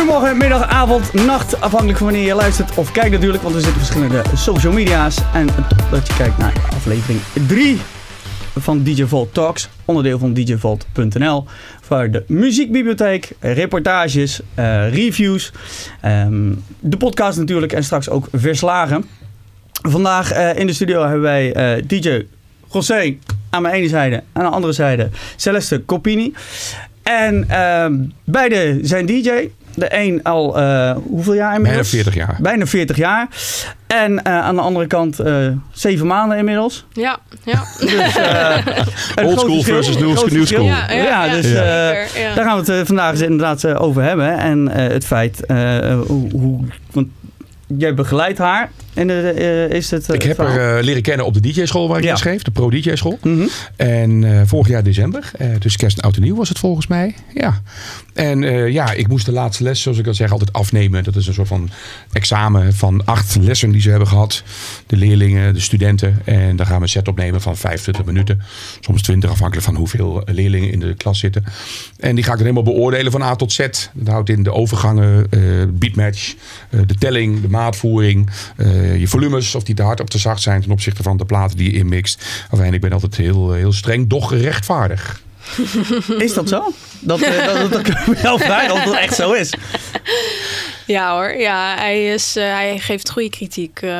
Goedemorgen, middag, avond, nacht, afhankelijk van wanneer je luistert of kijkt natuurlijk, want er zitten verschillende social media's. En dat je kijkt naar aflevering 3 van DJ Vault Talks, onderdeel van djvault.nl. Waar de muziekbibliotheek, reportages, eh, reviews, ehm, de podcast natuurlijk en straks ook verslagen. Vandaag eh, in de studio hebben wij eh, DJ José aan mijn ene zijde, aan de andere zijde Celeste Copini. En ehm, beide zijn DJ. De een al uh, hoeveel jaar inmiddels? Bijna 40 jaar. Bijna 40 jaar. En uh, aan de andere kant uh, zeven maanden inmiddels. Ja, ja. Dus, Old school versus new, new school. Ja, ja, ja dus ja. daar gaan we het vandaag eens inderdaad over hebben. En het feit hoe, hoe... Want jij begeleidt haar. En uh, is het, uh, ik heb haar uh, leren kennen op de DJ-school waar ik ja. schreef, de Pro-DJ-school. Mm -hmm. En vorig jaar december, dus kerst en oud en nieuw was het volgens mij. Ja. En ja, ik moest de laatste les, zoals ik al zeg, altijd afnemen. Dat is een soort van examen van acht lessen die ze hebben gehad. De leerlingen, de studenten. En dan gaan we een set opnemen van 25 minuten. Soms 20, afhankelijk van hoeveel leerlingen in de klas zitten. En die ga ik dan helemaal beoordelen van A tot Z. Dat houdt in de overgangen, beatmatch, de telling, de maatvoering je volumes, of die te hard of te zacht zijn ten opzichte van de platen die je inmixt. Enfin, ik ben altijd heel, heel streng, doch rechtvaardig. Is dat zo? Dat, uh, dat, ik wel vragen of dat echt zo is. Ja hoor, ja, hij, is, uh, hij geeft goede kritiek. Uh,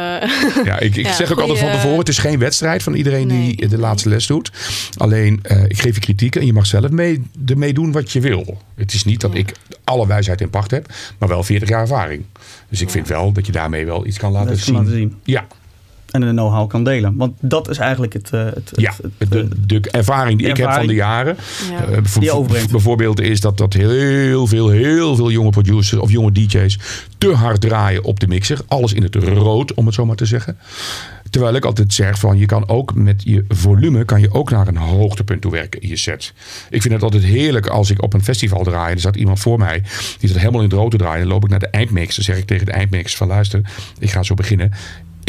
ja, ik, ik ja, zeg ook goeie, altijd van tevoren, het is geen wedstrijd van iedereen nee. die de laatste les doet. Alleen, uh, ik geef je kritiek en je mag zelf mee, ermee doen wat je wil. Het is niet dat ja. ik alle wijsheid in pacht heb, maar wel 40 jaar ervaring. Dus ik vind wel dat je daarmee wel iets kan laten, zien. laten zien. Ja, en de know-how kan delen. Want dat is eigenlijk het... Uh, het, ja, het, de, de, ervaring die ik heb van de jaren. Ja. Uh, die overbrengt. Bijvoorbeeld is dat, dat heel veel, heel veel jonge producers of jonge DJ's te hard draaien op de mixer. Alles in het rood, om het zo maar te zeggen. Terwijl ik altijd zeg van je kan ook met je volume kan je ook naar een hoogtepunt toe werken in je set. Ik vind het altijd heerlijk als ik op een festival draai. En er zat iemand voor mij die zat helemaal in het rood te draaien. Dan loop ik naar de eindmix. Dan zeg ik tegen de eindmix van luister, ik ga zo beginnen.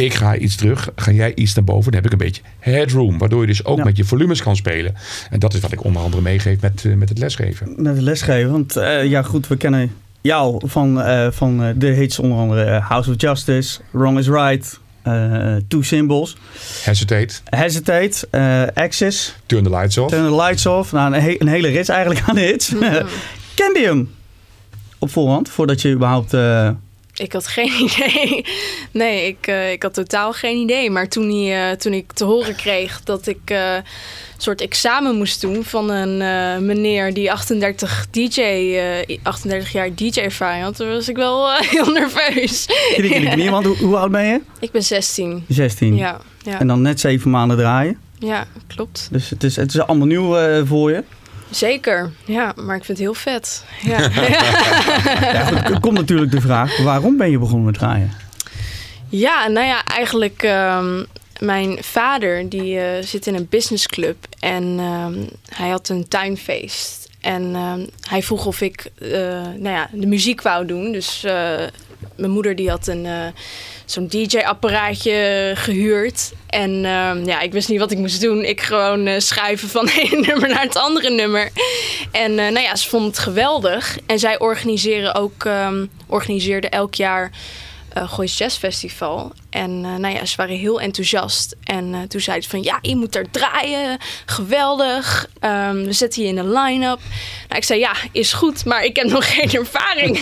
Ik ga iets terug, ga jij iets naar boven. Dan heb ik een beetje headroom. Waardoor je dus ook ja. met je volumes kan spelen. En dat is wat ik onder andere meegeef met, uh, met het lesgeven. Met het lesgeven. Want uh, ja goed, we kennen jou van, uh, van de hits onder andere House of Justice, Wrong is Right, Two Symbols. Hesitate. Hesitate, Access. Turn the Lights Off. Turn the Lights Off. Nou, een, he een hele rits eigenlijk aan de hits. Mm -hmm. Kende je hem op voorhand, voordat je überhaupt... Ik had geen idee. Nee, ik, uh, ik had totaal geen idee. Maar toen, hij, uh, toen ik te horen kreeg dat ik uh, een soort examen moest doen van een meneer die 38, DJ, 38 jaar DJ-ervaring had, toen was ik wel heel nerveus. Want hoe, hoe oud ben je? Ik ben 16. 16. Ja, ja. En dan net zeven maanden draaien? Ja, klopt. Dus het is, het is allemaal nieuw voor je? Zeker, ja, maar ik vind het heel vet. Ja. ja, goed, er komt natuurlijk de vraag, waarom ben je begonnen met draaien? Ja, nou ja, eigenlijk um, mijn vader die uh, zit in een businessclub en um, hij had een tuinfeest. En um, hij vroeg of ik uh, nou ja, de muziek wou doen. Dus uh, mijn moeder die had een zo'n DJ-apparaatje gehuurd. En uh, ja, ik wist niet wat ik moest doen. Ik gewoon uh, schuiven van het ene nummer naar het andere nummer. En uh, nou ja, ze vond het geweldig. En zij organiseren ook, um, organiseerde elk jaar uh, Goois Jazz Festival. En uh, nou ja, ze waren heel enthousiast. En uh, toen zeiden ze van, ja, je moet daar draaien. Geweldig. Um, we zetten je in een line-up. Nou, ik zei, ja, is goed, maar ik heb nog geen ervaring.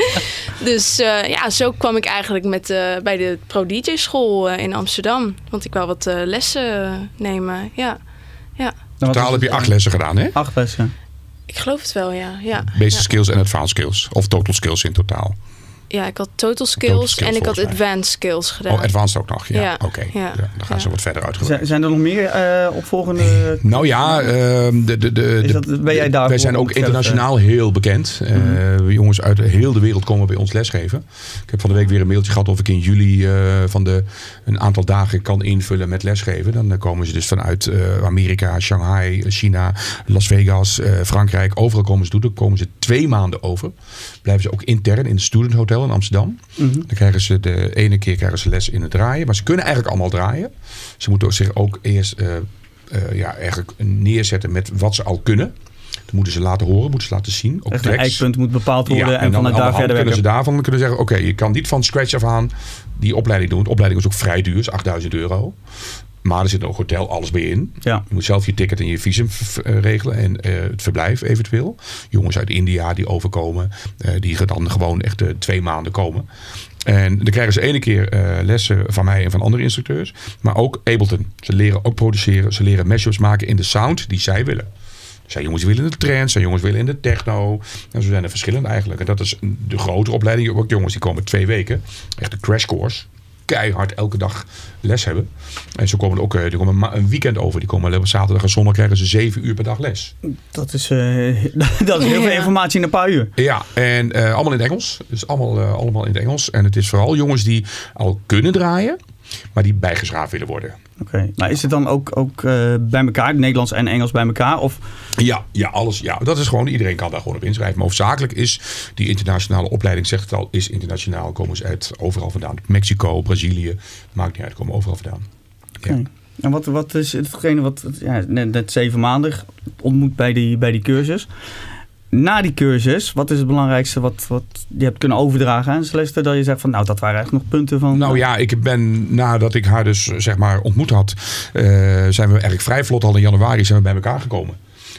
dus ja, zo kwam ik eigenlijk met, bij de Pro-DJ school in Amsterdam. Want ik wou wat lessen nemen, ja. ja. Totaal heb je acht lessen gedaan, hè? Acht lessen. Ik geloof het wel, ja. ja. Basic ja. skills en advanced skills. Of total skills in totaal. Ja, ik had total skills, total skills en ik had advanced skills gedaan. Oh, advanced ook nog, ja. ja. Oké, okay. ja. ja. dan gaan ze wat verder uitgebreid. Zijn, zijn er nog meer uh, opvolgende... Nou ja, uh, de, de, de, dat, ben jij daar wij zijn ook internationaal heel bekend. Uh, mm -hmm. Jongens uit heel de wereld komen bij ons lesgeven. Ik heb van de week weer een mailtje gehad of ik in juli van de, een aantal dagen kan invullen met lesgeven. Dan komen ze dus vanuit Amerika, Shanghai, China, Las Vegas, Frankrijk. Overal komen ze toe. Dan komen ze twee maanden over. Blijven ze ook intern in het student hotel in Amsterdam. -hmm. Dan krijgen ze de ene keer krijgen ze les in het draaien. Maar ze kunnen eigenlijk allemaal draaien. Ze moeten zich ook eerst uh, uh, ja, eigenlijk neerzetten met wat ze al kunnen. Dat moeten ze laten horen, moeten ze laten zien. Ook een eikpunt moet bepaald worden ja, en, en vanuit daar verder kunnen werken. ze daarvan kunnen zeggen, oké, je kan niet van scratch af aan die opleiding doen. De opleiding is ook vrij duur, is 8000 euro. Maar er zit ook hotel, alles bij in. Ja. Je moet zelf je ticket en je visum uh, regelen en uh, het verblijf eventueel. Jongens uit India die overkomen, uh, die dan gewoon echt twee maanden komen. En dan krijgen ze ene keer lessen van mij en van andere instructeurs. Maar ook Ableton. Ze leren ook produceren. Ze leren mashups maken in de sound die zij willen. Zijn jongens willen in de trance, zijn jongens willen in de techno. En zo zijn er verschillende eigenlijk. En dat is de grote opleiding. Ook jongens die komen twee weken. Echt een crash course keihard elke dag les hebben. En zo komen er ook die komen een weekend over. Die komen op zaterdag en zondag krijgen ze zeven uur per dag les. Dat is, uh, dat is heel veel informatie in een paar uur. Ja, en uh, allemaal in het Engels. Dus allemaal, uh, allemaal in het Engels. En het is vooral jongens die al kunnen draaien, maar die bijgeschraafd willen worden. Oké, okay. maar is het dan ook, ook bij elkaar, Nederlands en Engels bij elkaar? Of? Ja, ja, alles. Ja, dat is gewoon, iedereen kan daar gewoon op inschrijven. Maar hoofdzakelijk is die internationale opleiding, zegt het al, is internationaal. Komen ze uit overal vandaan. Mexico, Brazilië, maakt niet uit, komen overal vandaan. Okay. Ja. En wat, wat is hetgene wat ja, net, net zeven maanden ontmoet bij die, bij die cursus? Na die cursus, wat is het belangrijkste wat, wat je hebt kunnen overdragen aan Celeste? Dat je zegt van nou, dat waren eigenlijk nog punten van. Nou ja, ik ben nadat ik haar dus zeg maar ontmoet had, uh, zijn we eigenlijk vrij vlot al in januari zijn we bij elkaar gekomen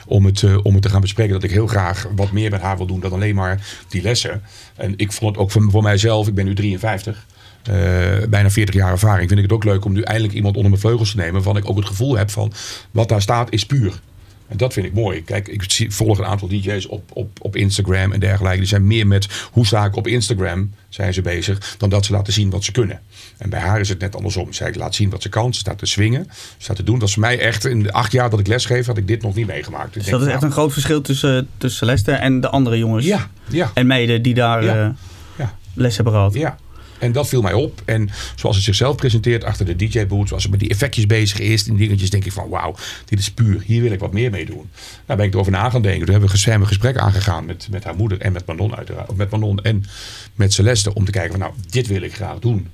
om het, uh, om het te gaan bespreken. Dat ik heel graag wat meer met haar wil doen dan alleen maar die lessen. En ik vond het ook voor, mijzelf, ik ben nu 53. Uh, bijna 40 jaar ervaring. Vind ik het ook leuk om nu eindelijk iemand onder mijn vleugels te nemen. Waarvan ik ook het gevoel heb van wat daar staat is puur. En dat vind ik mooi. Kijk, ik zie, volg een aantal DJ's op, op, op Instagram en dergelijke. Die zijn meer met hoe sta ik op Instagram zijn ze bezig. Dan dat ze laten zien wat ze kunnen. En bij haar is het net andersom. Zij laat zien wat ze kan. Ze staat te swingen. Ze staat te doen. Dat is voor mij echt in de acht jaar dat ik lesgeef had ik dit nog niet meegemaakt. Dus dat is echt nou, een groot verschil tussen, tussen Celeste en de andere jongens. Ja, ja. En meiden die daar ja, ja. les hebben gehad. Ja. En dat viel mij op. En zoals het zichzelf presenteert achter de DJ-boot, zoals ze met die effectjes bezig is, die dingetjes, denk ik van wauw, dit is puur. Hier wil ik wat meer mee doen. Daar ben ik erover na gaan denken. Toen hebben we een gesprek aangegaan met, met haar moeder en met Manon uiteraard. Of met Manon en met Celeste om te kijken van nou, dit wil ik graag doen.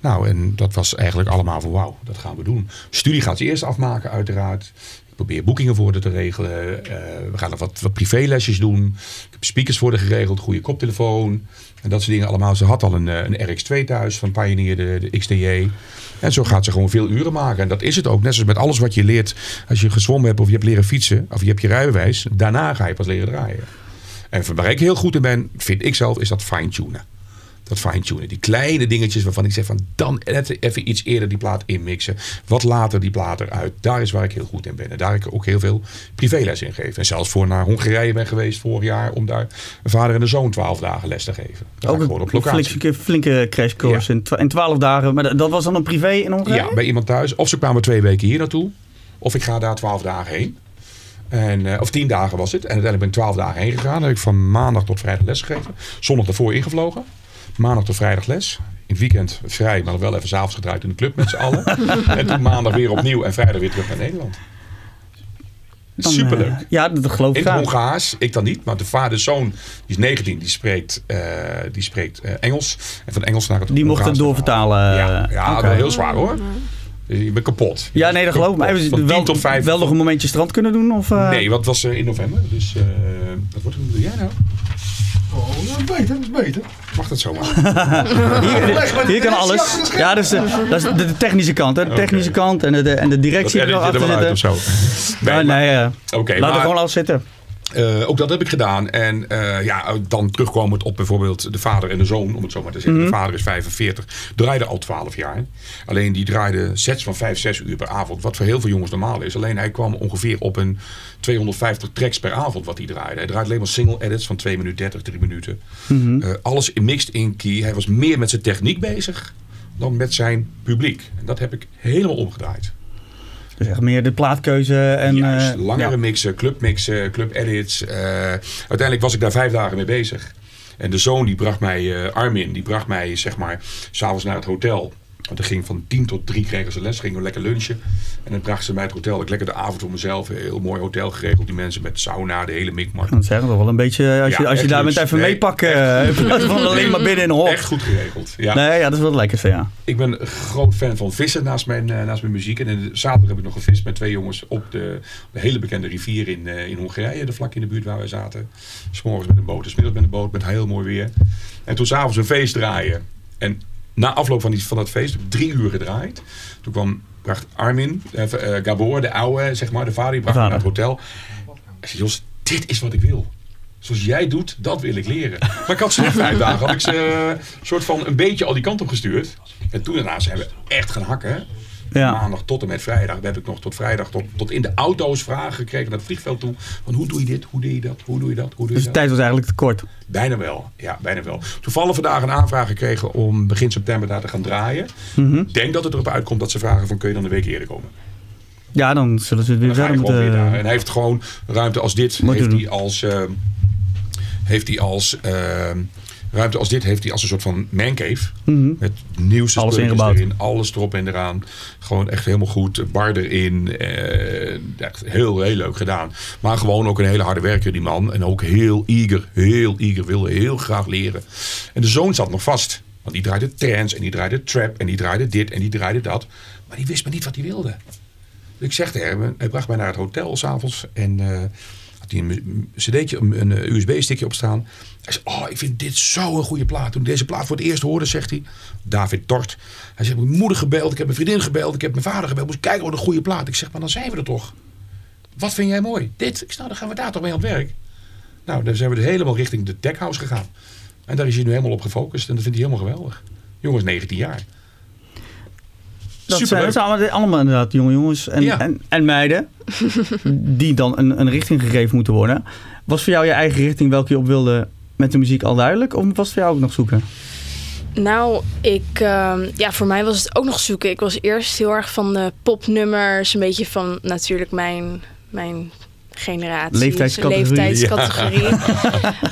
Nou, en dat was eigenlijk allemaal van wauw, dat gaan we doen. Studie gaat ze eerst afmaken uiteraard. Probeer boekingen voor te regelen. Uh, we gaan nog wat, wat privélesjes doen. Ik heb speakers voor geregeld, goede koptelefoon. En dat soort dingen allemaal. Ze had al een, een RX2 thuis van Pioneer, de, de XTJ. En zo gaat ze gewoon veel uren maken. En dat is het ook. Net zoals met alles wat je leert. Als je gezwommen hebt of je hebt leren fietsen. Of je hebt je rijbewijs. Daarna ga je pas leren draaien. En waar ik heel goed in ben, vind ik zelf, is dat fine-tunen. Dat fine-tunen. Die kleine dingetjes waarvan ik zeg van dan even iets eerder die plaat inmixen. Wat later die plaat eruit. Daar is waar ik heel goed in ben. En daar ik ook heel veel privéles in geef. En zelfs voor naar Hongarije ben geweest vorig jaar om daar een vader en een zoon twaalf dagen les te geven. Daar ook gewoon op locatie. flinke, flinke crashcourse ja. in twaalf dagen. Maar dat was dan een privé in Hongarije? Ja, bij iemand thuis. Of ze kwamen twee weken hier naartoe. Of ik ga daar twaalf dagen heen. En, uh, of tien dagen was het. En uiteindelijk ben ik twaalf dagen heen gegaan. Dan heb ik van maandag tot vrijdag les gegeven. Zondag ervoor ingevlogen. Maandag tot vrijdag les. In het weekend vrij, maar nog wel even s'avonds gedraaid in de club met z'n allen. en toen maandag weer opnieuw en vrijdag weer terug naar Nederland. Dan, Superleuk. Uh, ja, dat geloof ik In. Hongaars, ik dan niet. Maar de vader-zoon, die is 19, die spreekt, uh, die spreekt uh, Engels. En van Engels naar het Die mocht het doorvertalen. Ja, ja okay. dat was heel zwaar hoor. Je bent kapot. Ja, nee, dat geloof ik. Maar hebben ze 10 wel, tot 5. wel nog een momentje strand kunnen doen? Of, uh... Nee, wat was in november. Dus wat wordt het? Doe jij nou? Oh, dat is beter, dat is beter. Mag dat zomaar? hier, hier kan alles. Ja, dat is de, dat is de, de technische kant. Hè. De technische okay. kant en de, de, en de directie dat er achter zitten. Uit of zo. Nee, nee, nee uh, okay, laat er gewoon alles zitten. Uh, ook dat heb ik gedaan. En uh, ja, dan terugkomend op bijvoorbeeld de vader en de zoon, om het zo maar te zeggen. Mhm. Mm -hmm. De vader is 45, draaide al 12 jaar. Alleen die draaide sets van 5, 6 uur per avond. Wat voor heel veel jongens normaal is. Alleen hij kwam ongeveer op een 250 tracks per avond wat hij draaide. Hij draait alleen maar single edits van 2 minuten 30, 3 minuten. Mhm. Mm -hmm. uh, alles mixed in key. Hij was meer met zijn techniek bezig dan met zijn publiek. En dat heb ik helemaal omgedraaid. Dus echt meer de plaatkeuze en... Juist, uh, langere ja. mixen, clubmixen, club edits. Uh, uiteindelijk was ik daar vijf dagen mee bezig. En de zoon die bracht mij, uh, Armin, die bracht mij zeg maar s'avonds naar het hotel. Want er ging van tien tot drie kregen ze les, gingen we lekker lunchen. En dan brachten ze mij het hotel. Ik lekker de avond voor mezelf. Een heel mooi hotel geregeld. Die mensen met sauna, de hele mikmak. Dat zeggen toch wel een beetje, als Ja, je, als je daar met luxe. even Nee, meepakken. eh, in plaats van alleen maar binnen in een hok. Echt goed geregeld. Ja. Nee, ja, dat is wel het lekkerste, ja. Ik ben een groot fan van vissen naast mijn, eh, naast mijn muziek. En in de- zaterdag heb ik nog gevist met twee jongens op de, de hele bekende rivier in, eh, in Hongarije. De vlak in de buurt waar wij zaten. S'morgens met een boot, smiddags met een boot met heel mooi weer. En toen s'avonds een feest draaien. En na afloop van, die, van dat feest heb ik drie uur gedraaid. Toen kwam, bracht Armin, eh, eh, Gabor, de oude, zeg maar, de vader, die bracht naar het hotel. Hij zei, Jos, dit is wat ik wil. Zoals jij doet, dat wil ik leren. Maar ik had ze vijf dagen, had ik ze eh, soort van een beetje al die kant op gestuurd. En toen daarna zijn we echt gaan hakken. Ja. Maandag tot en met vrijdag. Daar heb ik nog tot vrijdag, tot, tot in de auto's vragen gekregen naar het vliegveld toe. Van hoe doe je dit, hoe doe je dat, hoe doe je dat, hoe doe je Dus de tijd was eigenlijk te kort. Bijna wel, ja, bijna wel. Toevallig vandaag een aanvraag gekregen om begin september daar te gaan draaien. Mhm. Ik denk dat het erop uitkomt dat ze vragen van kun je dan een week eerder komen. Ja, dan zullen ze het weer verder. En hij heeft gewoon ruimte als dit. Moeten Heeft hij als, heeft hij als ehm, ruimte als dit heeft hij als een soort van mancave. Mhm. Met nieuwste Alles ingebouwd. erin. Alles erop en eraan. Gewoon echt helemaal goed. Bar erin. eh, echt heel, heel leuk gedaan. Maar gewoon ook een hele harde werker die man. En ook heel eager. Heel eager. Wilde heel graag leren. En de zoon zat nog vast. Want die draaide trance en die draaide trap en die draaide dit en die draaide dat. Maar die wist maar niet wat hij wilde. Dus ik zeg tegen hem, hij bracht mij naar het hotel s'avonds. En eh, hij een cd'tje, een, eh, USB-stickje op staan. Hij zei, oh, ik vind dit zo'n goede plaat. Toen deze plaat voor het eerst hoorde, zegt hij, David Tort. Hij zegt, mijn moeder gebeld, ik heb mijn vriendin gebeld, ik heb mijn vader gebeld. Moest kijken, wat een goede plaat. Ik zeg, maar dan zijn we er toch. Wat vind jij mooi? Dit. Ik zeg, nou, dan gaan we daar toch mee aan het werk. Nou, dan zijn we dus helemaal richting de tech house gegaan. En daar is hij nu helemaal op gefocust. En dat vindt hij helemaal geweldig. Jongens, 19 jaar. Dat zijn, Superleuk. dat zijn allemaal, allemaal inderdaad jonge jongens en, Ja. en, en meiden die dan een, een richting gegeven moeten worden. Was voor jou je eigen richting welke je op wilde met de muziek al duidelijk? Of was het voor jou ook nog zoeken? Nou, ik, ehm, ja, voor mij was het ook nog zoeken. Ik was eerst heel erg van de popnummers, een beetje van natuurlijk mijn, mijn generatie. Leeftijdscategorie. leeftijdscategorie.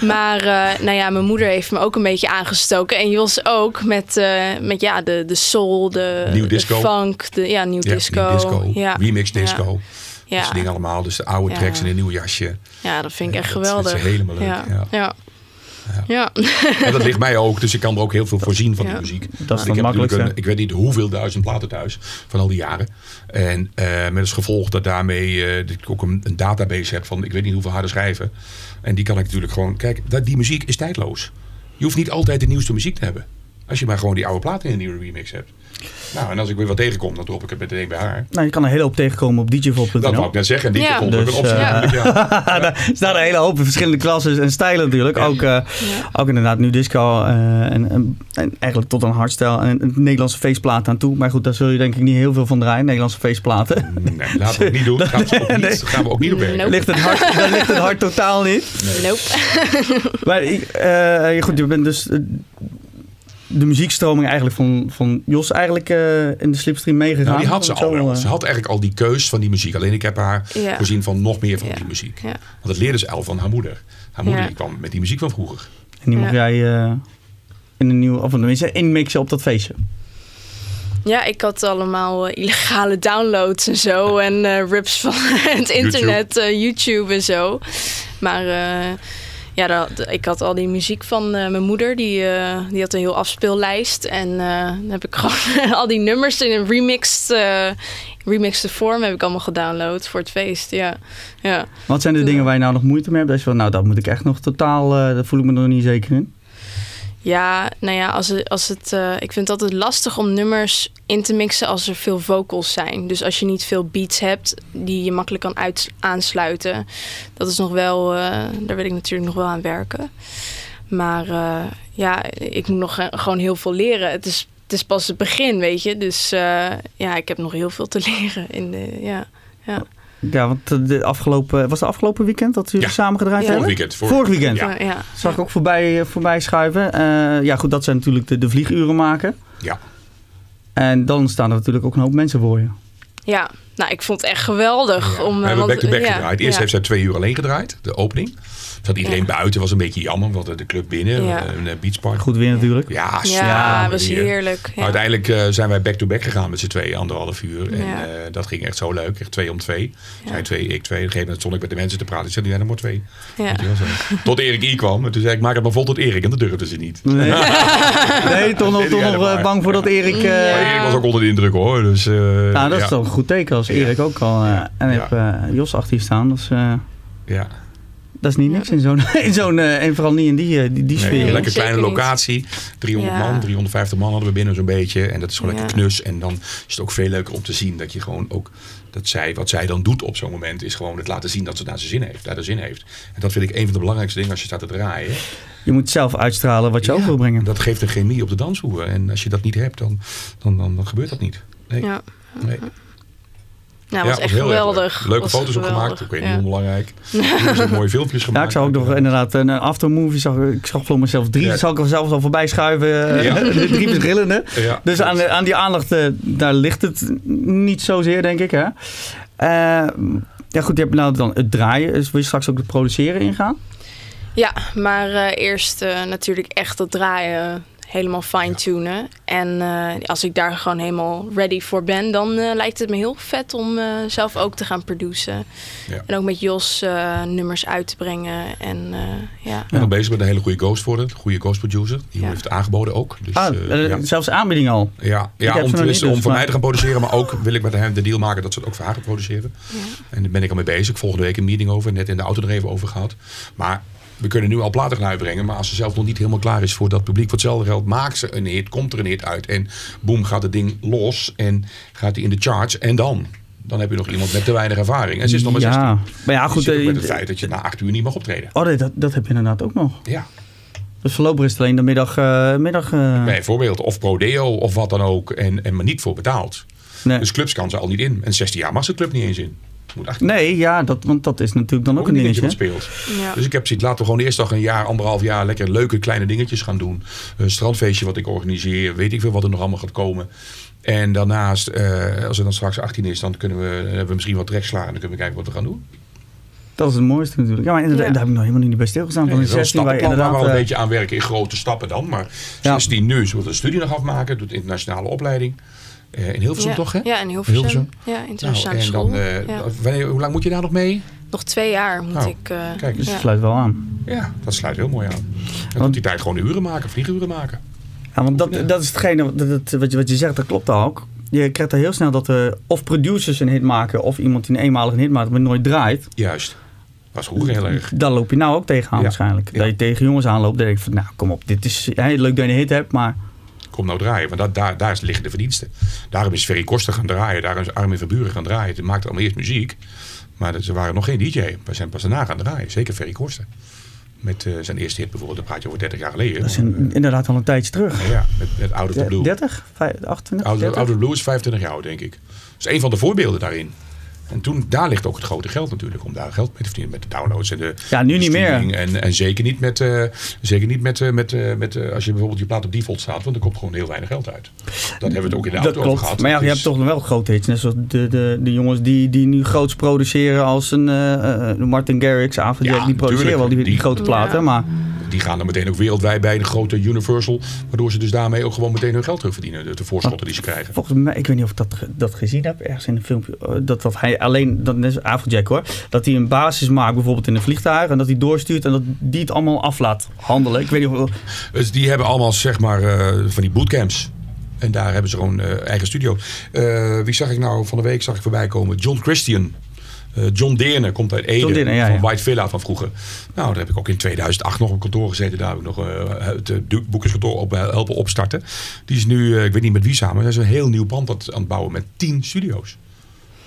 Maar eh, nou ja, mijn moeder heeft me ook een beetje aangestoken. En Jos ook met, eh, met ja, de, de soul, de, Nieuw de disco. funk, de, ja, nieuw Ja, disco. disco. Ja. Remix disco. Dat Ja. soort dingen allemaal. Dus de oude Ja. tracks in een nieuw jasje. ja, dat vind ik Ja, echt dat geweldig. dat is helemaal leuk, Ja. Ja. En dat ligt mij ook, dus ik kan er ook heel veel voorzien van Ja. die muziek. Dat is ik het heb natuurlijk makkelijkste. een, ik weet niet hoeveel duizend platen thuis van al die jaren. En eh, met als gevolg dat daarmee eh, dat ik ook een, een database heb van ik weet niet hoeveel harde schijven. En die kan ik natuurlijk gewoon. Kijk, dat, die muziek is tijdloos. Je hoeft niet altijd de nieuwste muziek te hebben. Als je maar gewoon die oude platen in een nieuwe remix hebt. Nou, en als ik weer wat tegenkom, dan drop ik het meteen bij haar. Nou, je kan er een hele hoop tegenkomen op djvol.nl. Dat wou ik net zeggen. En die Ja. Dus, een optie. eh, natuurlijk, ja. Daar staan een hele hoop verschillende klassen en stijlen natuurlijk. Ook, eh, ook inderdaad nu disco eh, en, en, en eigenlijk tot een hardstyle en een Nederlandse feestplaat aan toe. Maar goed, daar zul je denk ik niet heel veel van draaien, Nederlandse feestplaten. Nee, laten we het niet doen. Gaan we ook niet, Nee. gaan we ook niet op werken. Nope. ligt het hart, daar ligt het hart totaal niet. Nope. Maar ik, eh, goed, je bent dus de muziekstroming eigenlijk van, van Jos eigenlijk eh, in de slipstream meegegaan. Nou, die had ze al wel. eh, Ze had eigenlijk al die keus van die muziek. Alleen ik heb haar Ja. voorzien van nog meer van Ja. die muziek. Ja. Want dat leerde ze al van haar moeder. Haar moeder Ja. die kwam met die muziek van vroeger. En die mocht jij eh, in een nieuw, of tenminste inmixen op dat feestje. Ja, ik had allemaal illegale downloads en zo. En eh, rips van het internet, YouTube. YouTube en zo. Maar eh, ja, dat, ik had al die muziek van eh, mijn moeder. Die, eh, die had een heel afspeellijst. En eh, dan heb ik gewoon al die nummers in een remixed, remixed vorm heb ik allemaal gedownload voor het feest. Ja, ja. Wat zijn de dingen waar je nou nog moeite mee hebt? Dat je van, nou, dat moet ik echt nog totaal, daar voel ik me nog niet zeker in. Ja, nou ja, als het, als het, eh, ik vind het altijd lastig om nummers in te mixen als er veel vocals zijn. Dus als je niet veel beats hebt die je makkelijk kan uit, aansluiten. Dat is nog wel, eh, daar wil ik natuurlijk nog wel aan werken. Maar eh, ja, ik moet nog gewoon heel veel leren. Het is, het is pas het begin, weet je. Dus ja, ik heb nog heel veel te leren. In de, ja, ja. Ja, want eh, de afgelopen, was het afgelopen weekend dat jullie Ja. samen gedraaid Ja. hebben? Vorig weekend. Vorig weekend. Ja. Zag ik ook voorbij, eh, voorbij schuiven. Eh, ja, goed, dat zijn natuurlijk de, de vlieguren maken. Ja. En dan staan er natuurlijk ook een hoop mensen voor je. Ja, nou, ik vond het echt geweldig. Ja. Om, we eh, hebben back-to-back ja, gedraaid. Eerst ja. heeft zij twee uur alleen gedraaid, de opening. Zat iedereen Ja. buiten, was een beetje jammer, want de club binnen, Ja. een eh, beachpark. Goed weer natuurlijk. Ja, Ja, was weer. heerlijk. Uiteindelijk eh, zijn wij back-to-back gegaan met z'n tweeën, anderhalf uur. En Ja. eh, dat ging echt zo leuk, echt twee om twee. Zij twee, ik twee. Op een gegeven moment stond ik met de mensen te praten. Ik zei, jij nog maar twee. Ja. Weet je wel zo. Tot Erik I kwam. En toen zei ik, maak het maar vol tot Erik. En dat durfden ze niet. Nee, nee toch nog, toch nog eh, bang voor dat Erik... eh, Erik was ook onder de indruk hoor. Dus, eh, Nou, dat ja. is toch een goed teken als Erik ook al. eh, en Ja. heb eh, Jos achter je staan. Dat is, eh, Ja. Dat is niet niks in zo'n... In zo'n eh, en vooral niet in die, eh, die, die Nee, sfeer. een lekker kleine locatie. 300 Ja. man, 350 man hadden we binnen zo'n beetje. En dat is gewoon Ja. lekker knus. En dan is het ook veel leuker om te zien dat je gewoon ook... Dat zij, wat zij dan doet op zo'n moment is gewoon het laten zien dat ze daar zijn zin heeft. Daar de zin heeft. En dat vind ik een van de belangrijkste dingen als je staat te draaien. Je moet zelf uitstralen wat je Ja, over wil brengen. Dat geeft een chemie op de dansvloer. En als je dat niet hebt, dan, dan, dan, dan gebeurt dat niet. Nee. Ja. nee. Nou, Ja, was echt geweldig. leuk. Leuke Was foto's ook geweldig. gemaakt. Ik weet niet Ja. Er zijn mooie filmpjes gemaakt. Ja, ik zag ook nog inderdaad een aftermovie. Zag, ik zag voor mezelf drie. Ja. Dat zal ik er zelfs al voorbij schuiven. eh, Ja. drie verschillende. Ja, Dus aan, de- aan die aandacht, eh, daar ligt het niet zozeer, denk ik. Hè? Eh, ja, goed, je hebt nou dan het draaien. Dus wil je straks ook het produceren ingaan? Ja, maar eh, eerst eh, natuurlijk echt dat draaien helemaal fine-tunen. En eh, als ik daar gewoon helemaal ready voor ben, dan eh, lijkt het me heel vet om eh, zelf ook te gaan produceren. Ja. En ook met Jos eh, nummers uit te brengen. En eh, ja. Ik ben nog bezig met een hele goede ghost voor het. Goede ghost producer. Die Ja. heeft het aangeboden ook. Dus, Ah, ja. zelfs aanbieding al. Ja, ja om, om dus, voor maar- mij te gaan produceren. Maar ook wil ik met hem de deal maken dat ze het ook voor haar gaan produceren. En daar ben ik al mee bezig. Volgende week een meeting over. Net in de auto er even over gehad. Maar we kunnen nu al platen gaan uitbrengen. Maar als ze zelf nog niet helemaal klaar is voor dat publiek. Voor hetzelfde geld maakt ze een hit. Komt er een hit uit. En boem gaat het ding los. En gaat hij in de charts. En dan? Dan heb je nog iemand met te weinig ervaring. En ze is nog maar 16. ja, maar ja, Goed, ook eh, met het feit dat je na acht uur niet mag optreden. oh, nee, dat, dat heb je inderdaad ook nog. Ja, Dus voorlopig is het alleen de middag. eh, middag eh, bijvoorbeeld. Of prodeo of wat dan ook. En, en maar niet voor betaald. nee. Dus clubs kan ze al niet in. En 16 jaar mag ze club niet eens in. Moet nee, ja, dat, want dat is natuurlijk dan ook, ook een dingetje dingetje. wat speelt. Ja. Dus ik heb zoiets, laten we gewoon eerst nog een jaar, anderhalf jaar lekker leuke kleine dingetjes gaan doen. Een strandfeestje wat ik organiseer, weet ik veel wat er nog allemaal gaat komen. En daarnaast, eh, als het dan straks 18 is, dan kunnen we, dan hebben we misschien wat trekslagen en dan kunnen we kijken wat we gaan doen. Dat is het mooiste natuurlijk. Ja, maar inderdaad, Ja. daar heb ik nog helemaal niet bij stilgestaan. Van Nee, de dat is 16 een waar je stappenplan waar we inderdaad... wel een eh, beetje aan werken in grote stappen dan. Maar Ja. 16 nu, ze wil de studie nog afmaken, doet internationale opleiding. Eh, in Hilversum ja. toch hè? Ja, in Hilversum. Hilversum. Ja, Nou, internationale en school. dan, eh, ja. wanneer, hoe lang moet je daar nog mee? Nog twee jaar moet Nou, ik... eh, kijk dus ja. het sluit wel aan. Ja, dat sluit heel mooi aan. Dan moet die tijd gewoon uren maken, vlieguren maken. Ja, want dat, dat is hetgene dat, dat- wat, je, wat je zegt, dat klopt ook. Je krijgt er heel snel dat er of producers een hit maken... of iemand die een eenmalig een hit maakt, maar nooit draait. Juist. Was vroeger heel erg. Daar loop je nou ook tegenaan Ja. waarschijnlijk. Ja. Dat je tegen jongens aanloopt, dan denk ik van... nou, kom op, dit is hè, leuk dat je een hit hebt, maar... Kom nou draaien, want dat, daar, daar liggen de verdiensten. Daarom is Ferry Koster gaan draaien, daarom is Armin van Buren gaan draaien. Toen maakte allemaal eerst muziek, maar ze waren nog geen DJ. We zijn pas daarna gaan draaien, zeker Ferry Koster. Met eh, zijn eerste hit bijvoorbeeld, dan praat je over 30 jaar geleden. Dat is een- inderdaad al een tijdje terug. Ja, met, met Out of the Blue. 30? Vijf- 28? Out of, 30? Out of the Blue is 25 jaar oud, denk ik. Dat is een van de voorbeelden daarin. En toen, daar ligt ook het grote geld natuurlijk, om daar geld mee te verdienen. Met de downloads en de Ja, nu de niet meer. streaming. En, en zeker niet met, eh, zeker niet met, eh, met, eh, met eh, als je bijvoorbeeld je plaat op default staat, want er komt gewoon heel weinig geld uit. Dat hebben we het ook in de auto over klopt. gehad. Maar ja, je Dus- hebt toch nog wel grote hits. Net zoals de, de, de jongens die, die nu groots produceren als een eh, eh, Martin Garrix. Ja, die produceren wel die, die Die- grote platen. Ja. Maar Die gaan dan meteen ook wereldwijd bij de grote Universal. Waardoor ze dus daarmee ook gewoon meteen hun geld terugverdienen. De, de voorschotten die ze krijgen. volgens mij, ik weet niet of ik dat, dat gezien heb ergens in een filmpje. eh, Dat, dat hij alleen, dat is Afrojack hoor. Dat hij een basis maakt bijvoorbeeld in een vliegtuig. En dat hij doorstuurt en dat die het allemaal af laat handelen. Ik weet niet of... Dus die hebben allemaal zeg maar eh, van die bootcamps. En daar hebben ze gewoon eh, eigen studio. Wie zag ik nou van de week zag ik voorbij komen? John Christian. Eh, John Deerne komt uit Ede. John Deerne, ja, van. White Villa van vroeger. Nou, daar heb ik ook in 2008 nog op kantoor gezeten. Daar heb ik nog eh, het eh, boekerskantoor op, helpen opstarten. Die is nu, ik weet niet met wie samen, hij is een heel nieuw pand aan het- bouwen met 10 studio's.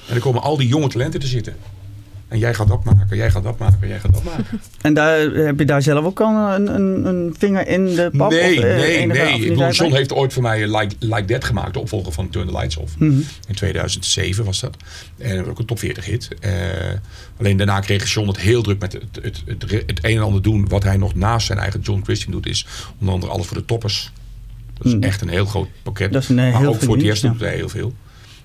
En er komen al die jonge talenten te zitten. En jij gaat dat maken, jij gaat dat maken, jij gaat dat maken. En daar, heb je daar zelf ook al een, een, een vinger in de pap? Nee, Of, eh, nee, nee. Bedoel, John heeft ooit voor mij eh, like, like That gemaakt, de opvolger van Turn the Lights Off. Mhm. In 2007 was dat. En dat was ook een top 40 hit. Eh, alleen daarna kreeg John het heel druk met het, het, het, het een en ander doen. Wat hij nog naast zijn eigen John Christian doet, is onder andere alles voor de toppers. Dat is Mhm. echt een heel groot pakket. Dat is een, eh, maar ook voor het eerst doet hij heel veel.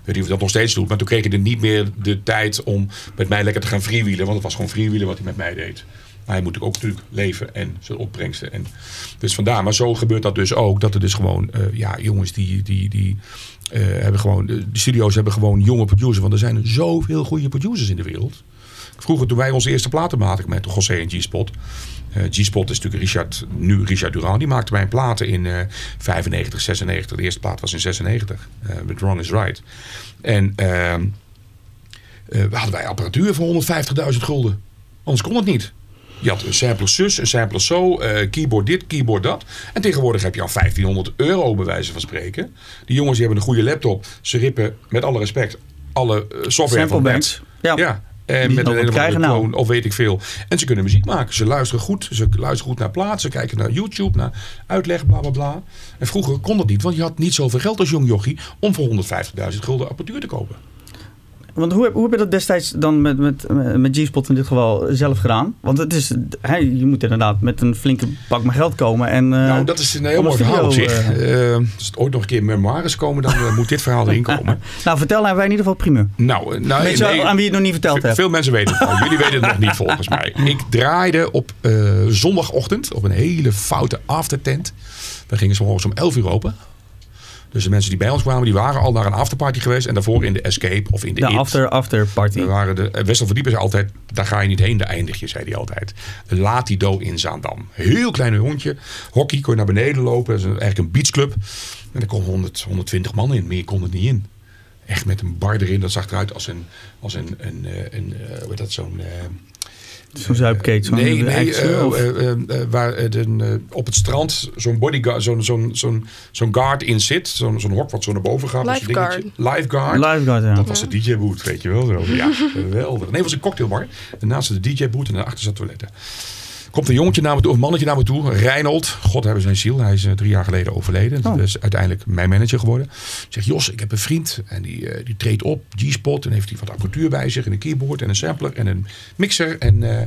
Weet niet of dat nog steeds doet. Maar toen kreeg hij er niet meer de tijd om met mij lekker te gaan freewheelen. Want het was gewoon freewheelen wat hij met mij deed. Maar hij moet ook natuurlijk leven en zijn opbrengsten. En dus vandaar. Maar zo gebeurt dat dus ook. Dat er dus gewoon, uh, ja, jongens die, die, die uh, hebben gewoon, de studio's hebben gewoon jonge producers. Want er zijn zoveel goede producers in de wereld. Vroeger toen wij onze eerste platen maakten met José en G-Spot. Uh, G-Spot is natuurlijk Richard, nu Richard Durand. Die maakte mijn platen in uh, 95, 96. De eerste plaat was in 96. Uh, met Wrong is Right. En ehm, we hadden wij apparatuur voor 150.000 gulden. Anders kon het niet. Je had een sampler zus, een sampler zo, keyboard dit, keyboard dat. En tegenwoordig heb je al 1500 euro bij wijze van spreken. Die jongens die hebben een goede laptop. Ze rippen met alle respect alle software van net. Ja. ja. En met een hele nou. of weet ik veel. En ze kunnen muziek maken. Ze luisteren goed. Ze luisteren goed naar plaatsen. Ze kijken naar YouTube, naar uitleg, bla bla bla. En vroeger kon dat niet, want je had niet zoveel geld als jong jochie om voor 150.000 gulden apparatuur te kopen. Want hoe, hoe heb je dat destijds dan met, met, met G-Spot in dit geval zelf gedaan? Want het is, je moet inderdaad met een flinke pak met geld komen. En, uh, nou, dat is een heel mooi verhaal op zich. Uh, als het ooit nog een keer memoires komen, dan moet dit verhaal erin komen. nou, vertel hebben wij in ieder geval primeur. Nou, nou nee, aan wie je het nog niet verteld hebt. Veel mensen weten het al. Jullie weten het nog niet volgens mij. Ik draaide op zondagochtend op een hele foute aftertent. We gingen morgens om 11 uur open. Dus de mensen die bij ons kwamen, die waren al naar een afterparty geweest. En daarvoor in de Escape of in de, de It. after, afterparty. We waren de, Wessel Verdiepen zei altijd, daar ga je niet heen, daar eindig je, zei hij altijd. De Latido in Zaandam. Heel klein hondje. Hockey, kon je naar beneden lopen. Dat is eigenlijk een beachclub. En er kon 100, 120 man in, meer kon het niet in. Echt met een bar erin, dat zag eruit als een, als een, een, een, een hoe dat, zo'n... Zo'n zuipkeet? Zo nee, nee uh, uh, uh, waar de, op het strand zo'n bodyguard, zo'n zo'n zo'n zo'n guard in zit. Zo'n zo'n hok wat zo naar boven gaat. Lifeguard. Lifeguard. Lifeguard, ja. Dat was de DJ-boot, weet je wel. Zo. Ja, geweldig. Nee, het was een cocktailbar. Daarnaast de DJ-boot en daarachter zat toiletten. Komt een jongetje naar me toe, of mannetje naar me toe. Reinhold, God hebben zijn ziel. Hij is drie jaar geleden overleden. Oh. Dat is uiteindelijk mijn manager geworden. Zegt Jos, ik heb een vriend en die, uh, die treedt op, G-Spot. En heeft hij wat apparatuur bij zich. En een keyboard en een sampler en een mixer. En uh,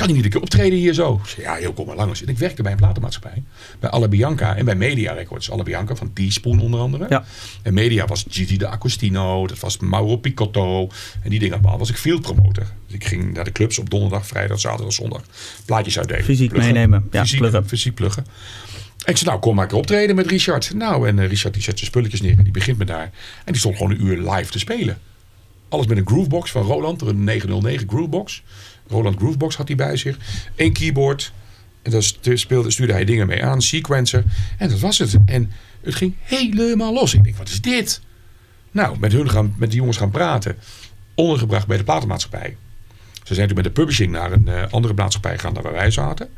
kan hij niet een keer optreden hier zo? Zeg, ja, heel kom maar langs. En ik werkte bij een platenmaatschappij. Bij Alla Bianca en bij Media Records. Alla Bianca van Teaspoon onder andere. Ja. En Media was Gigi de Agostino. Dat was Mauro Picotto. En die dingen allemaal. was ik field promoter. Dus ik ging naar de clubs op donderdag, vrijdag, zaterdag, zondag. Plaatjes uitdelen. Fysiek pluggen. meenemen. Ja, fysiek pluggen. Fysiek pluggen. Ik zei, nou, kom maar een keer optreden met Richard. Nou, en uh, Richard die zet zijn spulletjes neer en die begint met daar. En die stond gewoon een uur live te spelen. Alles met een groovebox van Roland, een 909 groovebox. Roland Groovebox had hij bij zich. Eén keyboard. En daar speelde, stuurde hij dingen mee aan. Sequencer. En dat was het. En het ging helemaal los. Ik denk, wat is dit? Nou, met, hun gaan, met die jongens gaan praten. Ondergebracht bij de platenmaatschappij. Ze zijn toen met de publishing naar een uh, andere maatschappij gegaan dan waar wij zaten.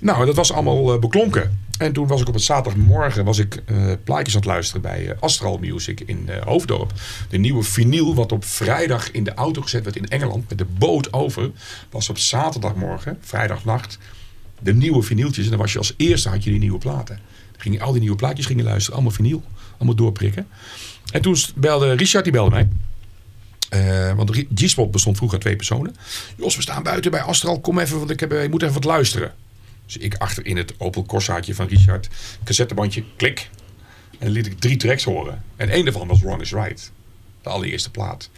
Nou, dat was allemaal uh, beklonken. En toen was ik op het zaterdagmorgen was ik, uh, plaatjes aan het luisteren bij uh, Astral Music in Hoofddorp. De nieuwe vinyl wat op vrijdag in de auto gezet werd in Engeland met de boot over. Was op zaterdagmorgen, vrijdagnacht, de nieuwe vinyltjes. En dan was je als eerste had je die nieuwe platen. Dan ging al die nieuwe plaatjes gingen luisteren, allemaal vinyl. Allemaal doorprikken. En toen belde Richard, die belde mij. Want G-Spot bestond vroeger uit twee personen. Jos, we staan buiten bij Astral. Kom even, want ik, heb, ik moet even wat luisteren. Dus ik achter in het Opel Corsaatje van Richard. Cassettebandje, klik. En liet ik drie tracks horen. En één daarvan was Wrong is Right. De allereerste plaat.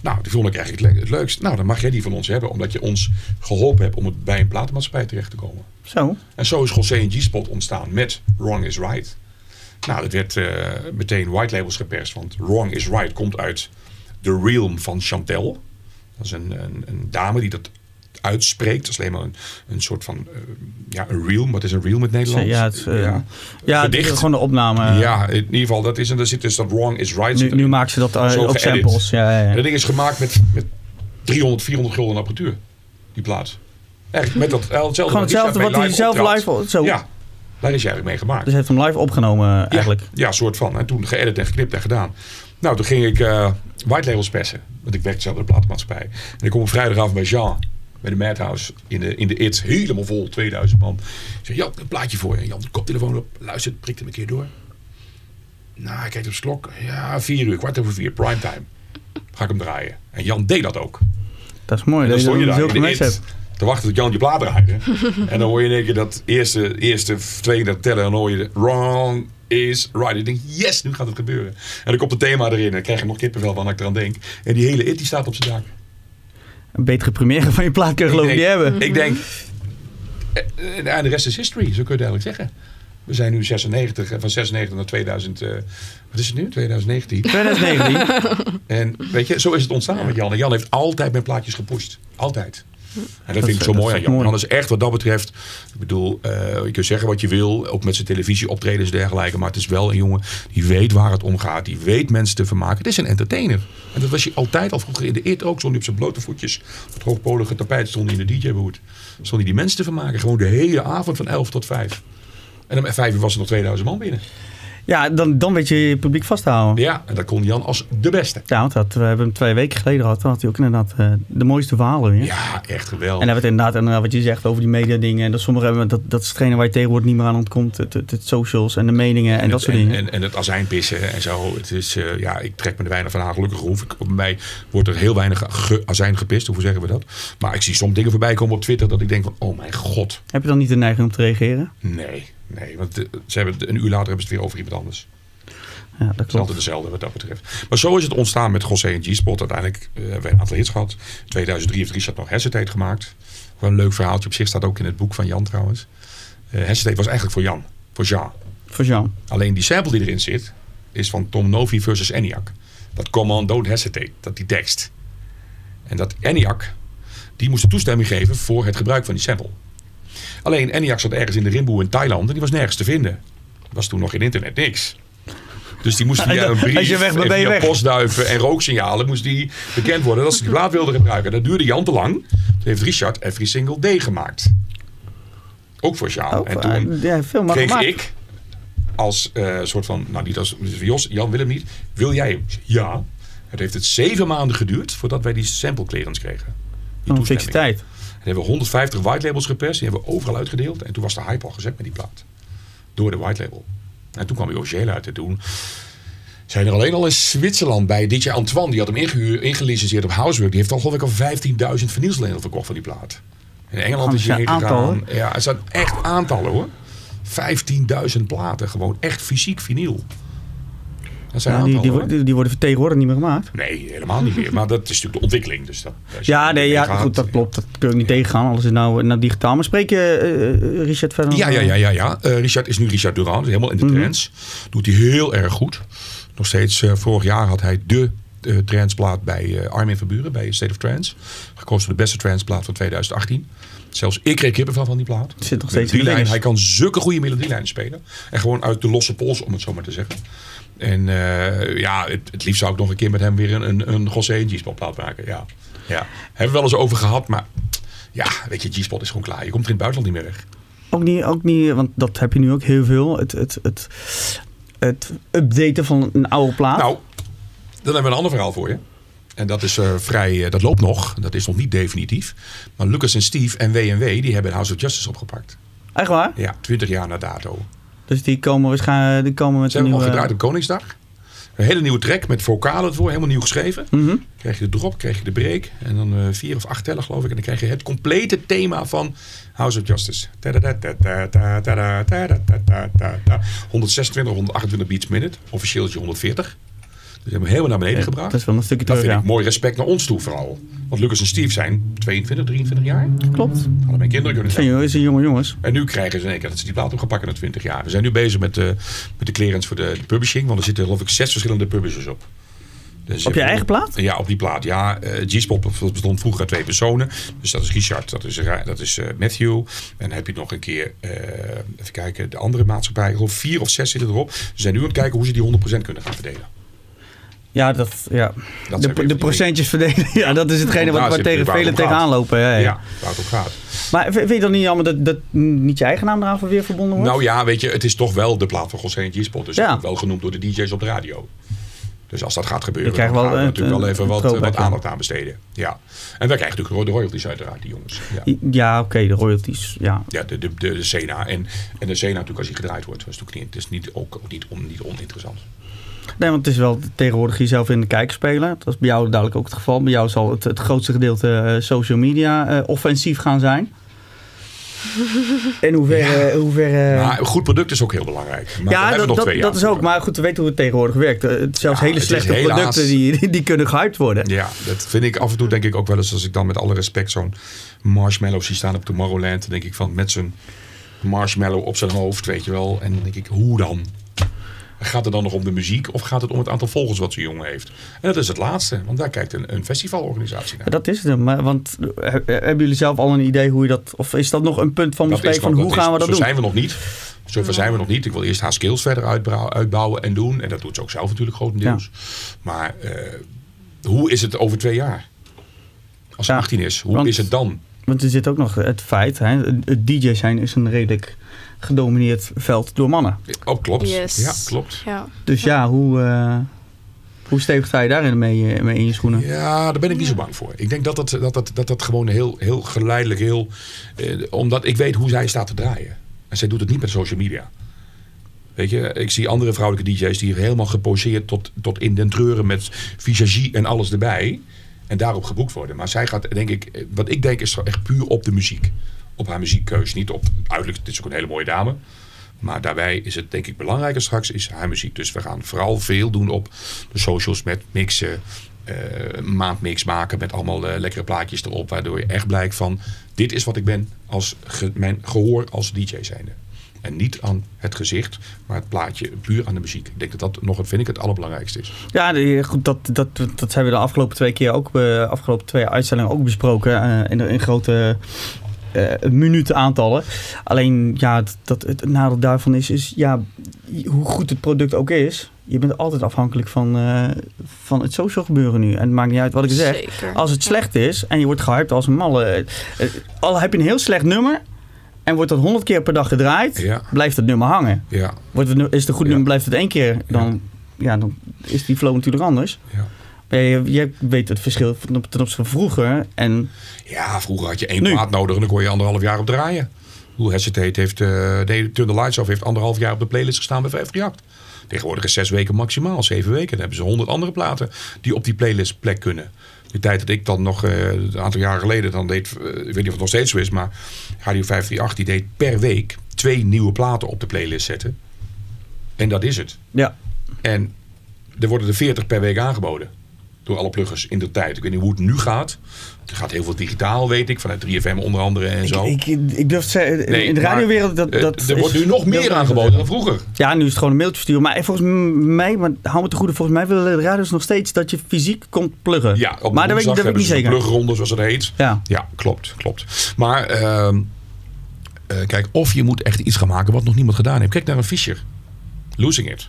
Nou, die vond ik eigenlijk het leukst. Nou, dan mag jij die van ons hebben. Omdat je ons geholpen hebt om het bij een platenmaatschappij terecht te komen. Zo. En zo is José en G-Spot ontstaan met Wrong is Right. Nou, dat werd uh, meteen white labels geperst. Want Wrong is Right komt uit The Realm van Chantel. Dat is een, een, een dame die dat uitspreekt. Dat is alleen maar een, een soort van, uh, ja, een reel. Wat is een reel met Nederlands? Ja, het, uh, ja. ja het is gewoon de opname. Ja, in ieder geval, dat is en daar zit dus dat wrong is right. Nu, nu maakt ze dat uh, op samples. Ja, ja, Dat ding is gemaakt met, met 300, 400 gulden apparatuur. Die plaat. Echt, met dat, hetzelfde. Gewoon hetzelfde wat hij zelf live... Zo. Ja, daar is hij eigenlijk mee gemaakt. Dus hij heeft hem live opgenomen eigenlijk? Ja, ja, soort van. En toen geëdit en geknipt en gedaan. Nou, toen ging ik uh, white labels persen. Want ik werkte zelf bij de platenmaatschappij. En ik kom op vrijdagavond bij Jean bij de Madhouse in de, in de IT. Helemaal vol, 2000 man. Ik zeg, Jan, een plaatje voor je. Jan, de koptelefoon op. Luister, prikt hem een keer door. Nou, hij kijkt op zijn klok. Ja, vier uur, kwart over vier, primetime. Ga ik hem draaien. En Jan deed dat ook. Dat is mooi. Dan stond je daar in de IT te wachten tot Jan je plaat draaide. en dan hoor je in één keer dat eerste, eerste twee dat tellen. En dan hoor je de wrong is right. Ik denk, yes, nu gaat het gebeuren. En dan komt het thema erin en dan krijg je nog kippenvel van als ik eraan denk. En die hele it die staat op zijn dak. Een betere première van je plaat kun je geloof ik niet hebben. Ik denk, eh, eh, en de rest is history, zo kun je het eigenlijk zeggen. We zijn nu 96, en van 96 naar 2000, uh, wat is het nu? 2019. 2019. en weet je, zo is het ontstaan met Jan. En Jan heeft altijd mijn plaatjes gepusht. Altijd. En dat, vind ik zo mooi aan Jan. Jan is echt wat dat betreft, ik bedoel, uh, je kunt zeggen wat je wil, ook met zijn televisieoptredens en dergelijke, maar het is wel een jongen die weet waar het om gaat, die weet mensen te vermaken. Het is een entertainer. En dat was hij altijd al vroeger in de eet ook, stond hij op zijn blote voetjes, op het hoogpolige tapijt stond hij in de DJ-boot. Stond hij die mensen te vermaken, gewoon de hele avond van 11 tot 5. En om 5 uur was er nog 2000 man binnen. Ja, dan, dan weet je je publiek vasthouden. Ja, en dat kon Jan als de beste. Ja, want dat, we hebben hem twee weken geleden gehad. Toen had hij ook inderdaad uh, de mooiste verhalen weer. Ja, echt geweldig. En dan hebben inderdaad, en wat je zegt over die media dingen. En dat sommige hebben, dat, dat is hetgene waar je tegenwoordig niet meer aan ontkomt. Het, het, het socials en de meningen en, en dat het, soort en, dingen. En, en het azijnpissen en zo. Het is, uh, ja, ik trek me er weinig van aan. Gelukkig hoef ik, bij mij wordt er heel weinig ge, azijn gepist. Hoe zeggen we dat? Maar ik zie soms dingen voorbij komen op Twitter dat ik denk van, oh mijn god. Heb je dan niet de neiging om te reageren? Nee, nee. Want ze hebben, een uur later hebben ze het weer over iemand anders. Ja, dat Het is altijd dezelfde wat dat betreft. Maar zo is het ontstaan met José en G-Spot. Uiteindelijk uh, hebben we een aantal hits gehad. In 2003 heeft Richard nog Hesitate gemaakt. Gewoon een leuk verhaaltje op zich. Staat ook in het boek van Jan trouwens. Uh, Hesitate was eigenlijk voor Jan. Voor Jean. Voor Jean. Alleen die sample die erin zit. Is van Tom Novi versus ENIAC. Dat Come on, don't hesitate. Dat die tekst. En dat ENIAC. Die moest de toestemming geven voor het gebruik van die sample. Alleen ENIAC zat ergens in de rimboe in Thailand. En die was nergens te vinden. Was toen nog geen internet, niks. Dus die moest via een brief je weg en via weg. postduiven en rooksignalen moest die bekend worden dat ze die plaat wilden gebruiken. Dat duurde Jan te lang. Toen heeft Richard Every Single Day gemaakt. Ook voor Jean. Ook, en toen ja, veel kreeg gemaakt. ik als uh, soort van, nou niet als Jos, Jan wil hem niet. Wil jij hem? Ja. Het heeft het zeven maanden geduurd voordat wij die sample clearance kregen. Die Een fikse tijd. En hebben we 150 white labels geperst. Die hebben we overal uitgedeeld. En toen was de hype al gezet met die plaat. Door de white label. En toen kwam hij officieel uit. En toen zijn er alleen al in Zwitserland bij DJ Antoine. Die had hem ingehuurd, ingelicenseerd op Housework. Die heeft al geloof ik al 15.000 vinyls verkocht van die plaat. In Engeland is hij gegaan. Ja, het zijn echt aantallen hoor. 15.000 platen. Gewoon echt fysiek vinyl. Dat zijn ja, aantallen, die, die, worden, die worden tegenwoordig niet meer gemaakt. Nee, helemaal niet meer. Maar dat is natuurlijk de ontwikkeling. Dus dat, ja, nee, ja gaat, goed, dat klopt. Dat kun je niet tegengaan. Alles is nou, nou digitaal. Maar spreek je uh, Richard verder? Ja, ja, ja. ja, ja. Uh, Richard is nu Richard Durand. Helemaal in de trends. Mm -hmm. Doet hij heel erg goed. Nog steeds, uh, vorig jaar had hij de transplaat bij Armin van Buren. Bij State of Trance. Gekozen voor de beste transplaat van 2018. Zelfs ik kreeg kippen van, van die plaat. Zit nog steeds lijn. Hij kan zulke goede melodielijnen spelen. En gewoon uit de losse pols, om het zo maar te zeggen. En uh, ja, het, het, liefst zou ik nog een keer met hem weer een, een, een José en G-spot plaat maken. Ja. ja. Hebben we wel eens over gehad, maar ja, weet je, G-spot is gewoon klaar. Je komt er in het buitenland niet meer weg. Ook niet, ook niet, want dat heb je nu ook heel veel. Het, het, het, het updaten van een oude plaat. Nou, dan hebben we een ander verhaal voor je. En dat is uh, vrij, uh, dat loopt nog. Dat is nog niet definitief. Maar Lucas en Steve en W&W, die hebben House of Justice opgepakt. Echt waar? Ja, 20 jaar na dato. Dus die komen waarschijnlijk die komen met Ze een hebben nieuwe... al gedraaid op Koningsdag. Een hele nieuwe track met vocalen ervoor, helemaal nieuw geschreven. Mm -hmm. Krijg je de drop, krijg je de break. En dan uh, vier of acht tellen geloof ik. En dan krijg je het complete thema van House of Justice. 126, 128 beats minute. Officieel is je 140. Dus hebben we helemaal naar beneden gebracht. Dat is wel een stukje Dat terug, vind ja. ik mooi respect naar ons toe vooral. Want Lucas en Steve zijn 22, 23 jaar. Klopt. Hadden mijn kinderen kunnen zijn. Zijn, zijn jonge jongens. En nu krijgen ze in één keer dat ze die plaat opgepakt na 20 jaar. We zijn nu bezig met de, met de clearance voor de, de publishing. Want er zitten geloof ik zes verschillende publishers op. Dus op je eigen plaat? Ja, op die plaat. Ja, uh, G-Spot bestond vroeger uit twee personen. Dus dat is Richard, dat is, dat is uh, Matthew. En dan heb je nog een keer, uh, even kijken, de andere maatschappij. Ik vier of zes zitten erop. Ze zijn nu aan het kijken hoe ze die 100% kunnen gaan verdelen. Ja, dat, ja. Dat de, de procentjes verdelen. Ja, dat is hetgene wat, waar tegen velen tegenaan lopen. Ja, ja. ja, waar het op gaat. Maar vind je dan niet jammer dat, dat niet je eigen naam eraan weer verbonden wordt? Nou ja, weet je, het is toch wel de plaat van en G-Spot. Dus ja. wel genoemd door de DJ's op de radio. Dus als dat gaat gebeuren, dan gaan we uh, natuurlijk wel even wat, throwback, wat aandacht aan besteden. Ja. En wij krijgen natuurlijk de royalties uiteraard, die jongens. Ja, ja oké, okay, de royalties. Ja, ja de, de, de, de Sena. En, en de Sena natuurlijk als hij gedraaid wordt. Dat is natuurlijk niet, het is niet, ook, ook niet, on, niet oninteressant. Nee, want het is wel tegenwoordig jezelf in de kijk spelen. Dat is bij jou duidelijk ook het geval. Bij jou zal het, het grootste gedeelte uh, social media uh, offensief gaan zijn. in hoeverre... hoeverre Maar een goed product is ook heel belangrijk. Maar ja, dat, nog dat, twee jaar dat is ook. Maar goed, we weten hoe het tegenwoordig werkt. Eh, het- Zelfs Ja, hele slechte helaas- producten die, die, die kunnen gehyped worden. Ja, dat vind ik af en toe denk ik ook wel eens als ik dan met alle respect zo'n marshmallow zie staan op Tomorrowland. Dan denk ik van met zijn marshmallow op zijn hoofd, weet je wel. En dan denk ik, hoe dan? Gaat het dan nog om de muziek of gaat het om het aantal volgers wat zo'n jongen heeft? En dat is het laatste, want daar kijkt een, een festivalorganisatie naar. Dat is het. Maar, want eh, he- hebben jullie zelf al een idee hoe je dat... Of is dat nog een punt van bespreking van hoe gaan we dat zo doen? zijn we nog niet. Zover zijn we nog niet. Ik wil eerst haar skills verder uitbouwen en doen. En dat doet ze ook zelf natuurlijk grotendeels. Maar eh, hoe is het over twee jaar? Als ze Ja, 18 is, hoe want- is het dan? Want er zit ook nog het feit, hè, het DJ zijn is een redelijk gedomineerd veld door mannen. Oh, klopt. Yes. Ja, klopt. Ja. Dus ja, hoe, eh, hoe stevig sta je daarin mee, eh, mee in je schoenen? Ja, daar ben ik niet zo bang voor. Ik denk dat dat, dat, dat, dat, dat gewoon heel, heel geleidelijk, heel, eh, omdat ik weet hoe zij staat te draaien. En zij doet het niet met social media. Weet je, ik zie andere vrouwelijke DJ's die helemaal geposeerd tot, tot in den treuren met visagie en alles erbij. En daarop geboekt worden. Maar zij gaat, denk ik, wat ik denk is echt puur op de muziek. Op haar muziekkeus. Niet op, uiterlijk, het is ook een hele mooie dame. Maar daarbij is het denk ik belangrijker straks is haar muziek. Dus we gaan vooral veel doen op de socials met mixen. eh maandmix maken met allemaal eh, lekkere plaatjes erop. Waardoor je echt blijkt van dit is wat ik ben als mijn gehoor als DJ zijnde. En niet aan het gezicht, maar het plaatje puur aan de muziek. Ik denk dat dat nog, vind ik, het allerbelangrijkste is. Ja, goed, dat, dat, dat hebben we de afgelopen twee keer ook, de afgelopen twee uitzendingen ook besproken. eh, in, in grote eh minutenaantallen. Alleen, ja, het, dat, het nadeel daarvan is, is, ja, hoe goed het product ook is. Je bent altijd afhankelijk van, eh, van het social gebeuren nu. En het maakt niet uit wat ik zeg. Zeker. Als het slecht is en je wordt gehyped als een malle. eh, Al heb je een heel slecht nummer en wordt dat honderd keer per dag gedraaid, Ja. blijft het nummer hangen. Ja, Wordt het, nu- is het een goed Ja. nummer, blijft het één keer, dan, ja. dan is die flow natuurlijk anders. ja. Maar je, je weet het verschil ten op- ten opzichte van vroeger. En Ja, vroeger had je één Nu. plaat nodig en dan kon je anderhalf jaar op draaien. Hoe Hesitate heeft, nee, Turn the Lights Off heeft anderhalf jaar op de playlist gestaan bij 538. Tegenwoordig is zes weken maximaal, zeven weken. Dan hebben ze honderd andere platen die op die playlist plek kunnen. De tijd dat ik dan nog, eh, een aantal jaren geleden, dan deed, eh, ik weet niet of het nog steeds zo is, maar Radio 538 die deed per week twee nieuwe platen op de playlist zetten. En dat is het. ja, En er worden er 40 per week aangeboden. Door alle pluggers in de tijd. Ik weet niet hoe het nu gaat. Er gaat heel veel digitaal, weet ik. Vanuit 3FM onder andere en zo. ik, ik, durf te zeggen, Nee, in de radiowereld... Dat, eh, dat er is- wordt nu nog meer aangeboden dan vroeger. Ja, nu is het gewoon een mailtje versturen. Maar volgens mij, maar hou me te goede, volgens mij willen de radio's nog steeds dat je fysiek komt pluggen. Ja, op maar dat weet, ik- dat weet ik niet zeker. Plugronde, zoals het heet. Ja. Ja, klopt, klopt. Maar ehm, eh, kijk, of je moet echt iets gaan maken wat nog niemand gedaan heeft. Kijk naar een Fischer. Losing It.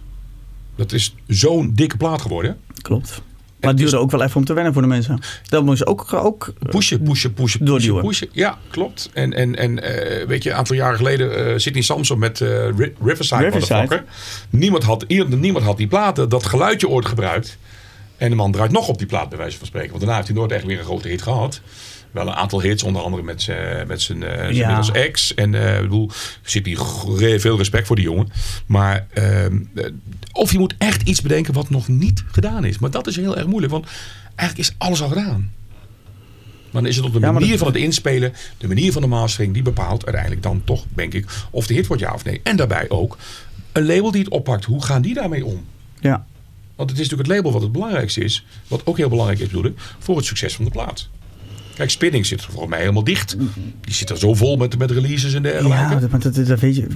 Dat is zo'n dikke plaat geworden. Klopt. Maar het is- duurde ook wel even om te wennen voor de mensen. Dat moest ook, ook Pushen, pushen, pushen, pushen, Doorduwen. pushen. Ja, klopt. En, en, en eh, weet je, een aantal jaren geleden eh Sidney Samson met eh, Ri- Riverside, Riverside. Niemand had, iemand, niemand had die platen, dat geluidje ooit gebruikt. En de man draait nog op die plaat, bij wijze van spreken. Want daarna heeft hij nooit echt weer een grote hit gehad. Wel een aantal hits, onder andere met, z'n- met zijn, eh zijn Ja. middels ex. En eh, ik bedoel, er zit hier veel respect voor die jongen. Maar ehm, eh, of je moet echt iets bedenken wat nog niet gedaan is. Maar dat is heel erg moeilijk, want eigenlijk is alles al gedaan. Maar dan is het op de Ja, manier dat- van het inspelen, de manier van de mastering, die bepaalt uiteindelijk dan toch, denk ik, of de hit wordt ja of nee. En daarbij ook een label die het oppakt. Hoe gaan die daarmee om? Ja. Want het is natuurlijk het label wat het belangrijkste is. Wat ook heel belangrijk is, bedoel ik, voor het succes van de plaat. Kijk, Spinning zit er volgens mij helemaal dicht. Die zit er zo vol met, met releases en dergelijke. Ja, dat, maar dat, dat weet je.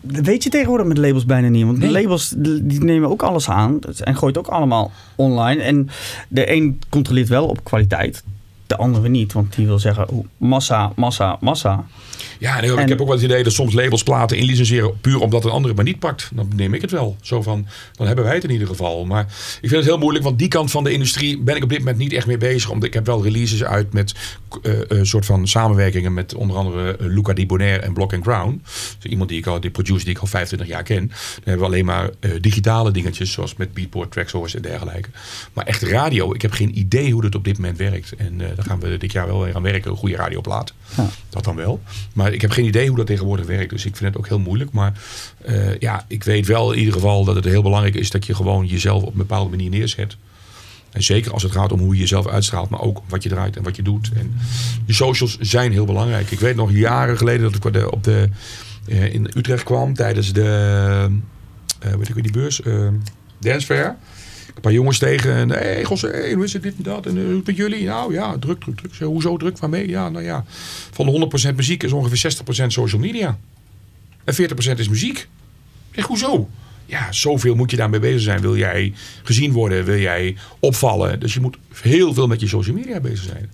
Dat weet je tegenwoordig met labels bijna niet. Want Nee. de labels die nemen ook alles aan en gooit ook allemaal online. En de een controleert wel op kwaliteit, de andere niet. Want die wil zeggen oh, massa, massa, massa. Ja, en ik heb ook wel het idee dat soms labels platen inlicenseren puur omdat een andere maar niet pakt. Dan neem ik het wel. Zo van, dan hebben wij het in ieder geval. Maar ik vind het heel moeilijk, want die kant van de industrie ben ik op dit moment niet echt mee bezig. Omdat ik heb wel releases uit met eh, een soort van samenwerkingen met onder andere eh, Luca Di Bonaire en Block and Crown. Dus iemand die ik al, die producer die ik al 25 jaar ken. Dan hebben we alleen maar eh, digitale dingetjes, zoals met Beatport, Tracksource en dergelijke. Maar echt radio, ik heb geen idee hoe dat op dit moment werkt. En eh, daar gaan we dit jaar wel weer aan werken, een goede radioplaat. Ja. Dat dan wel. Maar ik heb geen idee hoe dat tegenwoordig werkt. Dus ik vind het ook heel moeilijk. Maar eh, ja, ik weet wel in ieder geval dat het heel belangrijk is dat je gewoon jezelf op een bepaalde manier neerzet. En zeker als het gaat om hoe je jezelf uitstraalt, maar ook wat je draait en wat je doet. En die socials zijn heel belangrijk. Ik weet nog jaren geleden dat ik op de, eh, in Utrecht kwam tijdens de, eh, weet ik weer, die beurs, Dance Fair. Een paar jongens tegen. En, Gosse, hey, hoe is het dit en dat? En eh, hoe met jullie? Nou ja, druk, druk, druk. Hoezo druk? Waarmee? Ja, nou ja. Van de 100% muziek is ongeveer 60% social media. En 40% is muziek. Ik zeg, hoezo? Ja, zoveel moet je daarmee bezig zijn. Wil jij gezien worden? Wil jij opvallen? Dus je moet heel veel met je social media bezig zijn.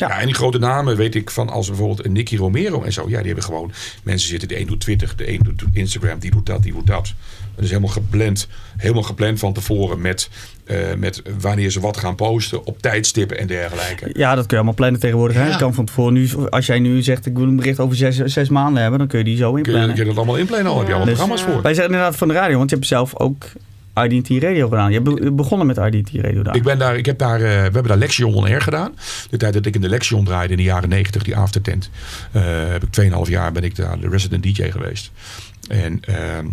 Ja. Ja. en die grote namen weet ik van als bijvoorbeeld een Nicky Romero en zo. Ja, die hebben gewoon mensen zitten. De een doet Twitter, de een doet Instagram, die doet dat, die doet dat. Het is helemaal gepland, helemaal gepland van tevoren met, eh, met wanneer ze wat gaan posten op tijdstippen en dergelijke. Ja, dat kun je allemaal plannen tegenwoordig. Hè? Ja. Je kan van tevoren nu, als jij nu zegt ik wil een bericht over zes, zes maanden hebben, dan kun je die zo Kun je, inplannen. kun je dat allemaal inplannen al? Heb je allemaal Dus- programma's voor? Wij zeggen inderdaad van de radio, want je hebt zelf ook IDT Radio gedaan. Je hebt be- begonnen met IDT Radio daar. Ik ben daar, ik heb daar, eh, we hebben daar Lexion on Air gedaan. De tijd dat ik in de Lexion draaide in de jaren 90, die aftertent. eh heb ik 2,5 jaar ben ik daar de resident DJ geweest. En ehm,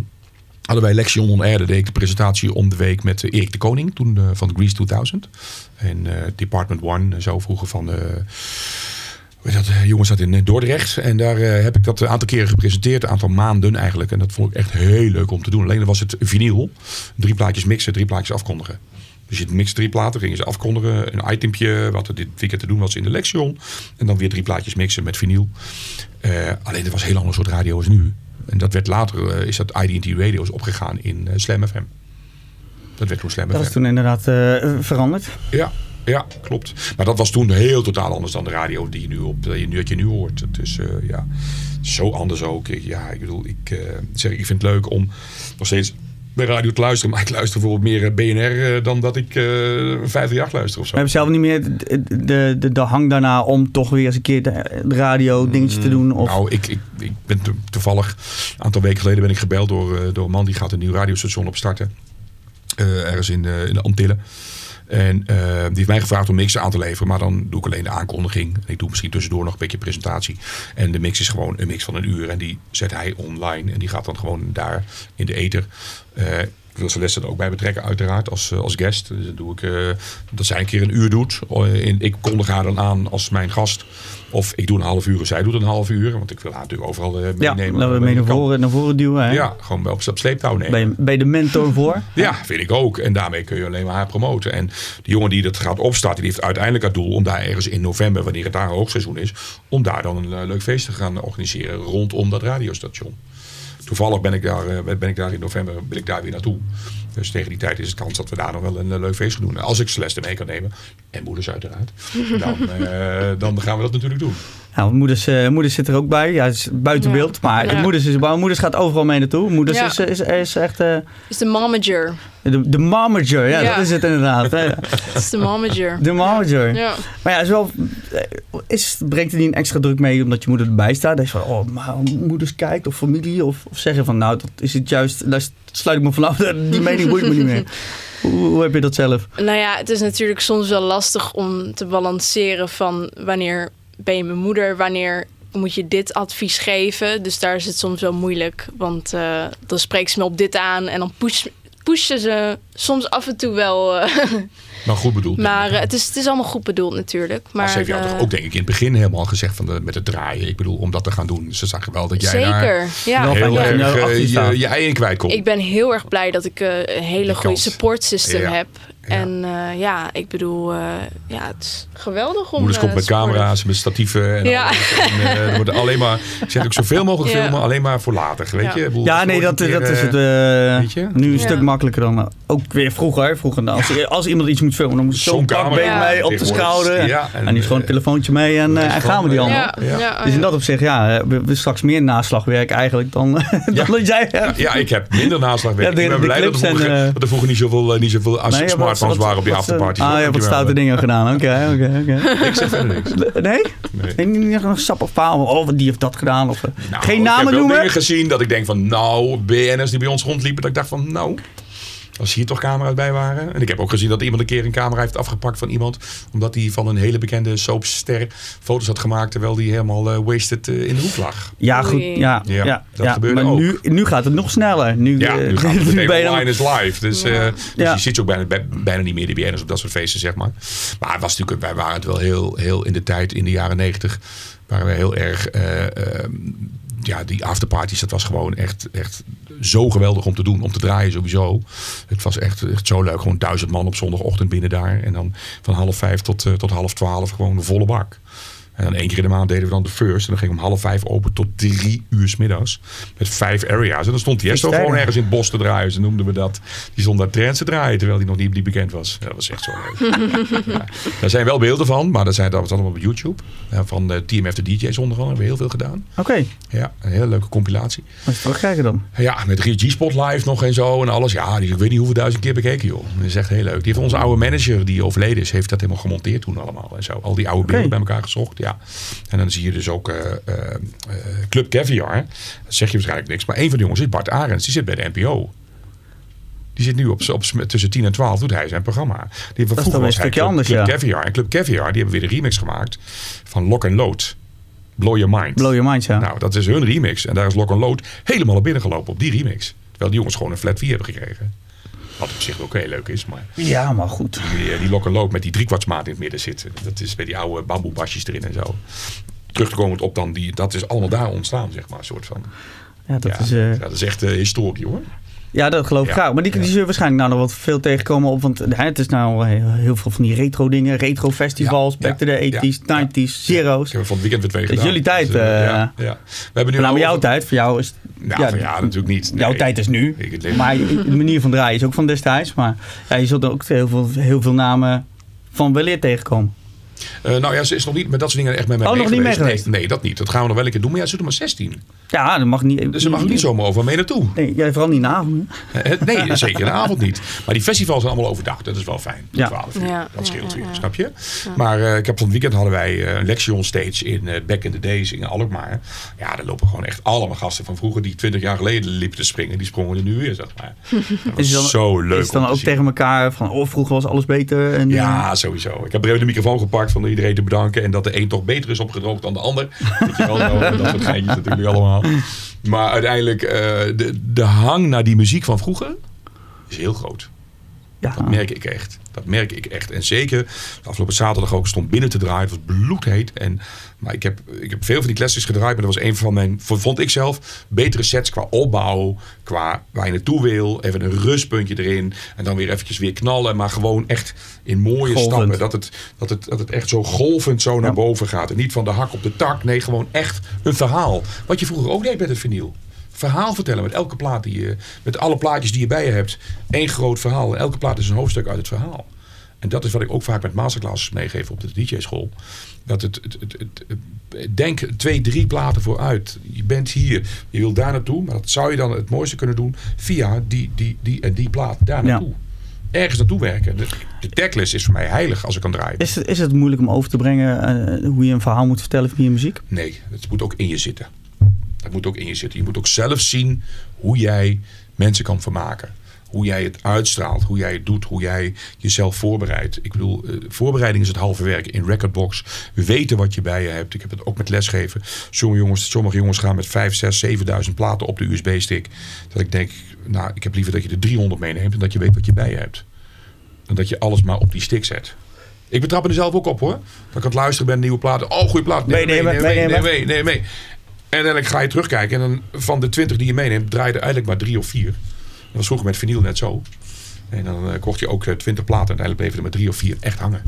hadden wij Lexion on Air. Deed ik de presentatie om de week met eh, Erik de Koning. Toen van Grease 2000. En Department One. Zo vroeger van... heet dat, eh, jongens zat in eh, Dordrecht. En daar eh, heb ik dat een aantal keren gepresenteerd. Een aantal maanden eigenlijk. En dat vond ik echt heel leuk om te doen. Alleen dan was het vinyl. Drie plaatjes mixen, drie plaatjes afkondigen. Dus je mixt drie platen, gingen ze afkondigen. Een itempje, wat er dit weekend te doen was in de Lexion. En dan weer drie plaatjes mixen met vinyl. Alleen dat was een heel ander soort radio als nu. En dat werd later, is dat IDT Radio's opgegaan in Slam FM. Dat werd toen Slam dat FM. is toen inderdaad veranderd. Ja, ja, klopt. Maar dat was toen heel totaal anders dan de radio die je nu op, die je, nu- dat je nu hoort. Dus eh, ja, zo anders ook. Ik- Ja, ik bedoel, ik, eh, zeg, ik vind het leuk om nog steeds bij radio te luisteren. Maar ik luister bijvoorbeeld meer eh, BNR eh, dan dat ik eh 538 luister of zo. We hebben zelf niet meer de, de, de, de hang daarna om toch weer eens een keer de, de radio dingetje te doen. Of, Nou, ik, ik, ik ben to- toevallig, een aantal weken geleden ben ik gebeld door, eh, door een man die gaat een nieuw radiostation opstarten. Eh, ergens in de, in de Antillen. En eh, die heeft mij gevraagd om mixen aan te leveren. Maar dan doe ik alleen de aankondiging. Ik doe misschien tussendoor nog een beetje presentatie. En de mix is gewoon een mix van een uur. En die zet hij online. En die gaat dan gewoon daar in de ether. Eh, ik wil Celeste er ook bij betrekken, uiteraard, als, eh, als guest. Dus dat doe ik, eh, dat zij een keer een uur doet. Eh, in- ik kondig haar dan aan als mijn gast. Of ik doe een half uur en zij doet een half uur. Want ik wil haar natuurlijk overal eh, ja, meenemen. laten we mee naar voren, naar voren duwen. Hè? Ja, gewoon bij op op sleeptouw nemen. Ben, je, ben je de mentor voor? Ja, vind ik ook. En daarmee kun je alleen maar haar promoten. En die jongen die dat gaat opstarten, die heeft uiteindelijk het doel om daar ergens in november, wanneer het daar hoogseizoen is, om daar dan een eh, leuk feest te gaan organiseren rondom dat radiostation. Toevallig ben ik daar, eh, ben ik daar in november ben ik daar weer naartoe. Dus tegen die tijd is het kans dat we daar nog wel een eh, leuk feest gaan doen. Als ik Celeste mee kan nemen, en moeders uiteraard, dan, eh, dan gaan we dat natuurlijk doen. Nou, moeders, eh, moeders zit er ook bij. Ja, het is buiten Ja. beeld. Maar Ja. moeders, is, moeders gaat overal mee naartoe. Moeders Ja. is, is, is echt eh, is de momager. de, de momager. Ja, dat is het inderdaad. is de momager. De momager. Ja. Maar ja, is wel, eh, is, brengt het niet een extra druk mee omdat je moeder erbij staat? Dat je van, oh, maar moeders kijkt of familie? Of, of zeggen van, nou, dat is het juist, daar sluit ik me vanaf. Die mening boeit me niet meer. Hoe, hoe heb je dat zelf? Nou ja, het is natuurlijk soms wel lastig om te balanceren van wanneer ben je mijn moeder, wanneer moet je dit advies geven. Dus daar is het soms wel moeilijk, want eh, dan spreekt ze me op dit aan en dan push, pushen ze soms af en toe wel. eh, Maar goed bedoeld. maar eh, het, is, het is allemaal goed bedoeld natuurlijk. Maar, Maar ze heeft jou eh, toch ook denk ik in het begin helemaal gezegd van de, met het draaien. Ik bedoel, om dat te gaan doen. Ze zagen wel dat jij daar Zeker, ja. Heel erg nou je eh, je, je ei in kwijt kon. Ik ben heel erg blij dat ik eh, een hele goede support system Ja. heb. Ja. En eh, ja, ik bedoel, eh, ja, het is geweldig om... Moeders komt eh, met camera's, met statieven. En Ja. alles. En, eh, wordt alleen maar, ik zeg ook zoveel mogelijk Ja. filmen, alleen maar voor later. Weet Ja. je? Ik bedoel, Ja, nee, dat, dat is het eh, eh, weet je? nu een Ja. stuk makkelijker dan eh, ook weer vroeger. vroeger dan als, als iemand iets moet filmen, dan moet je zo'n Zo'n pak camera been mee op de schouder. Ja, en, en, nu is gewoon een eh, telefoontje mee en, eh, en gaan we die eh, allemaal. Ja, Ja. ja, Dus in ja. dat opzicht, ja, we hebben straks meer naslagwerk eigenlijk dan, dan Ja. dat jij hebt. Ja, ik heb minder naslagwerk. Ja, de- ik ben de blij dat er, clips vroeger, en, eh, dat er vroeger niet zoveel, niet zoveel Nee, smartphones wat- waren op die wat, afterparties. Ah, je hebt wat stoute dingen gedaan. Oké, oké, oké. Ik zeg verder niks. Nee? Nee. Nee, niet nog een sappig verhaal. Oh, die heeft dat gedaan. Of, Nou, geen Ik namen heb wel noemen? dingen gezien dat ik denk van, nou, BN'ers die bij ons rondliepen, dat ik dacht van, nou, Als hier toch camera's bij waren. En ik heb ook gezien dat iemand een keer een camera heeft afgepakt van iemand. Omdat hij van een hele bekende soapster foto's had gemaakt. Terwijl die helemaal eh, wasted eh, in de hoek lag. Ja, goed. Ja, Ja, ja, dat ja. gebeurde maar ook. Nu, nu gaat het nog sneller. Nu, Ja, eh, nu gaat het meteen online is live. Dus, eh, dus Ja. je ziet je ook bijna, bij- bijna niet meer de BN'ers op dat soort feesten, zeg maar. Maar het was natuurlijk, wij waren het wel heel, heel in de tijd, in de jaren negentig, waren we heel erg... eh, eh, ja, die afterparties, dat was gewoon echt, echt zo geweldig om te doen. Om te draaien sowieso. Het was echt, echt zo leuk. Gewoon duizend man op zondagochtend binnen daar. En dan van half vijf tot, eh, tot half twaalf gewoon de volle bak. En dan één keer in de maand deden we dan de first. En dan ging om half vijf open tot drie uur 's middags. Met vijf areas. En dan stond Tiesto Feestdagen. gewoon ergens in het bos te draaien. Zo noemden we dat. Die stond daar trends te draaien. Terwijl die nog niet, niet bekend was. Ja, dat was echt zo leuk. ja. Daar zijn wel beelden van. Maar dat, zijn, dat was allemaal op YouTube. Ja, van eh, TMF de DJ's onder andere. Hebben we heel veel gedaan. Oké, Ja, een hele leuke compilatie. maar eens terugkijken dan. Ja, met G-Spot live nog en zo en alles. Ja, die, ik weet niet hoeveel duizend keer bekeken, joh. Dat is echt heel leuk. Die heeft onze oude manager, die overleden is, heeft dat helemaal gemonteerd toen allemaal. En zo. Al die oude beelden bij elkaar gezocht, ja. En dan zie je dus ook eh, eh, eh, Club Caviar. Dat zeg je waarschijnlijk niks. Maar een van de jongens is Bart Arends. Die zit bij de NPO. Die zit nu op, op, tussen 10 en 12 doet hij zijn programma. Die, dan vroeger weer een stukje Club, anders, Club ja. Caviar. En Club Caviar, die hebben weer de remix gemaakt van Lock and Load. Blow Your Mind. Blow your mind, ja. Nou, dat is hun remix. En daar is Lock and Load helemaal naar binnen gelopen op die remix. Terwijl die jongens gewoon een flat 4 hebben gekregen. Wat op zich ook heel leuk is. Maar ja, maar goed. die, eh, die Load met die driekwartsmaat in het midden zitten. Dat is bij die oude bamboebasjes erin en zo. Terugkomend op dan die, dat is allemaal daar ontstaan, zeg maar. Een soort van. Ja, dat ja, is... eh, ja, dat is echt eh, historie hoor. Ja, dat geloof ik graag. Maar die, die zullen waarschijnlijk nou nog wat veel tegenkomen op. Want hè, het is nou heel, heel veel van die retro dingen. Retro festivals, back to the 80s, ja, 90s, zero's. Ik heb van het weekend weer twee Dat is gedaan. jullie tijd, Dus, eh, eh, ja. We hebben nu Maar nou, over- jouw tijd, voor jou is... Nou, ja, ja, natuurlijk niet. Jouw tijd is nu. Maar de manier van draaien is ook van destijds. Maar ja, je zult ook heel veel, heel veel namen van weleer tegenkomen. Eh, nou ja, ze is nog niet met dat soort dingen echt met mij Oh, mee nog niet mee geweest. Nee, nee, dat niet. Dat gaan we nog wel een keer doen. Maar ja, ze doet maar 16. Ja, dat mag niet... Dus ze mag er niet zomaar over mee naartoe. Nee, ja, vooral niet in de avond. hè. Eh, Nee, zeker in de avond niet. Maar die festivals zijn allemaal overdag. Dat is wel fijn. Tot Ja. 12 uur. Ja, dat scheelt ja, weer, ja. snap je? Maar eh, ik heb van het weekend hadden wij eh, een Lexion stage in eh, Back in the Days in Alkmaar. Ja, daar lopen gewoon echt allemaal gasten van vroeger die 20 jaar geleden liepen te springen. Die sprongen er nu weer, zeg maar. Dat was Is dan- zo leuk Is het dan te ook zien. tegen elkaar van... Oh, vroeger was alles beter. En, Ja, sowieso. Ik heb er even de microfoon gepakt van iedereen te bedanken. En dat de een toch beter is opgedroogd dan de ander. Weet je wel, dat soort geintjes natuurlijk allemaal. Maar uiteindelijk, eh, de, de hang naar die muziek van vroeger is heel groot. Ja, Dat merk ik echt. Dat merk ik echt. En zeker de afgelopen zaterdag ook stond binnen te draaien. Het was bloedheet. En, maar ik heb, ik heb veel van die classics gedraaid. Maar dat was een van mijn, vond ik zelf, betere sets qua opbouw. Qua waar je naartoe wil. Even een rustpuntje erin. En dan weer eventjes weer knallen. Maar gewoon echt in mooie Golvend. stappen. Dat het, dat, het, dat het echt zo golvend zo naar Ja. boven gaat. En niet van de hak op de tak. Nee, gewoon echt een verhaal. Wat je vroeger ook deed met het vinyl verhaal vertellen met elke plaat die je, met alle plaatjes die je bij je hebt. Eén groot verhaal. Elke plaat is een hoofdstuk uit het verhaal. En dat is wat ik ook vaak met masterclasses meegeef op de DJ-school. Dat het, het, het, denk twee, drie platen vooruit. Je bent hier, je wil daar naartoe. Maar dat zou je dan het mooiste kunnen doen via die, die, die en die plaat daar Ja. naartoe. Ergens naartoe werken. De, de decklist is voor mij heilig als ik kan draaien. Is het, is het moeilijk om over te brengen eh, hoe je een verhaal moet vertellen via muziek? Nee, het moet ook in je zitten. Het moet ook in je zitten. Je moet ook zelf zien hoe jij mensen kan vermaken. Hoe jij het uitstraalt, hoe jij het doet, hoe jij jezelf voorbereidt. Ik bedoel, eh, voorbereiding is het halve werk. In Recordbox weten wat je bij je hebt. Ik heb het ook met lesgeven. Sommige jongens, sommige jongens gaan met 5, 6, 7000 platen op de USB-stick. Dat ik denk, nou, ik heb liever dat je er 300 meeneemt en dat je weet wat je bij je hebt. Dan dat je alles maar op die stick zet. Ik betrap er zelf ook op hoor. Dat ik aan het luisteren ben, nieuwe platen. Oh, goede plaat. Nee, nee, nee, nee, nee, nee, nee. En uiteindelijk ga je terugkijken. En dan van de 20 die je meeneemt, draai je er eigenlijk maar drie of vier. Dat was vroeger met vinyl net zo. En dan eh, kocht je ook eh, 20 platen. En uiteindelijk bleven er maar drie of vier echt hangen.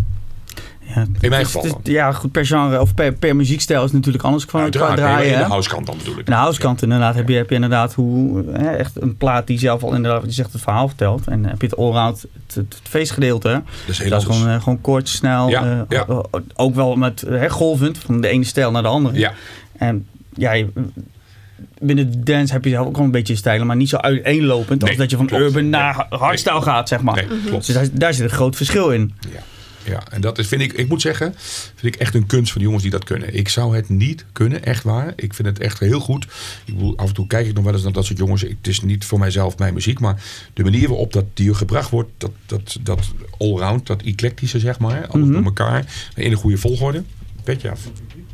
Ja, In mijn geval het ja, goed, per genre of per, per muziekstijl is natuurlijk anders qua, Uiteraard. Nee, draaien. maar in de housekant dan bedoel ik. In de housekant inderdaad heb je, heb je inderdaad hoe, hè, echt een plaat die zelf al inderdaad, je zegt, het verhaal vertelt. En dan heb je het allround, het, het, feestgedeelte. Dat is heel dat is anders. gewoon, eh, gewoon kort, snel. Ja, eh, ook wel met hè, golvend, van de ene stijl naar de andere. Ja, En ja, je- binnen dance heb je zelf ook wel een beetje stijlen, maar niet zo uiteenlopend Nee, als dat je van klopt. urban naar Nee. hardstyle gaat, zeg maar. nee, klopt. Dus daar, daar zit een groot verschil in. Ja. ja, en dat is, vind ik, ik moet zeggen, vind ik echt een kunst van de jongens die dat kunnen. Ik zou het niet kunnen, echt waar. Ik vind het echt heel goed. Ik bedoel, af en toe kijk ik nog wel eens naar dat soort jongens. Het is niet voor mijzelf mijn muziek, maar de manier waarop dat die gebracht wordt, dat, dat, dat allround, dat eclectische zeg maar, alles Mhm. door elkaar, in een goede volgorde. Petje af.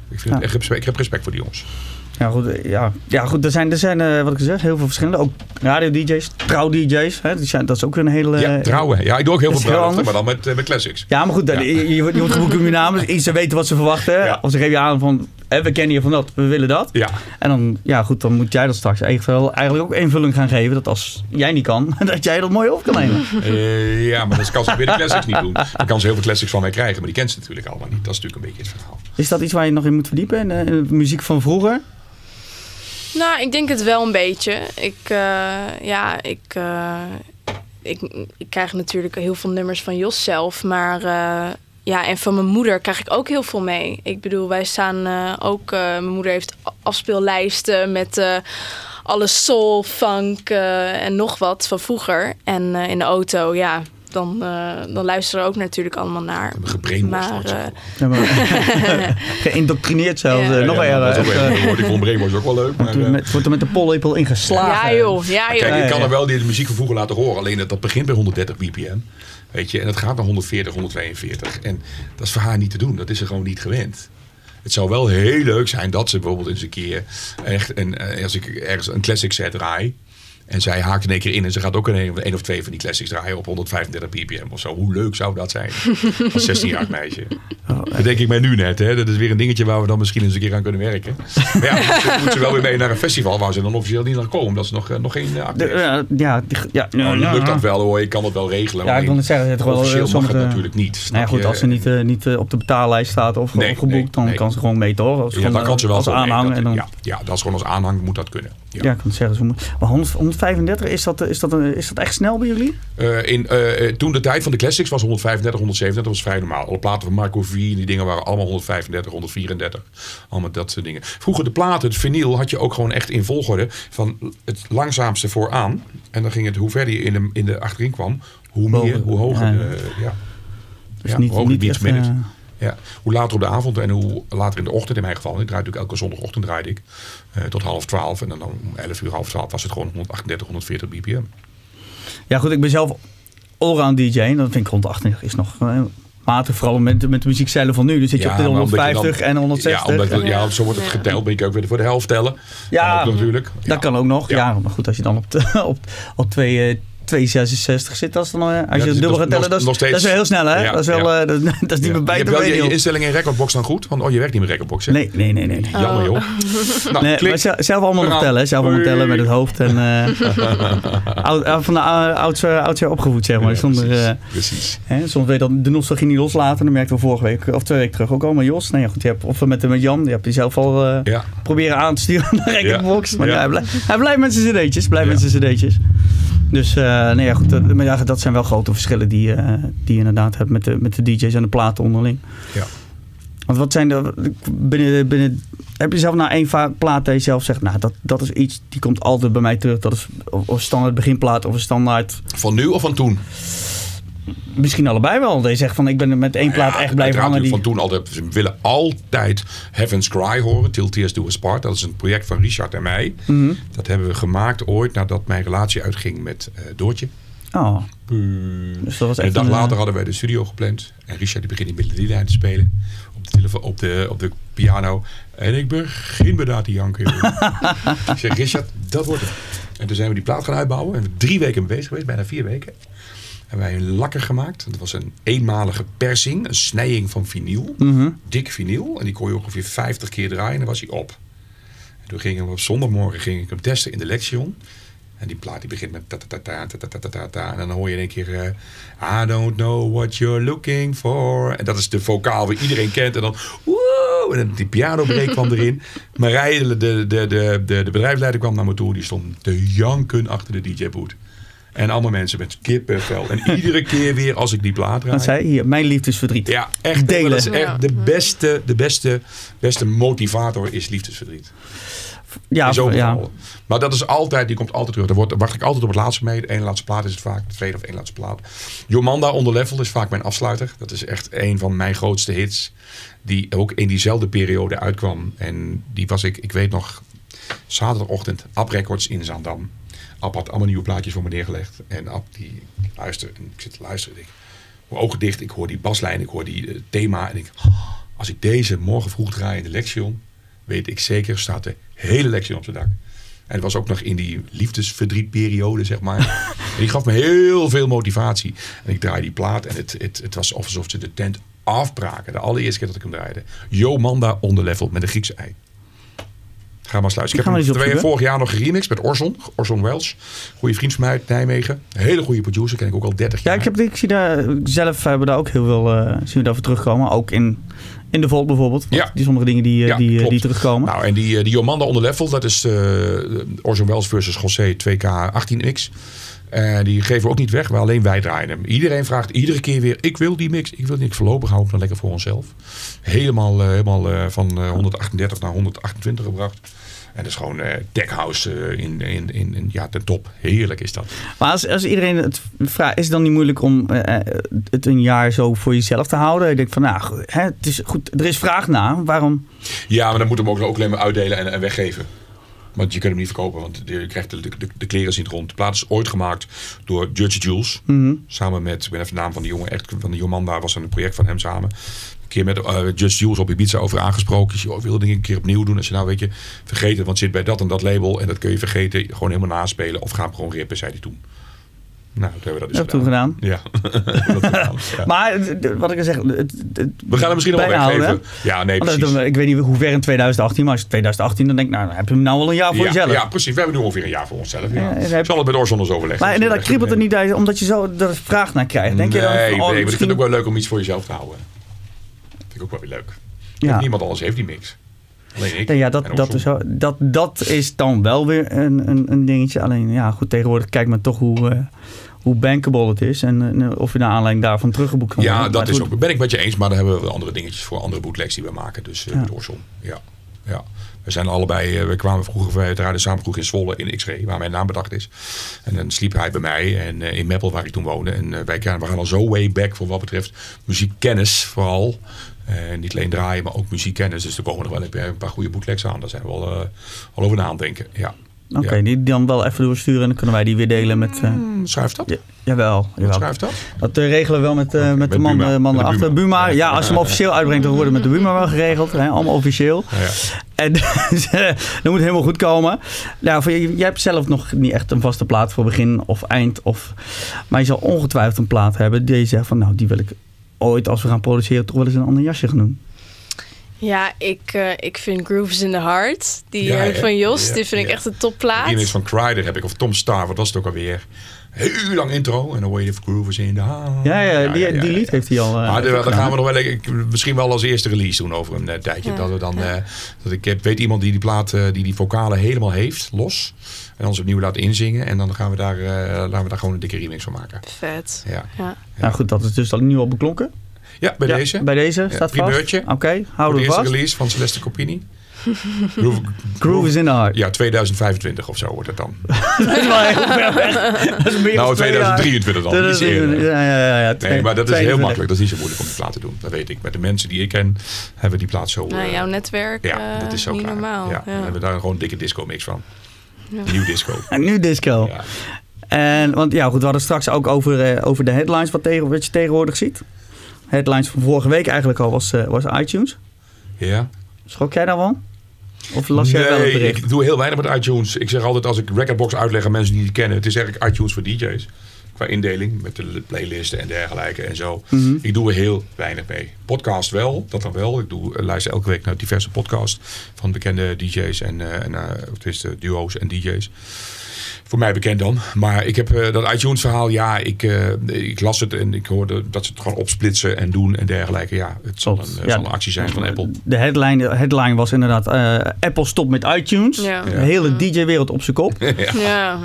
Ik, vind het echt respect, ik heb respect voor die jongens. Ja, goed. eh, Ja, ja, goed er zijn, er zijn eh, wat ik zeg, heel veel verschillende. Ook radio-dj's, trouw-dj's. hè, die zijn- Dat is ook een hele... ja, trouwen. Ja, ik doe ook heel veel bruiloften, maar dan met, eh, met classics. Ja, maar goed, dan- Ja. Je, je, je moet gewoon om je naam. Dus ze weten wat ze verwachten. Of ze geven je aan van, hè, we kennen je van dat, we willen dat. Ja, En dan, ja goed, dan moet jij dat straks eigenlijk, eigenlijk ook invulling gaan geven. Dat als jij niet kan, dat jij dat mooi op kan nemen. Eh, ja, maar dat kan ze weer de classics niet doen. Dan kan ze heel veel classics van mij krijgen, maar die kent ze natuurlijk allemaal niet. Dat is natuurlijk een beetje het verhaal. Is dat iets waar je nog in moet verdiepen? In de, in de muziek van vroeger? Nou, ik denk het wel een beetje. Ik, eh, ja, ik, eh, ik, ik krijg natuurlijk heel veel nummers van Jos zelf. Maar eh, ja, en van mijn moeder krijg ik ook heel veel mee. Ik bedoel, wij staan eh, ook... eh, mijn moeder heeft afspeellijsten met eh, alle soul, funk eh, en nog wat van vroeger. En eh, in de auto, ja, dan, eh, dan luisteren we ook natuurlijk allemaal naar. gebrainwashed, Maar, eh, Ja, maar- Geïndoctrineerd zelfs. Ja. eh, nog dat wordt ik vond Brainwash ook wel leuk. Maar, wordt eh, met- het wordt er met de pollepel ingeslagen. ja joh, ja joh. Kijk, ik kan er wel die muziek van vroeger laten horen. Alleen dat, dat begint bij 130 bpm. Weet je, en dat gaat naar 140, 142. En dat is voor haar niet te doen. Dat is ze gewoon niet gewend. Het zou wel heel leuk zijn dat ze bijvoorbeeld eens een keer echt een, eh, als ik ergens een classic set draai. En zij haakt in één keer in en ze gaat ook een, een of twee van die classics draaien op 135 ppm of zo. Hoe leuk zou dat zijn? Als 16-jarig meisje. Dat denk ik mij nu net. Hè? Dat is weer een dingetje waar we dan misschien eens een keer aan kunnen werken. Maar ja, dan moet ze wel weer mee naar een festival waar ze dan officieel niet naar komen. Omdat ze nog, eh, nog geen uh, De- ja, ja, ja, ja, nou, ja. lukt dat wel hoor, ik kan het wel regelen. Ja, ik wil zeggen, het wel, officieel eh, mag het natuurlijk niet. Nou ja, goed, als ze niet, eh, niet eh, op de betaallijst staat of Nee, opgeboekt, nee, dan nee. kan ze gewoon mee toch? Als, ja, gewoon, dan kan ze wel als aanhang. dat- en dan, ja, ja, dat is gewoon als aanhang moet dat kunnen. Ja. ja. ik kan het zeggen. Maar 100 135, is dat, is, dat, een- is dat echt snel bij jullie? Eh, in, eh, toen de tijd van de classics was 135, 137, dat was vrij normaal. Alle platen van Marco V, die dingen waren allemaal 135, 134. Allemaal dat soort dingen. Vroeger de platen, het vinyl, had je ook gewoon echt in volgorde van het langzaamste vooraan. En dan ging het, hoe verder je in de, in de achterin kwam, hoe meer, hoe hoger. Ja. de- ja. Dus Ja, niet, niet echt, eh, Ja, hoe later op de avond en hoe later in de ochtend in mijn geval. Ik draai natuurlijk elke zondagochtend draaide ik eh, tot half twaalf. En dan om 11 uur, half twaalf was het gewoon 138, 140 bpm. Ja goed, ik ben zelf allround DJ. En dat vind ik rond de 28 is nog eh, matig. Vooral met, met de muziekstijlen van nu. Dan zit je op de maar omdat je 150 dan- en 160. Ja, omdat, ja, zo wordt het geteld. Ben ik ook weer voor de helft tellen. Ja, ook natuurlijk. Dat Ja. kan ook nog. Ja. Ja. maar goed, als je dan op, de, op, op twee, eh, 266 zit, dat is dan, eh, als je is- het dubbel gaat tellen, nog- dat is, nog steeds- dat is wel heel snel, hè? Ja, dat, is wel, ja. eh, dat, dat is niet Ja. meer bij je te hebt wel je, benen, je instellingen in Recordbox dan goed? Want oh, je werkt niet met Recordbox, hè? Nee, nee, nee, nee. nee. Jammer, joh. Nou, Nee, maar zelf, zelf allemaal nog Nou, tellen. Zelf allemaal tellen met het hoofd. En, eh, oud, eh, van de uh, oudsher, opgevoed, zeg maar. Ja, Zonder, precies, eh, precies. hè, soms weet je dat de nostalgie niet loslaten. Dat merkten we vorige week, of twee weken terug ook al. Maar Jos, nou ja, goed, je hebt, of met, met Jan, die heb je zelf al eh, Ja. proberen aan te sturen naar Recordbox. Maar Ja. ja. hij, blijft, hij blijft met zijn cd'tjes. Blijft Ja. met zijn cd'tjes. Dus uh, nee, ja, goed, dat, maar ja, dat zijn wel grote verschillen die, uh, die je inderdaad hebt met de, met de DJ's en de platen onderling. Ja. Want wat zijn de. Binnen, binnen, heb je zelf nou één plaat dat je zelf zegt, nou, dat, dat is iets die komt altijd bij mij terug. Dat is of of standaard beginplaat of een standaard. Van nu of van toen? Misschien allebei wel. Dat je zegt van ik ben met één plaat Ja, echt blijven hangen. Die, Van toen altijd. We willen altijd Heaven's Cry horen. Till Tears Do Us Part. Dat is een project van Richard en mij. Mhm. Dat hebben we gemaakt ooit nadat mijn relatie uitging met eh, Doortje. Oh, dus dat was echt een dag een, eh, later hadden wij de studio gepland. En Richard die begint die melodielijn te spelen. Op de, telefoon, op de, op de piano. En ik begin bij daar te janken. ik zeg, Richard, dat wordt het. En toen zijn we die plaat gaan uitbouwen. En we drie weken mee bezig geweest. Bijna vier weken. En wij een lakker gemaakt. Dat was een eenmalige persing. Een snijing van vinyl. mhm. Dik vinyl. En die kon je ongeveer 50 keer draaien. En dan was hij op. En toen gingen we op zondagmorgen ging ik hem testen in de Lexion. En die plaat die begint met ta ta ta ta ta ta ta ta ta. En dan hoor je in één keer... eh, I don't know what you're looking for. En dat is de vocaal die iedereen kent. En dan... Woe! En dan die pianobreak kwam erin. Marije, de, de, de, de, de, de bedrijfsleider kwam naar me toe. Die stond te janken achter de DJ-boot. En allemaal mensen met kippenvel. En iedere keer weer als ik die plaat draai. Wat zei hier, mijn liefdesverdriet. Ja, echt. Delen. Dat is echt de beste, de beste, beste motivator is liefdesverdriet. Ja, in zoveel ja. Maar dat is altijd, die komt altijd terug. Daar wordt- daar wacht ik altijd op het laatste mee. De ene laatste plaat is het vaak, de tweede of één laatste plaat. Jomanda onder level is vaak mijn afsluiter. Dat is echt een van mijn grootste hits. Die ook in diezelfde periode uitkwam. En die was ik, ik weet nog, zaterdagochtend, Ab Records in Zaandam. Ab had allemaal nieuwe plaatjes voor me neergelegd. En Ab die, en ik zit te luisteren. en Ik, mijn ogen dicht, ik hoor die baslijn, ik hoor die eh, thema. En ik, als ik deze morgen vroeg draai in de Lexion, weet ik zeker, staat de hele Lexion op zijn dak. En het was ook nog in die liefdesverdrietperiode, zeg maar. en die gaf me heel veel motivatie. En ik draai die plaat en het, het, het was alsof ze de tent afbraken. De allereerste keer dat ik hem draaide. Jomanda onderlevel met een Griekse ei. Ga maar sluiten. Ik heb hem twee, vorig jaar nog geremixed met Orson. Orson Welles. Goede vriend van mij uit Nijmegen. Hele goede producer. Ken ik ook al 30 Ja, jaar. ik, heb, ik zie daar zelf hebben daar ook heel veel eh, zien we daarvoor terugkomen. Ook in, in de Volt bijvoorbeeld. Ja. Die sommige dingen die, eh, Ja, die, eh, die terugkomen. Nou, en die, die Jomanda onder level, dat is uh, Orson Welles versus José 2K 18X. En die geven we ook niet weg, maar alleen wij draaien hem. Iedereen vraagt iedere keer weer, ik wil die mix. Ik wil die voorlopig houden dan lekker voor onszelf. Helemaal, eh, helemaal eh, van eh, 138 naar 128 gebracht. En dat is gewoon eh tech house eh, in, in, in, in, ja, de top. Heerlijk is dat. Maar als, als iedereen het vraagt, is het dan niet moeilijk om eh, eh, het een jaar zo voor jezelf te houden? Ik denk van, nou, goed, hè, het is goed, er is vraag naar. Waarom? Ja, maar dan moet hem ook, ook alleen maar uitdelen en, en weggeven. Want je kunt hem niet verkopen, want je krijgt de, de, de kleren niet rond. De plaat is ooit gemaakt door Judge Jules. Mhm. Samen met, ik ben even de naam van die jongen, echt van die Jomanda was een project van hem samen. Een keer met uh, Just Jules op Ibiza over aangesproken. Je wil dingen een keer opnieuw doen. Als je nou weet je, vergeten, want het zit bij dat en dat label. En dat kun je vergeten, gewoon helemaal naspelen. Of ga hem gewoon rippen, zei hij toen. Nou, dat hebben we dat dus gedaan. toen gedaan. Ja. dat gedaan, ja. Maar wat ik al zeg, het, het we gaan hem misschien nog weggeven. Ja, nee, precies. dat- ik weet niet hoe ver in 2018, maar als het 2018 dan denk ik, nou, dan heb je hem nou al een jaar voor ja, jezelf. ja, precies. We hebben nu ongeveer een jaar voor onszelf. Ja. Ja, heb- zal het met Orson eens overleggen. Maar inderdaad, kriebelt het niet uit, omdat je zo er vraag naar krijgt. Denk nee, je dan, van, nee, oh, maar ik vind het ook wel leuk om iets voor jezelf te houden. Vind ik ook wel weer leuk. Ja. Niemand anders heeft die mix. Alleen ik. Nee, ja, dat, dat, is, dat, dat is dan wel weer een, een, een dingetje. Alleen, ja, goed, tegenwoordig kijkt men toch hoe, eh, hoe bankable het is. En eh, of je naar aanleiding daarvan teruggeboekt kan worden. Ja, dat is ook, ben ik met je eens, maar dan hebben we andere dingetjes voor andere bootlegs die we maken. Dus eh, Ja. met Orson. Ja. ja. We zijn allebei, we kwamen vroeger, wij draaiden samen vroeger in Zwolle in X-Ray, waar mijn naam bedacht is. En dan sliep hij bij mij en in Meppel, waar ik toen woonde. En wij gaan, we gaan al zo way back voor wat betreft muziekkennis vooral. Eh, niet alleen draaien, maar ook muziekkennis. Dus er komen nog wel een, paar goede bootlegs aan. Daar zijn we wel eh, al over na aan het denken. Ja. Oké, Ja. die dan wel even doorsturen en dan kunnen wij die weer delen met... eh, Hmm, Schuift dat? ja, jawel, Wat jawel. schuift dat? Dat regelen we wel met, met, met de man, Buma. man. Buma. Buma, Ja. als je hem officieel uitbrengt, dan wordt het met de Buma wel geregeld. Hè, allemaal officieel. Ja. En dus, dat moet helemaal goed komen. Nou, jij hebt zelf nog niet echt een vaste plaat voor begin of eind. Of, maar je zal ongetwijfeld een plaat hebben die je zegt van... nou, die wil ik ooit als we gaan produceren toch wel eens een ander jasje gaan doen. Ja, ik, eh, ik vind Grooves in the Heart. Die Ja, eh, van Jos, Ja, die vind ik echt een topplaat. remix van Crider heb ik, of Tom Star, wat was het ook alweer? Heel lang intro. En dan hoor je de groove in de hand. Ja, ja, die, die lied heeft hij al. eh, Maar gaan we nog wel, ik, misschien wel als eerste release doen over een tijdje. Ja. Dat we dan, eh, dat ik heb, weet iemand die die plaat, die die vocalen helemaal heeft, los. En ons opnieuw laat inzingen. En dan gaan we daar, eh, laten we daar gewoon een dikke remix van maken. Vet. Ja, Ja. Nou goed, dat is dus al nu al beklonken. ja bij Ja, deze. Bij deze staat vast. Oké, Voor houden de we eerste vast. release van Celeste Copini. Groove, Groove is in the heart. Ja, 2025 of zo wordt het dan. dat is wel heel ver weg. Dat is meer dan Nou, twee jaar. 2023 dan. Iets eerder. Ja, ja, ja. ja. Nee, maar dat is heel 22. makkelijk. Dat is niet zo moeilijk om die plaat te doen. Dat weet ik. Met de mensen die ik ken, hebben we die plaat zo... Nou, eh, jouw netwerk, ja, eh, dat is zo niet klaar. normaal. Ja, Ja. Dan hebben we daar gewoon een dikke disco mix van. Nieuw disco. En nu disco. Ja. En, want ja, goed, we hadden straks ook over, eh, over de headlines wat, tegen, wat je tegenwoordig ziet. Headlines van vorige week eigenlijk al was, eh, was iTunes. ja. Schrok jij daarvan? Of las jij wel het Nee, bericht? ik doe heel weinig met iTunes. Ik zeg altijd als ik Recordbox uitleg aan mensen die het kennen. Het is eigenlijk iTunes voor DJ's. Qua indeling met de playlisten en dergelijke en zo. Mhm. Ik doe er heel weinig mee. Podcast wel, dat dan wel. Ik doe, eh, luister elke week naar diverse podcasts van bekende DJ's en, eh en tenminste duo's en DJ's. Voor mij bekend dan. Maar ik heb eh, dat iTunes verhaal, ja, ik, eh, ik las het en ik hoorde dat ze het gewoon opsplitsen en doen en dergelijke. Ja, het zal een, eh, Ja. zal een actie zijn van Apple. De headline, de headline was inderdaad eh, Apple stopt met iTunes. Ja. De hele DJ-wereld op zijn kop. Ja.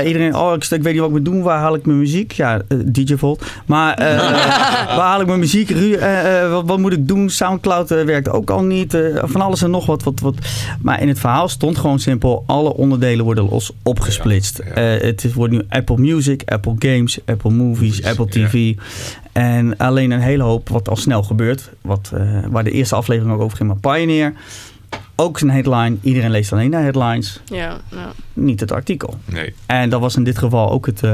Eh, iedereen, oh, ik, ik weet niet wat ik moet doen. Waar haal ik mijn muziek? Ja, eh, DJ Volt. Maar eh, waar haal ik mijn muziek? Ru- eh, eh, wat, wat moet ik doen? Soundcloud werkt ook al niet. eh, van alles en nog wat, wat, wat. Maar in het verhaal stond gewoon simpel: alle onderdelen worden los opgesplitst. Ja. Eh, het wordt nu Apple Music, Apple Games, Apple Movies, Movies, Apple ja. TV. En alleen een hele hoop wat al snel gebeurt. Wat, eh, waar de eerste aflevering ook over ging. Maar Pioneer. Ook zijn headline. Iedereen leest alleen de headlines, Ja, ja. niet het artikel. Nee. En dat was in dit geval ook het, eh,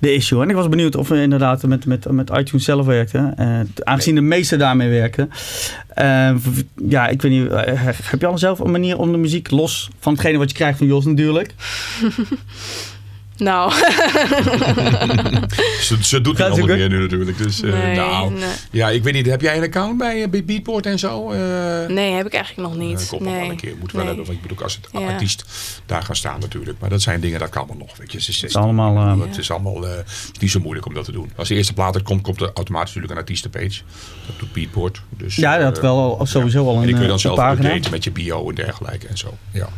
de issue. En ik was benieuwd of we inderdaad met, met, met iTunes zelf werkten. Eh, aangezien de meeste daarmee werken. Eh, v- ja, ik weet niet. eh, heb je al zelf een manier om de muziek los van hetgene wat je krijgt van Jos natuurlijk? Nou, Ze, ze doet het allemaal ook? meer nu natuurlijk. Dus, eh, nee, nou, nee. ja, ik weet niet. Heb jij een account bij, eh, bij Beatport en zo? Eh, nee, heb ik eigenlijk nog niet. Nog nee. wel een keer. Moet wel Nee. hebben. Want ik bedoel, als het Ja. artiest daar gaan staan natuurlijk. Maar dat zijn dingen, dat kan allemaal nog. Weet je. Ze is 16. allemaal, eh, Ik bedoel, het is allemaal eh, het is niet zo moeilijk om dat te doen. Als de eerste plaat er komt, komt er automatisch natuurlijk een artiestenpage. Dat doet Beatport. Dus, Ja, dat wel al, sowieso al En een, die kun je dan een zelf pagina. updaten met je bio en dergelijke en zo. Ja.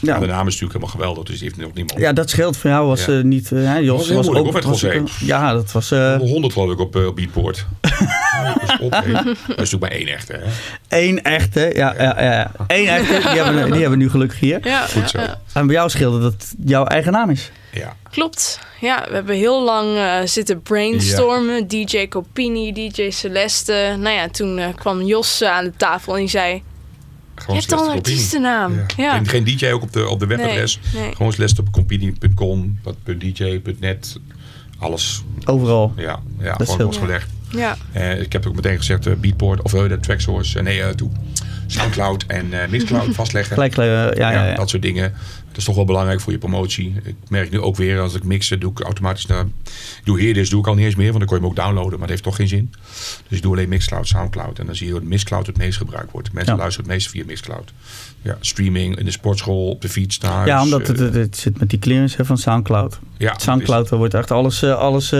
Ja. De naam is natuurlijk helemaal geweldig. Dus die heeft nog niemand. Ja, dat scheelt voor jou. Was Ja. eh, niet. eh, hè, Jos was ook. met was José. ja, dat was. eh 100 geloof ik op, op Beatport. dus op. Dat is natuurlijk maar één echte. Hè? één echte. Ja, ja, ja. Eén echte. Die hebben, we- die hebben we nu gelukkig hier. Ja, Goed zo. ja. En bij jou scheelde dat het jouw eigen naam is. Ja. Klopt. Ja, we hebben heel lang eh, zitten brainstormen. DJ Copini, DJ Celeste. Nou ja, toen eh, kwam Jos aan de tafel en die zei... Gewoon Je hebt al een artiestennaam. Ja. Ja. Geen, geen DJ ook op de, op de webadres. Nee, nee. Gewoon Celeste op compini.com, dat .dj, .net, alles. Overal. Ja, ja is gewoon losgelegd. Ja, Eh, ik heb ook meteen gezegd, eh, Beatport of uh, de Tracksource, eh, nee, toe. Soundcloud en Mixcloud vastleggen. Gelijk, ja, ja, ja. Dat soort dingen. Dat is toch wel belangrijk voor je promotie. Ik merk nu ook weer, als ik mixen, doe ik automatisch naar... Ik doe Heerdis, doe ik al niet eens meer, want dan kon je hem ook downloaden. Maar dat heeft toch geen zin. Dus ik doe alleen Mixcloud, Soundcloud. En dan zie je dat Mixcloud het meest gebruikt wordt. Mensen Ja. luisteren het meest via Mixcloud. Ja, streaming in de sportschool, op de fiets, thuis. Ja, omdat het, eh, het, het zit met die clearance hè, van Soundcloud. ja, Soundcloud daar wordt echt alles, eh, alles is-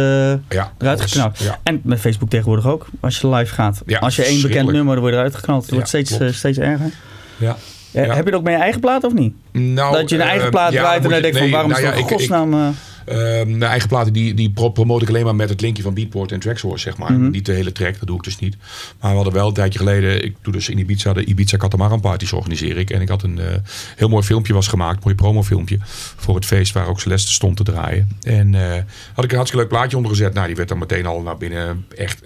ja, eruit alles, geknald. Ja, En met Facebook tegenwoordig ook. Als je live gaat. Ja, als je één bekend nummer, dan word je eruit geknald. Het wordt steeds, steeds erger. ja. Eh, Ja. Heb je dat met je eigen plaat of niet? Nou, dat je een eigen eh, plaat ja, draait en dan je- denkt van waarom nou is dat in godsnaam... eh, Ehm, mijn eigen platen die, die pro- promote ik alleen maar met het linkje van Beatport en Tracksource, zeg maar. Mhm. Niet de hele track, dat doe ik dus niet. Maar we hadden wel een tijdje geleden, ik doe dus in Ibiza, de Ibiza Catamaran Parties organiseer ik. En ik had een eh, heel mooi filmpje was gemaakt, mooi promofilmpje, voor het feest waar ook Celeste stond te draaien. En eh, had ik een hartstikke leuk plaatje onder gezet. Nou, die werd dan meteen al naar binnen, echt,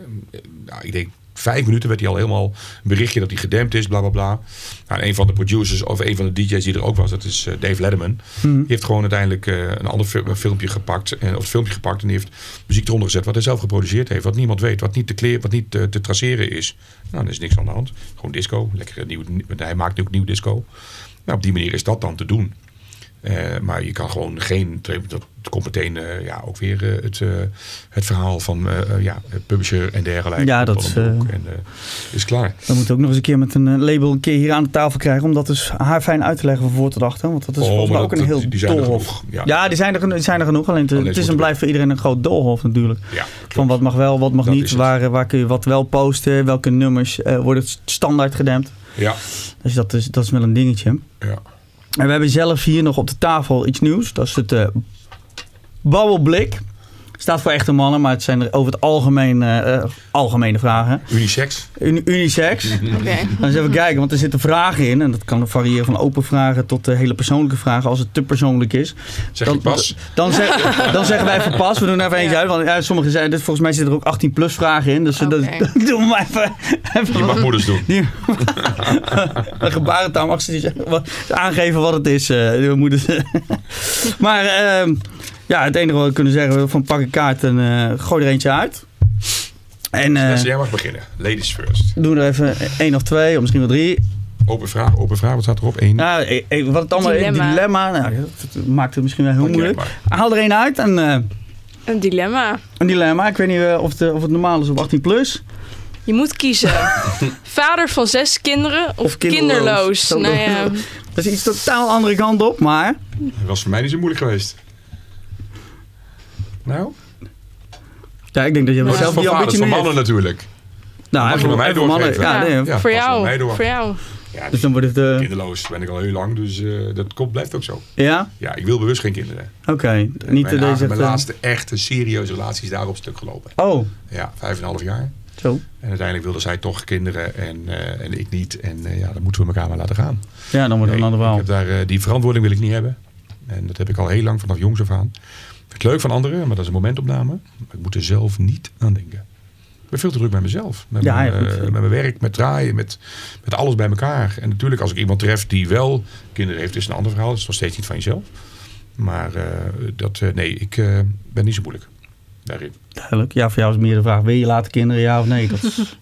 nou, ik denk vijf minuten werd hij al helemaal een berichtje dat hij gedempt is, bla bla bla. Nou, en een van de producers of een van de DJ's die er ook was, dat is eh, Dave Letterman. Die heeft gewoon uiteindelijk eh, een ander filmpje gepakt, en, of het filmpje gepakt en die heeft muziek eronder gezet wat hij zelf geproduceerd heeft, wat niemand weet, wat niet te, kleer, wat niet te, te traceren is. Nou, er is niks aan de hand. Gewoon disco, lekker nieuw, hij maakt nu ook nieuw disco. Nou, op die manier is dat dan te doen. Eh, maar je kan gewoon geen. Dat komt meteen eh, ja, ook weer eh, het, het verhaal van ja, publisher en dergelijke. Ja, dat is, een en, is klaar. We moeten ook nog eens een keer met een label een keer hier aan de tafel krijgen. Om dat dus haar fijn uit te leggen voor tot achter. Want dat is Oh, volgens mij ook dat- een heel die- er doolhof. ja. Ja, die, zijn er, die zijn er genoeg. Alleen, het- Alleen het is moeten en we- blijft voor iedereen een groot doolhof natuurlijk. Ja, Van wat mag wel, wat mag Dat niet. Waar, waar kun je wat wel posten. Welke nummers worden standaard gedempt. Ja, Dus dat is, dat is wel een dingetje. ja. En we hebben zelf hier nog op de tafel iets nieuws. Dat is het Babbelblik. Staat voor echte mannen, maar het zijn er over het algemeen eh, eh, algemene vragen. Unisex. Uni- unisex. oké. Dan eens even kijken, want er zitten vragen in. En dat kan variëren van open vragen tot eh, hele persoonlijke vragen. Als het te persoonlijk is. Zeg dan, je pas. Dan, zeg- dan zeggen wij even pas. We doen even eentje Ja. uit. Want ja, sommige zijn, dus volgens mij zitten er ook 18 plus vragen in. Dus eh, dat, doen we maar even. even Je mag moeders doen. die, een gebarentaal mag ze niet aangeven wat het is. eh, we moeten, maar ehm, ja, het enige wat we kunnen zeggen van pak een kaart en eh, gooi er eentje uit. En eh, Dus jij mag beginnen. Ladies first. doen er even één of twee, of misschien wel drie. Open vraag, open vraag. Wat staat erop? Eén. Nou, wat het allemaal dilemma, Dilemma. dilemma nou, dat maakt het misschien wel heel moeilijk. maar. Haal er één uit en eh, Een dilemma. een dilemma. Ik weet niet of, het, of het normaal is op 18 plus. Je moet kiezen. Vader van zes kinderen of, Of kinderloos. Nou ja, Dat is iets totaal andere kant op, maar Dat was voor mij niet zo moeilijk geweest. Nou? Ja, ik denk dat je Dat zelf voor ambitie van niet mannen natuurlijk. Nou, voor- mij voor mannen, doorgeven. ja, nee, Ja. voor jou. mij door. Voor jou. Ja, Dus dan wordt het... eh, kinderloos ben ik al heel lang, dus eh, dat komt, blijft ook zo. ja? Ja, ik wil bewust geen kinderen. Oké. Niet mijn, deze mijn eh, laatste echte serieuze relatie is daar op stuk gelopen. Oh, Ja, vijf en een half jaar. zo. En uiteindelijk wilde zij toch kinderen en, eh, en ik niet. En eh, ja, dan moeten we elkaar maar laten gaan. Ja, dan wordt het een ander ik verhaal. heb daar, eh, die verantwoording wil ik niet hebben. En dat heb ik al heel lang vanaf jongs af aan. Vind het leuk van anderen, maar dat is een momentopname. Maar ik moet er zelf niet aan denken. Ik ben veel te druk bij mezelf. Met, Ja, mijn, eh, met mijn werk, met draaien, met, met alles bij elkaar. En natuurlijk als ik iemand tref die wel kinderen heeft, is een ander verhaal. Dat is nog steeds niet van jezelf. Maar eh, dat, eh, nee, ik ben niet zo moeilijk daarin. Duidelijk. Ja, voor jou is meer de vraag, wil je later kinderen, ja of nee? Dat is...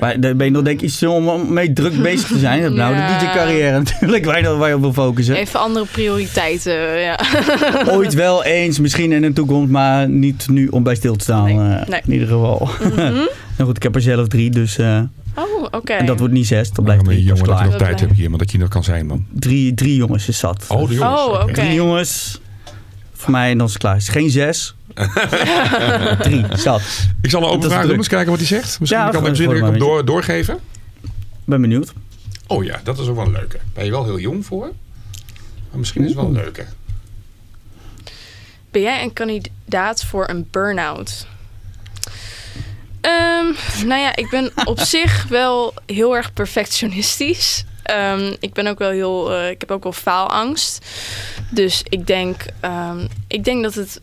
Maar daar ben je nog denk ik iets om mee druk bezig te zijn. Nou, de. DJ-carrière natuurlijk, waar je, waar je op wil focussen. Even andere prioriteiten, ja. Ooit wel eens, misschien in de toekomst, maar niet nu om bij stil te staan. Nee, eh, nee. In ieder geval. Nou goed, ik heb er zelf drie, dus... eh, Oh, oké. En dat wordt niet zes, dan Blijf blijft drie. jongen Dat dat je nog Dat tijd blijft. hebt hier, maar dat je nog kan zijn man. Drie, drie jongens is zat. Oh, de jongens. Oh, oké. Drie jongens. Voor mij en dan is het klaar. Het is geen zes. drie, zat. Ik zal een Dat open doen, eens kijken wat hij zegt. Misschien Ja, kan ik hem een door, doorgeven. Ben benieuwd. Oh ja, dat is ook wel een leuke. Ben je wel heel jong voor? Maar misschien is het wel een leuke. Ben jij een kandidaat voor een burn-out? Ehm, nou ja, ik ben op zich wel heel erg perfectionistisch. Ehm, ik ben ook wel heel, eh, ik heb ook wel faalangst. Dus ik denk, ehm, ik denk dat het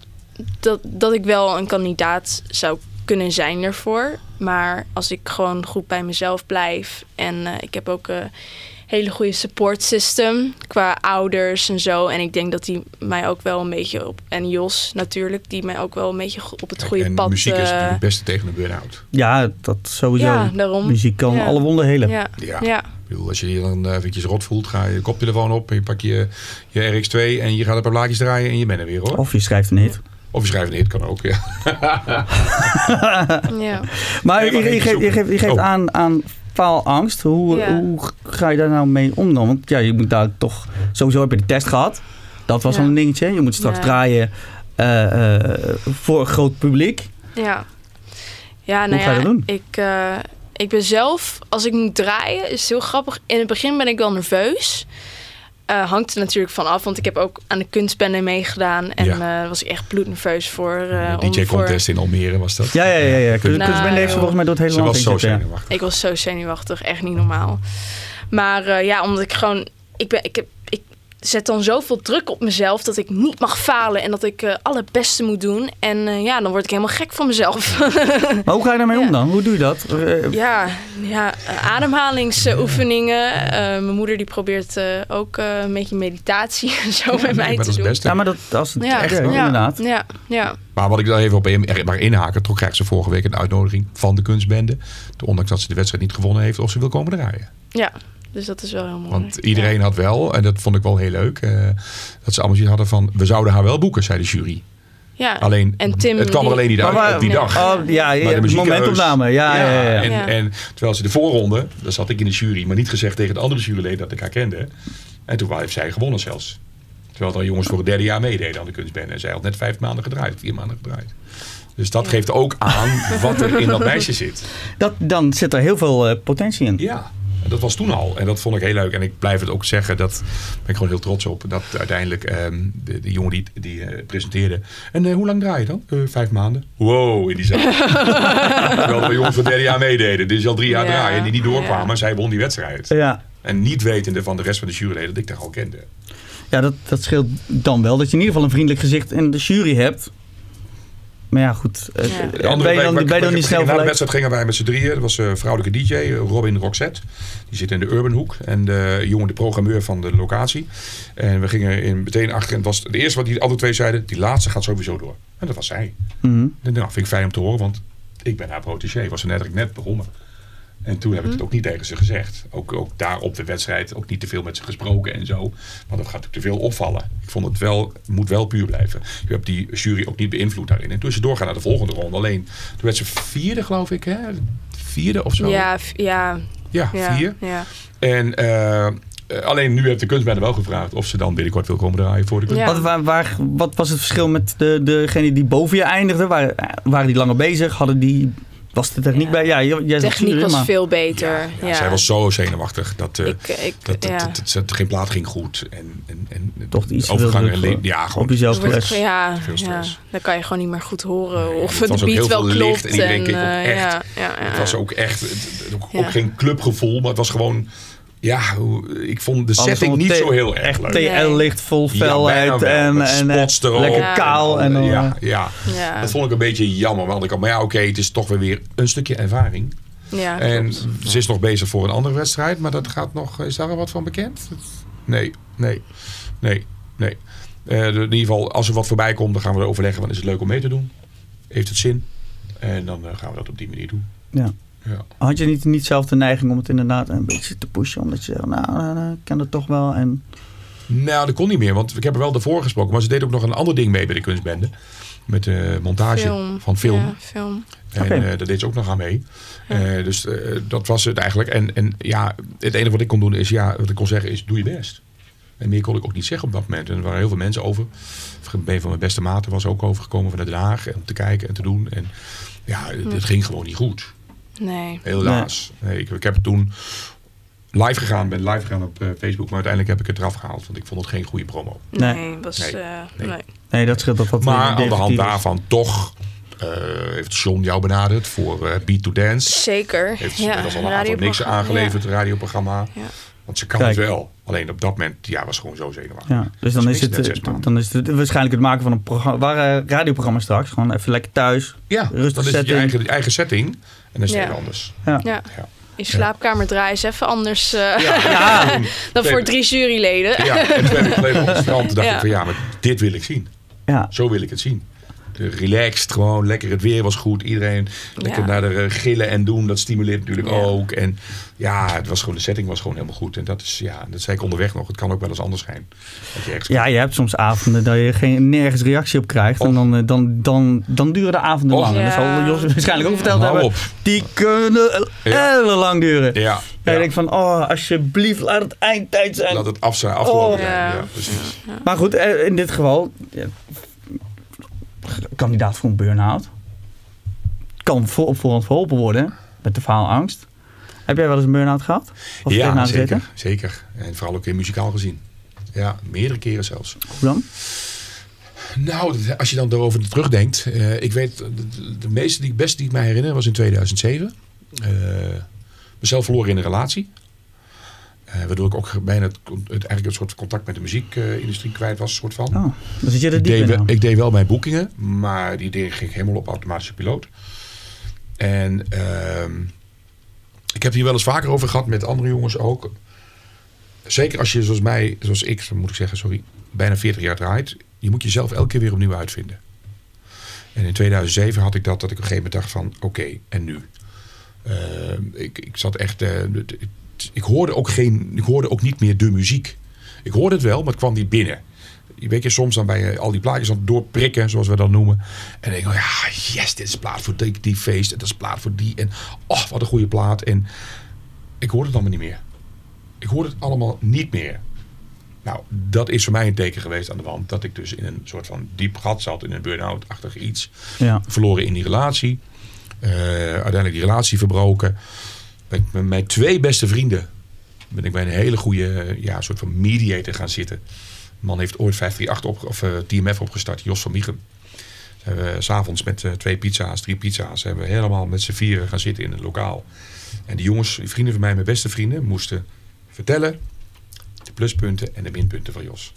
dat, dat ik wel een kandidaat zou kunnen zijn ervoor. Maar als ik gewoon goed bij mezelf blijf en eh, ik heb ook een hele goede support system qua ouders en zo. En ik denk dat die mij ook wel een beetje op en Jos natuurlijk, die mij ook wel een beetje op het goede en pad. muziek is eh, natuurlijk het beste tegen een burn-out. Ja, dat sowieso. ja, daarom. Muziek kan Ja. alle wonden helen. Ja, Ja. ja. Ik bedoel, als je je dan eh, eventjes rot voelt, ga je je koptelefoon op en je pakt je, je RX2 en je gaat een paar plaatjes draaien en je bent er weer hoor. Of je schrijft een hit. Of je schrijft een hit, kan ook. Ja. ja. Maar je, je, geeft, je, geeft, je geeft Oh. aan, aan faalangst. Hoe, Ja. hoe ga je daar nou mee om dan? Want ja, je moet daar toch... Sowieso heb je de test gehad. Dat was Ja. al een dingetje. Je moet straks Ja. draaien eh, eh, voor een groot publiek. Ja. Ja, nou Hoe ga je ja, dat doen? Ik, eh, ik ben zelf, als ik moet draaien, is het heel grappig. In het begin ben ik wel nerveus. Eh, hangt er natuurlijk van af, want ik heb ook aan de kunstbende meegedaan. En Ja. eh, daar was ik echt bloednerveus voor. eh, De om DJ voor- contest in Almere was dat. Ja, ja, ja. ja. Kunst, Nou, Kunstbende heeft ze volgens mij door het hele Ze land was zo zenuwachtig. Ik was zo zenuwachtig, echt niet normaal. Maar eh, ja, omdat ik gewoon. Ik, ben, ik, heb, ik zet dan zoveel druk op mezelf dat ik niet mag falen en dat ik eh alle beste moet doen. En eh, ja, dan word ik helemaal gek van mezelf. Maar hoe ga je daarmee om dan? Hoe doe je dat? Eh, ja, ja ademhalingsoefeningen. Eh, mijn moeder die probeert eh, ook eh, een beetje meditatie en zo Ja, met mij te dat is doen. het beste. ja, maar dat, als het Ja, echt, ja, inderdaad. Ja, ja. Maar wat ik daar even op in, mag inhaken, toch krijgt ze vorige week een uitnodiging van de kunstbende. Ondanks dat ze de wedstrijd niet gewonnen heeft, of ze wil komen draaien. ja, dus dat is wel heel mooi. Want iedereen had wel, en dat vond ik wel heel leuk, eh, dat ze allemaal zoiets hadden van, we zouden haar wel boeken, zei de jury. Ja, Alleen, En Tim, het kwam er die- alleen niet uit Maar op die nee. dag. Oh, ja, ja, Maar de muziekhuis- momentopname. Ja, ja, ja. ja. En, Ja. en terwijl ze de voorronde, daar zat ik in de jury, maar niet gezegd tegen de andere juryleden dat ik haar kende. En toen heeft zij gewonnen zelfs. Terwijl er jongens voor het derde jaar meededen aan de kunstbende. En zij had net vijf maanden gedraaid, vier maanden gedraaid. Dus dat Ja. geeft ook aan wat er in dat meisje zit. Dat, dan zit er heel veel eh, potentie in. Ja, dat was toen al. En dat vond ik heel leuk. En ik blijf het ook zeggen, dat ben ik gewoon heel trots op. Dat uiteindelijk ehm, de, de jongen die, die eh, presenteerde. En eh, hoe lang draai je dan? Eh, vijf maanden. Wow, in die zaal. Terwijl er jongens van derde jaar meededen. Dus al drie jaar Ja, draaien. Die niet doorkwamen. ja. Zij won die wedstrijd. Ja, En niet wetende van de rest van de juryleden dat ik daar al kende. ja dat, dat scheelt dan wel. Dat je in ieder geval een vriendelijk gezicht in de jury hebt. Maar ja, goed. eh, Ja. eh, ben andere je dan, je dan niet snel Na de wedstrijd gingen wij met z'n drieën. Dat was een vrouwelijke DJ, eh, Robin Roxette. Die zit in de Urban Hoek. En de jongen, de programmeur van de locatie. En we gingen in, meteen achter. En het was het eerste wat die andere twee zeiden. Die laatste gaat sowieso door. En dat was zij. Mhm. En nou, vind ik fijn om te horen. Want ik ben haar protégé. Was ze net, net begonnen. En toen heb ik het ook niet tegen ze gezegd. Ook, ook daar op de wedstrijd ook niet te veel met ze gesproken en zo. Want dat gaat natuurlijk te veel opvallen. Ik vond het wel, moet wel puur blijven. Je hebt die jury ook niet beïnvloed daarin. En toen is ze doorgaan naar de volgende ronde. Alleen, toen werd ze vierde geloof ik. Hè? Vierde of zo. Ja, ja, Ja, ja, vier. ja. En eh, Eh, alleen nu heeft de kunstbende wel gevraagd of ze dan binnenkort wil komen draaien voor de kunst. Ja. Wat, waar, waar- wat was het verschil met de, degene die boven je eindigde? Waren, waren die langer bezig? Hadden die, was de techniek Ja. bij? Ja, jij zegt Techniek was maar- veel beter. Ja, Ja, Zij was zo zenuwachtig dat, eh, Ik, ik, dat, dat, ja. dat, dat- dat- geen plaat ging goed. En, en, en Toch iets de overgang en Ja, op gewoon. jezelf wordt- gelegd. ja, Veel ja, stress. dan kan je gewoon niet meer goed horen of het de ook beat heel wel klopt. en iedereen keek ook eh, echt. Ja, ja, ja. Het was ook echt, het- het- ook, Ja. ook geen clubgevoel, maar het was gewoon, ja, hoe- ik vond de setting niet zo heel erg Echt leuk. TL-licht, vol felheid en, en lekker kaal. En, ja, eh, ja, Ja, dat vond ik een beetje jammer. Want ik had, maar ja, oké, het is toch weer weer een stukje ervaring. ja, En klopt. ze is nog bezig voor een andere wedstrijd, maar dat gaat nog. Is daar al wat van bekend? Nee, nee, nee, nee. Eh, in ieder geval, als er wat voorbij komt, dan gaan we overleggen. Van, is het leuk om mee te doen? Heeft het zin? En dan eh, gaan we dat op die manier doen. ja. Ja. Had je niet, niet zelf de neiging om het inderdaad een beetje te pushen? Omdat je zegt, nou, nou, nou, ik kan het toch wel. En, Nou, dat kon niet meer, want ik heb er wel daarvoor gesproken. Maar ze deed ook nog een ander ding mee bij de kunstbende. Met de montage Film. van film. Ja, film. En Oké. eh, daar deed ze ook nog aan mee. Eh, dus eh, dat was het eigenlijk. En, en ja, het enige wat ik kon doen is, ja, wat ik kon zeggen is, doe je best. En meer kon ik ook niet zeggen op dat moment. En er waren heel veel mensen over. Een van mijn beste maten was ook overgekomen vanuit Den Haag. Om te kijken en te doen. En ja, het, het ging gewoon niet goed. Nee. Helaas. Nee, ik, ik heb het toen live gegaan. Ben live gegaan op eh, Facebook. Maar uiteindelijk heb ik het eraf gehaald. Want ik vond het geen goede promo. Nee. Nee, was, Nee. eh, Nee. nee. nee, dat scheelt dat dat Maar aan de hand is. daarvan toch eh, heeft John jou benaderd voor eh, Beat to Dance. Zeker. Heeft ja, al een aantal niks aangeleverd, het radioprogramma. Ja. Want ze kan Kijk. het wel. Alleen op dat moment, ja, was gewoon zo zenuwachtig. Ja, dus dan is, het, dan is het waarschijnlijk het maken van een programma, waar, eh, radioprogramma straks. Gewoon even lekker thuis. Ja, Rustig dan is het je eigen, je eigen setting. En dan is het Ja. anders. Ja. Ja. Ja. In slaapkamer draaien is even anders eh, Ja. dan voor drie juryleden. Ja, en twee weken geleden op het strand dacht Ja. ik van ja, maar dit wil ik zien. Ja. Zo wil ik het zien. Relaxed, gewoon lekker. Het weer was goed. Iedereen lekker Ja. naar de eh, gillen en doen. Dat stimuleert natuurlijk Ja. ook. En ja, het was gewoon, de setting was gewoon helemaal goed. En dat is, ja, dat zei ik onderweg nog. Het kan ook wel eens anders zijn. Dat je ja, je hebt soms avonden dat je geen, nergens reactie op krijgt. En dan, eh, dan, dan, dan duren de avonden lang. Dat Ja. zal Jos waarschijnlijk ook verteld Hou hebben. op. Die kunnen Ja. heel lang duren. Ja, Ja. je denkt van, oh, alsjeblieft, laat het eindtijd zijn. Laat het af zijn, afgelopen Oh. zijn. Ja. Ja, precies. Maar goed, eh, in dit geval, ja, kandidaat voor een burn-out. Kan voor, op voorhand verholpen worden met de faalangst. Heb jij wel eens een burn-out gehad? Of Ja, zeker, gezeten? zeker. En vooral ook in muzikaal gezien. Ja, meerdere keren zelfs. Hoe dan? Nou, als je dan erover terugdenkt. eh, ik weet, de, de- meeste die ik best die ik mij herinner was in 2007. Eh mezelf verloren in een relatie. Eh, waardoor ik ook bijna het, het, eigenlijk een soort contact met de muziekindustrie kwijt was. Soort van. Oh, dan zit je er ik, diep deed in. wel, dan. ik deed wel mijn boekingen, maar die deed, ging helemaal op automatische piloot. En ehm, ik heb hier wel eens vaker over gehad met andere jongens ook. Zeker als je zoals mij, zoals ik, moet ik zeggen, sorry, bijna 40 jaar draait. Je moet jezelf elke keer weer opnieuw uitvinden. En in 2007 had ik dat, dat ik op een gegeven moment dacht van, oké, en nu? Ehm, ik, ik zat echt, het- ik hoorde ook geen, ik hoorde ook niet meer de muziek. Ik hoorde het wel, maar het kwam niet binnen. Weet je, soms dan ben je al die plaatjes aan het doorprikken, zoals we dat noemen. En denk ik, oh ja, yes, dit is plaat voor die, die feest. En dat is plaat voor die. En oh, wat een goede plaat. En ik hoorde het allemaal niet meer. Ik hoorde het allemaal niet meer. Nou, dat is voor mij een teken geweest aan de wand. Dat ik dus in een soort van diep gat zat. In een burn-out-achtig iets. Ja. Verloren in die relatie. Eh, uiteindelijk die relatie verbroken. Ben ik met mijn twee beste vrienden. Ben ik bij een hele goede eh, ja, soort van mediator gaan zitten. De man heeft ooit 538 op, of eh, TMF opgestart. Jos van Miegen. We s'avonds met eh, twee pizza's, drie pizza's. Hebben we helemaal met z'n vieren gaan zitten in een lokaal. En die jongens, die vrienden van mij, mijn beste vrienden, moesten vertellen de pluspunten en de minpunten van Jos.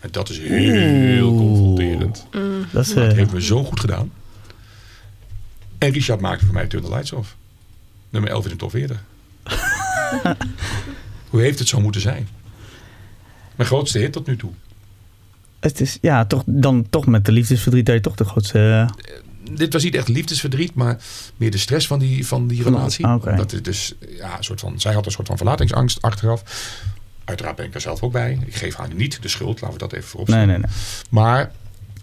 En dat is heel Oeh. confronterend. Dat is, Dat eh, heeft me zo goed gedaan. En Richard maakte voor mij Turn the Lights Off. Nummer 11 in de top 40. Hoe heeft het zo moeten zijn? Mijn grootste hit tot nu toe. het is ja, toch, dan toch met de liefdesverdriet dat je toch de grootste... eh, Dit was niet echt liefdesverdriet, maar meer de stress van die, van die relatie. oké. Dat is dus, ja, een soort van, zij had een soort van verlatingsangst achteraf. Uiteraard ben ik er zelf ook bij. Ik geef haar niet de schuld, laten we dat even voorop nee, nee, nee. Maar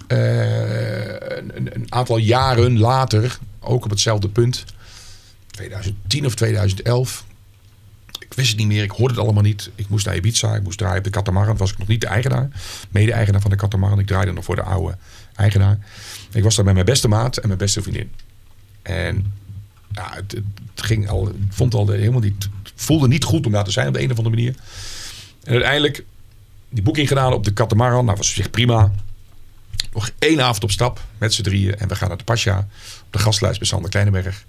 eh, een aantal jaren later, ook op hetzelfde punt, 2010 of 2011. Ik wist het niet meer. Ik hoorde het allemaal niet. Ik moest naar Ibiza. Ik moest draaien op de Catamaran. Was ik nog niet de eigenaar. Mede-eigenaar van de Catamaran. Ik draaide nog voor de oude eigenaar. Ik was daar met mijn beste maat en mijn beste vriendin. En ja, het, ging al, vond al helemaal niet, voelde niet goed om daar te zijn op de een of andere manier. En uiteindelijk die boeking gedaan op de Catamaran. Nou, was op zich prima. Nog één avond op stap met z'n drieën. En we gaan naar de Pasja. Op de gastlijst bij Sander Kleinenberg.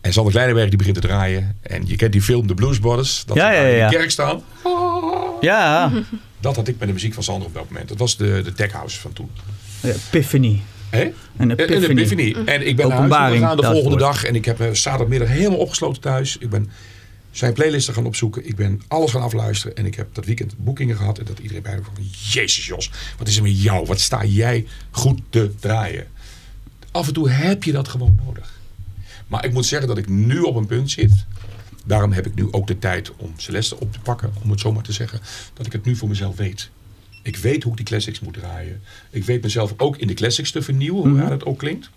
En Sander Kleinenberg die begint te draaien. En je kent die film The Blues Brothers. Dat Ja, ze ja, daar in ja. de kerk staan. Ja, Dat had ik met de muziek van Sander op dat moment. Dat was de, de tech house van toen. Epiphany. Hè? Een Een epiphany. epiphany. En ik ben naar huis gegaan de volgende woord. dag. En ik heb eh, zaterdagmiddag helemaal opgesloten thuis. Ik ben zijn playlisten gaan opzoeken. Ik ben alles gaan afluisteren. En ik heb dat weekend boekingen gehad. En dat iedereen bij me van... Jezus Jos, wat is er met jou? Wat sta jij goed te draaien? Af en toe heb je dat gewoon nodig. Maar ik moet zeggen dat ik nu op een punt zit. Daarom heb ik nu ook de tijd om Celeste op te pakken. Om het zo maar te zeggen. Dat ik het nu voor mezelf weet. Ik weet hoe ik die classics moet draaien. Ik weet mezelf ook in de classics te vernieuwen. Hoe raar dat ook klinkt.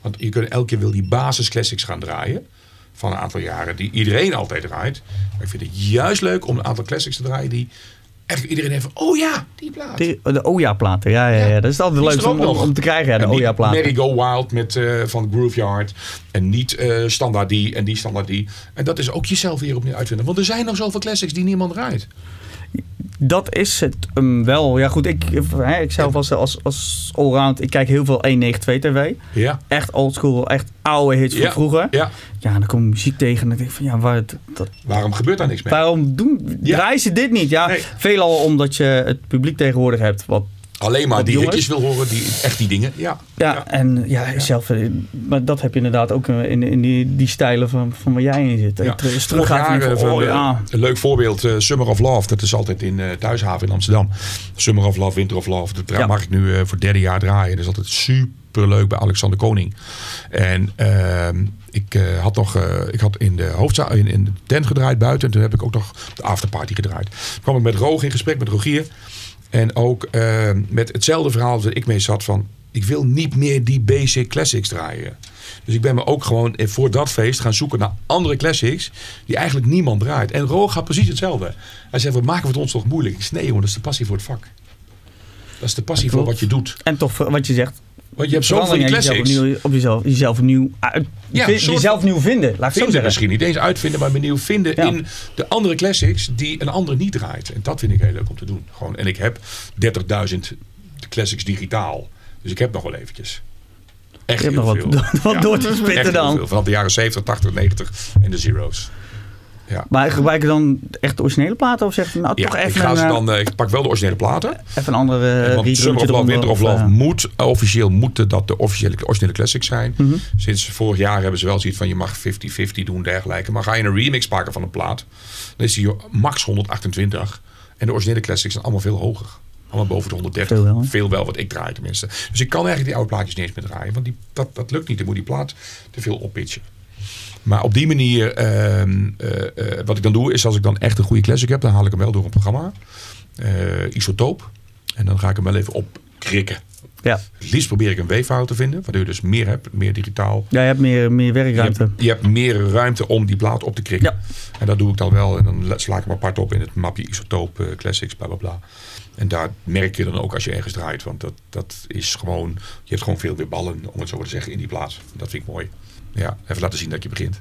Want je kunt elke keer wil die basis classics gaan draaien. Van een aantal jaren. Die iedereen altijd draait. Maar ik vind het juist leuk om een aantal classics te draaien. Die echt iedereen van. Oh ja, die plaat. De, de Oja-platen, ja, ja, ja. Dat is altijd leuk om, om, te krijgen, ja, de En niet Oja-platen. Merry Go Wild met, eh, van Grooveyard. En niet eh, standaard die en die standaard die. En dat is ook jezelf weer opnieuw uitvinden. Want er zijn nog zoveel classics die niemand draait. Dat is het um, wel. Ja, goed, ik, hè, ik zelf als, als, als allround, ik kijk heel veel 192 TV. Ja. Echt oldschool, echt oude hits van vroeger. ja. Ja, dan kom ik muziek tegen en denk ik van, ja, waar, dat, dat- Waarom gebeurt daar niks mee? waarom doen, Ja. draaien ze dit niet? Ja, Nee. veelal omdat je het publiek tegenwoordig hebt wat Alleen maar die jongens? hitjes wil horen, die, echt die dingen. Ja. Ja, en ja, zelf, eh, maar dat heb je inderdaad ook eh, in, in die, die stijlen van, van waar jij in zit. Dat Ja. je terug- Vorig en jaar, van, eh, oh ja. Een leuk voorbeeld, eh, Summer of Love. Dat is altijd in eh Thuishaven in Amsterdam. Summer of Love, Winter of Love. Dat Ja. mag ik nu eh, voor het derde jaar draaien. Dat is altijd super leuk bij Alexander Koning. En ehm, ik, eh, had nog, eh, ik had in de hoofdzaal, in, in de tent gedraaid buiten. En toen heb ik ook nog de afterparty gedraaid. Toen kwam ik met Roog in gesprek, met Rogier. En ook ehm, met hetzelfde verhaal dat ik mee zat van... Ik wil niet meer die basic classics draaien. Dus ik ben me ook gewoon eh, voor dat feest gaan zoeken naar andere classics... die eigenlijk niemand draait. En Roog gaat precies hetzelfde. Hij zegt, we maken het ons toch moeilijk? Ik zeg, nee jongen, dat is de passie voor het vak. Dat is de passie voor wat je doet. En toch, eh, wat je zegt, Want je hebt zoveel die classics. jezelf opnieuw, op jezelf, jezelf nieuw uit, Ja, vind- een soort jezelf nieuw vinden, laat ik Vinden zeggen. misschien niet eens uitvinden, maar benieuwd vinden Ja. in de andere classics die een ander niet draait. En dat vind ik heel leuk om te doen. Gewoon, en ik heb 30.000 classics digitaal. Dus ik heb nog wel eventjes. Echt Je hebt heel nog veel. wat, wat Ja, door te spitten dan. veel. Vanaf de jaren 70, 80, 90 en de zeros. Ja. Maar gebruik je dan echt de originele platen of zeg je nou Ja, toch ik, even, ga een, ze eh, dan, eh, ik pak wel de originele platen. even een andere uh, Want Summer of Love, Winter of Love moet, officieel moeten dat de officiële, originele classics zijn. Mhm. Sinds vorig jaar hebben ze wel zoiets van je mag 50-50 doen dergelijke. Maar ga je een remix maken van een plaat, dan is die max 128. En de originele classics zijn allemaal veel hoger. Allemaal boven de 130. Veel wel, hè? Veel wel, wat ik draai tenminste. Dus ik kan eigenlijk die oude plaatjes niet eens meer draaien. Want die, dat, dat lukt niet. Dan moet die plaat te veel oppitchen. Maar op die manier, ehm, eh, eh, wat ik dan doe, is als ik dan echt een goede classic heb, dan haal ik hem wel door een programma. Eh, isotoop. En dan ga ik hem wel even opkrikken. Ja. Het liefst probeer ik een weeffout te vinden, waardoor je dus meer hebt, meer digitaal. ja, je hebt meer, meer Je werkruimte. hebt, je hebt meer ruimte om die plaat op te krikken. Ja. En dat doe ik dan wel. En dan sla ik hem apart op in het mapje isotoop, classics, bla bla bla. En daar merk je dan ook als je ergens draait. Want dat, dat is gewoon, je hebt gewoon veel weer ballen, om het zo te zeggen, in die plaats. Dat vind ik mooi. Ja, even laten zien dat je begint.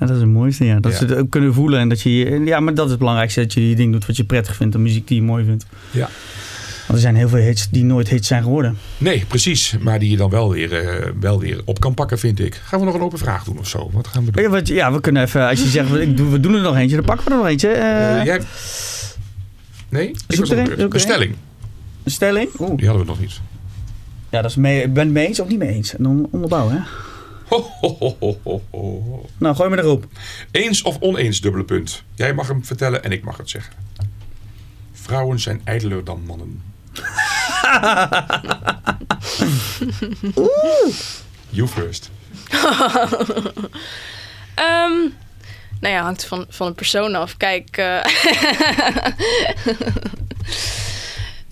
Ja, dat is het mooiste, ja. Dat Ja. ze het ook kunnen voelen en dat je... Ja, maar dat is het belangrijkste, dat je je ding doet wat je prettig vindt. De muziek die je mooi vindt. Ja. Want er zijn heel veel hits die nooit hits zijn geworden. Nee, precies. Maar die je dan wel weer, eh, wel weer op kan pakken, vind ik. Gaan we nog een open vraag doen of zo? Wat gaan we doen? Ja, wat, ja, we kunnen even... Als je zegt, we doen er nog eentje, dan pakken we er nog eentje. Eh, Eh, jij... Nee? Ik Zoek was er op een, stelling. Een stelling? Oeh. Die hadden we nog niet. Ja, dat is mee, ik ben het mee eens of niet mee eens. En dan onderbouwen, hè. Ho, ho, ho. Nou, gooi me erop. Eens of oneens, dubbele punt. Jij mag hem vertellen en ik mag het zeggen. Vrouwen zijn ijdeler dan mannen. You first. Ehm, nou ja, hangt van, van een persoon af. Kijk. eh,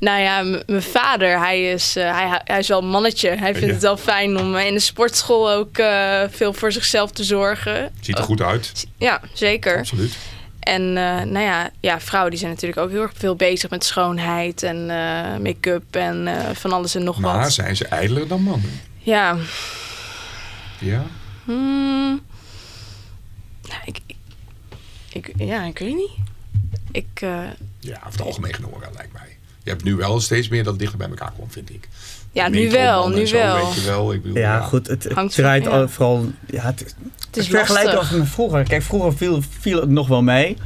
nou ja, mijn vader, hij is, eh, hij, hij is wel een mannetje. Hij vindt Ja. het wel fijn om eh, in de sportschool ook eh, veel voor zichzelf te zorgen. Ziet er goed uit. Ja, zeker. Absoluut. En uh, nou ja, ja, vrouwen die zijn natuurlijk ook heel erg veel bezig met schoonheid en make-up en van alles en nog maar wat. Maar zijn ze ijdeler dan mannen? Ja. Ja? Hmm. Ik, ik, ik, ja, ik weet niet. Ik, ja, over het algemeen genomen wel, lijkt mij. Je hebt nu wel steeds meer dat het dichter bij elkaar komt, vind ik. Ja, nu wel, nu zo, wel. Weet je wel. Ik bedoel, ja, ja, goed. Het, het Hangt draait van- ja. al- vooral... Ja, het, Het is vergelijken lastig. als met vroeger. Kijk, vroeger viel, viel het nog wel mee.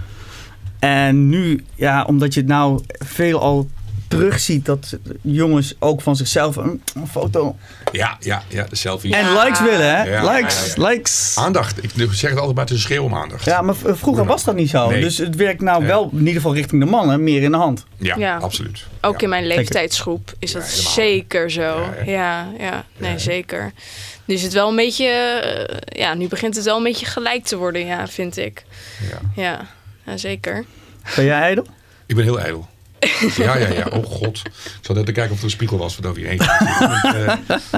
En nu, ja, omdat je het nou veel al terugziet dat jongens ook van zichzelf een, een foto ja, ja, ja, de selfie. en Ja. likes willen, hè? Ja. likes, Ja, ja. likes. Aandacht. Ik zeg het altijd maar, het is een schreeuw om aandacht. Ja, maar vroeger was dat niet zo. Nee. Dus het werkt nou Ja. wel in ieder geval richting de mannen meer in de hand. Ja, Ja. absoluut. Ook ja. in mijn leeftijdsgroep is dat zeker zo. Ja, Ja, nee, Ja. zeker. Nu is het wel een beetje, eh, ja, nu begint het wel een beetje gelijk te worden, ja, vind ik. Ja. Ja, ja zeker. Ben jij ijdel? Ik ben heel ijdel. Ja, ja, ja. Oh god. Ik zat net te kijken of er een spiegel was wat over je heen. Eh,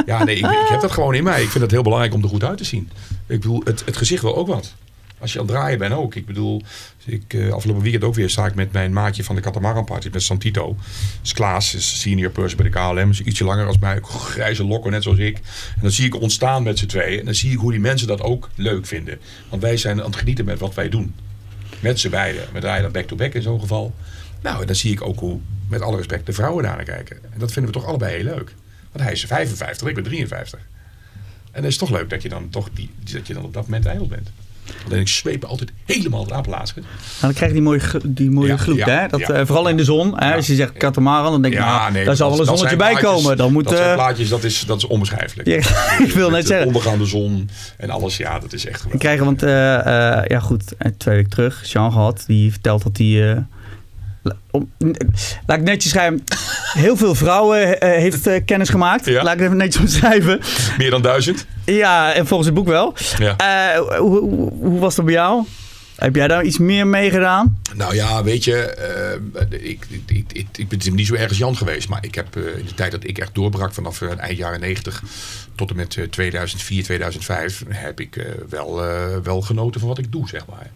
ja, nee, ik, ik heb dat gewoon in mij. Ik vind het heel belangrijk om er goed uit te zien. Ik bedoel, het, het gezicht wil ook wat. Als je aan het draaien bent ook. Ik bedoel, ik, eh, afgelopen weekend ook weer sta ik met mijn maatje van de Catamaran Party met Santito. Dus Klaas is senior person bij de KLM. Is ietsje langer als mij. Grijze lokken, net zoals ik. En dan zie ik ontstaan met z'n tweeën. En dan zie ik hoe die mensen dat ook leuk vinden. Want wij zijn aan het genieten met wat wij doen. Met z'n beiden. We draaien dan back-to-back in zo'n geval. Nou, en dan zie ik ook hoe, met alle respect, de vrouwen daar naar kijken. En dat vinden we toch allebei heel leuk. Want hij is 55, ik ben 53. En het is toch leuk dat je dan toch die, dat je dan op dat moment ijdel bent. Alleen ik zweep altijd helemaal het apenlaasje. Nou, dan krijg je die mooie, die mooie Ja, gloed, ja, hè? Dat, ja. eh, vooral in de zon. Hè? Als je zegt katamaran, dan denk ik, nou, daar dat- zal wel een zonnetje bij plaatjes- komen. Dan moet, dat zijn eh, plaatjes, dat is, dat is onbeschrijfelijk. Ja, ik wil net zeggen. ondergaande zon en alles, ja, dat is echt We geweldig. krijgen, want eh, ja goed, twee weken terug, Jean gehad, die vertelt dat hij, om- laat ik netjes schrijven, heel veel vrouwen eh, heeft eh, kennis gemaakt. Ja. Laat ik het even netjes omschrijven. Meer dan duizend. Ja, en volgens het boek wel. Ja. Eh, hoe, hoe, hoe was dat bij jou? Heb jij daar iets meer mee gedaan? Nou ja, weet je, ik, ik, ik, ik, ben niet zo ergens Jan geweest. Maar ik heb in de tijd dat ik echt doorbrak vanaf eind jaren 90 tot en met eh, 2004, 2005, heb ik wel, wel genoten van wat ik doe, zeg maar.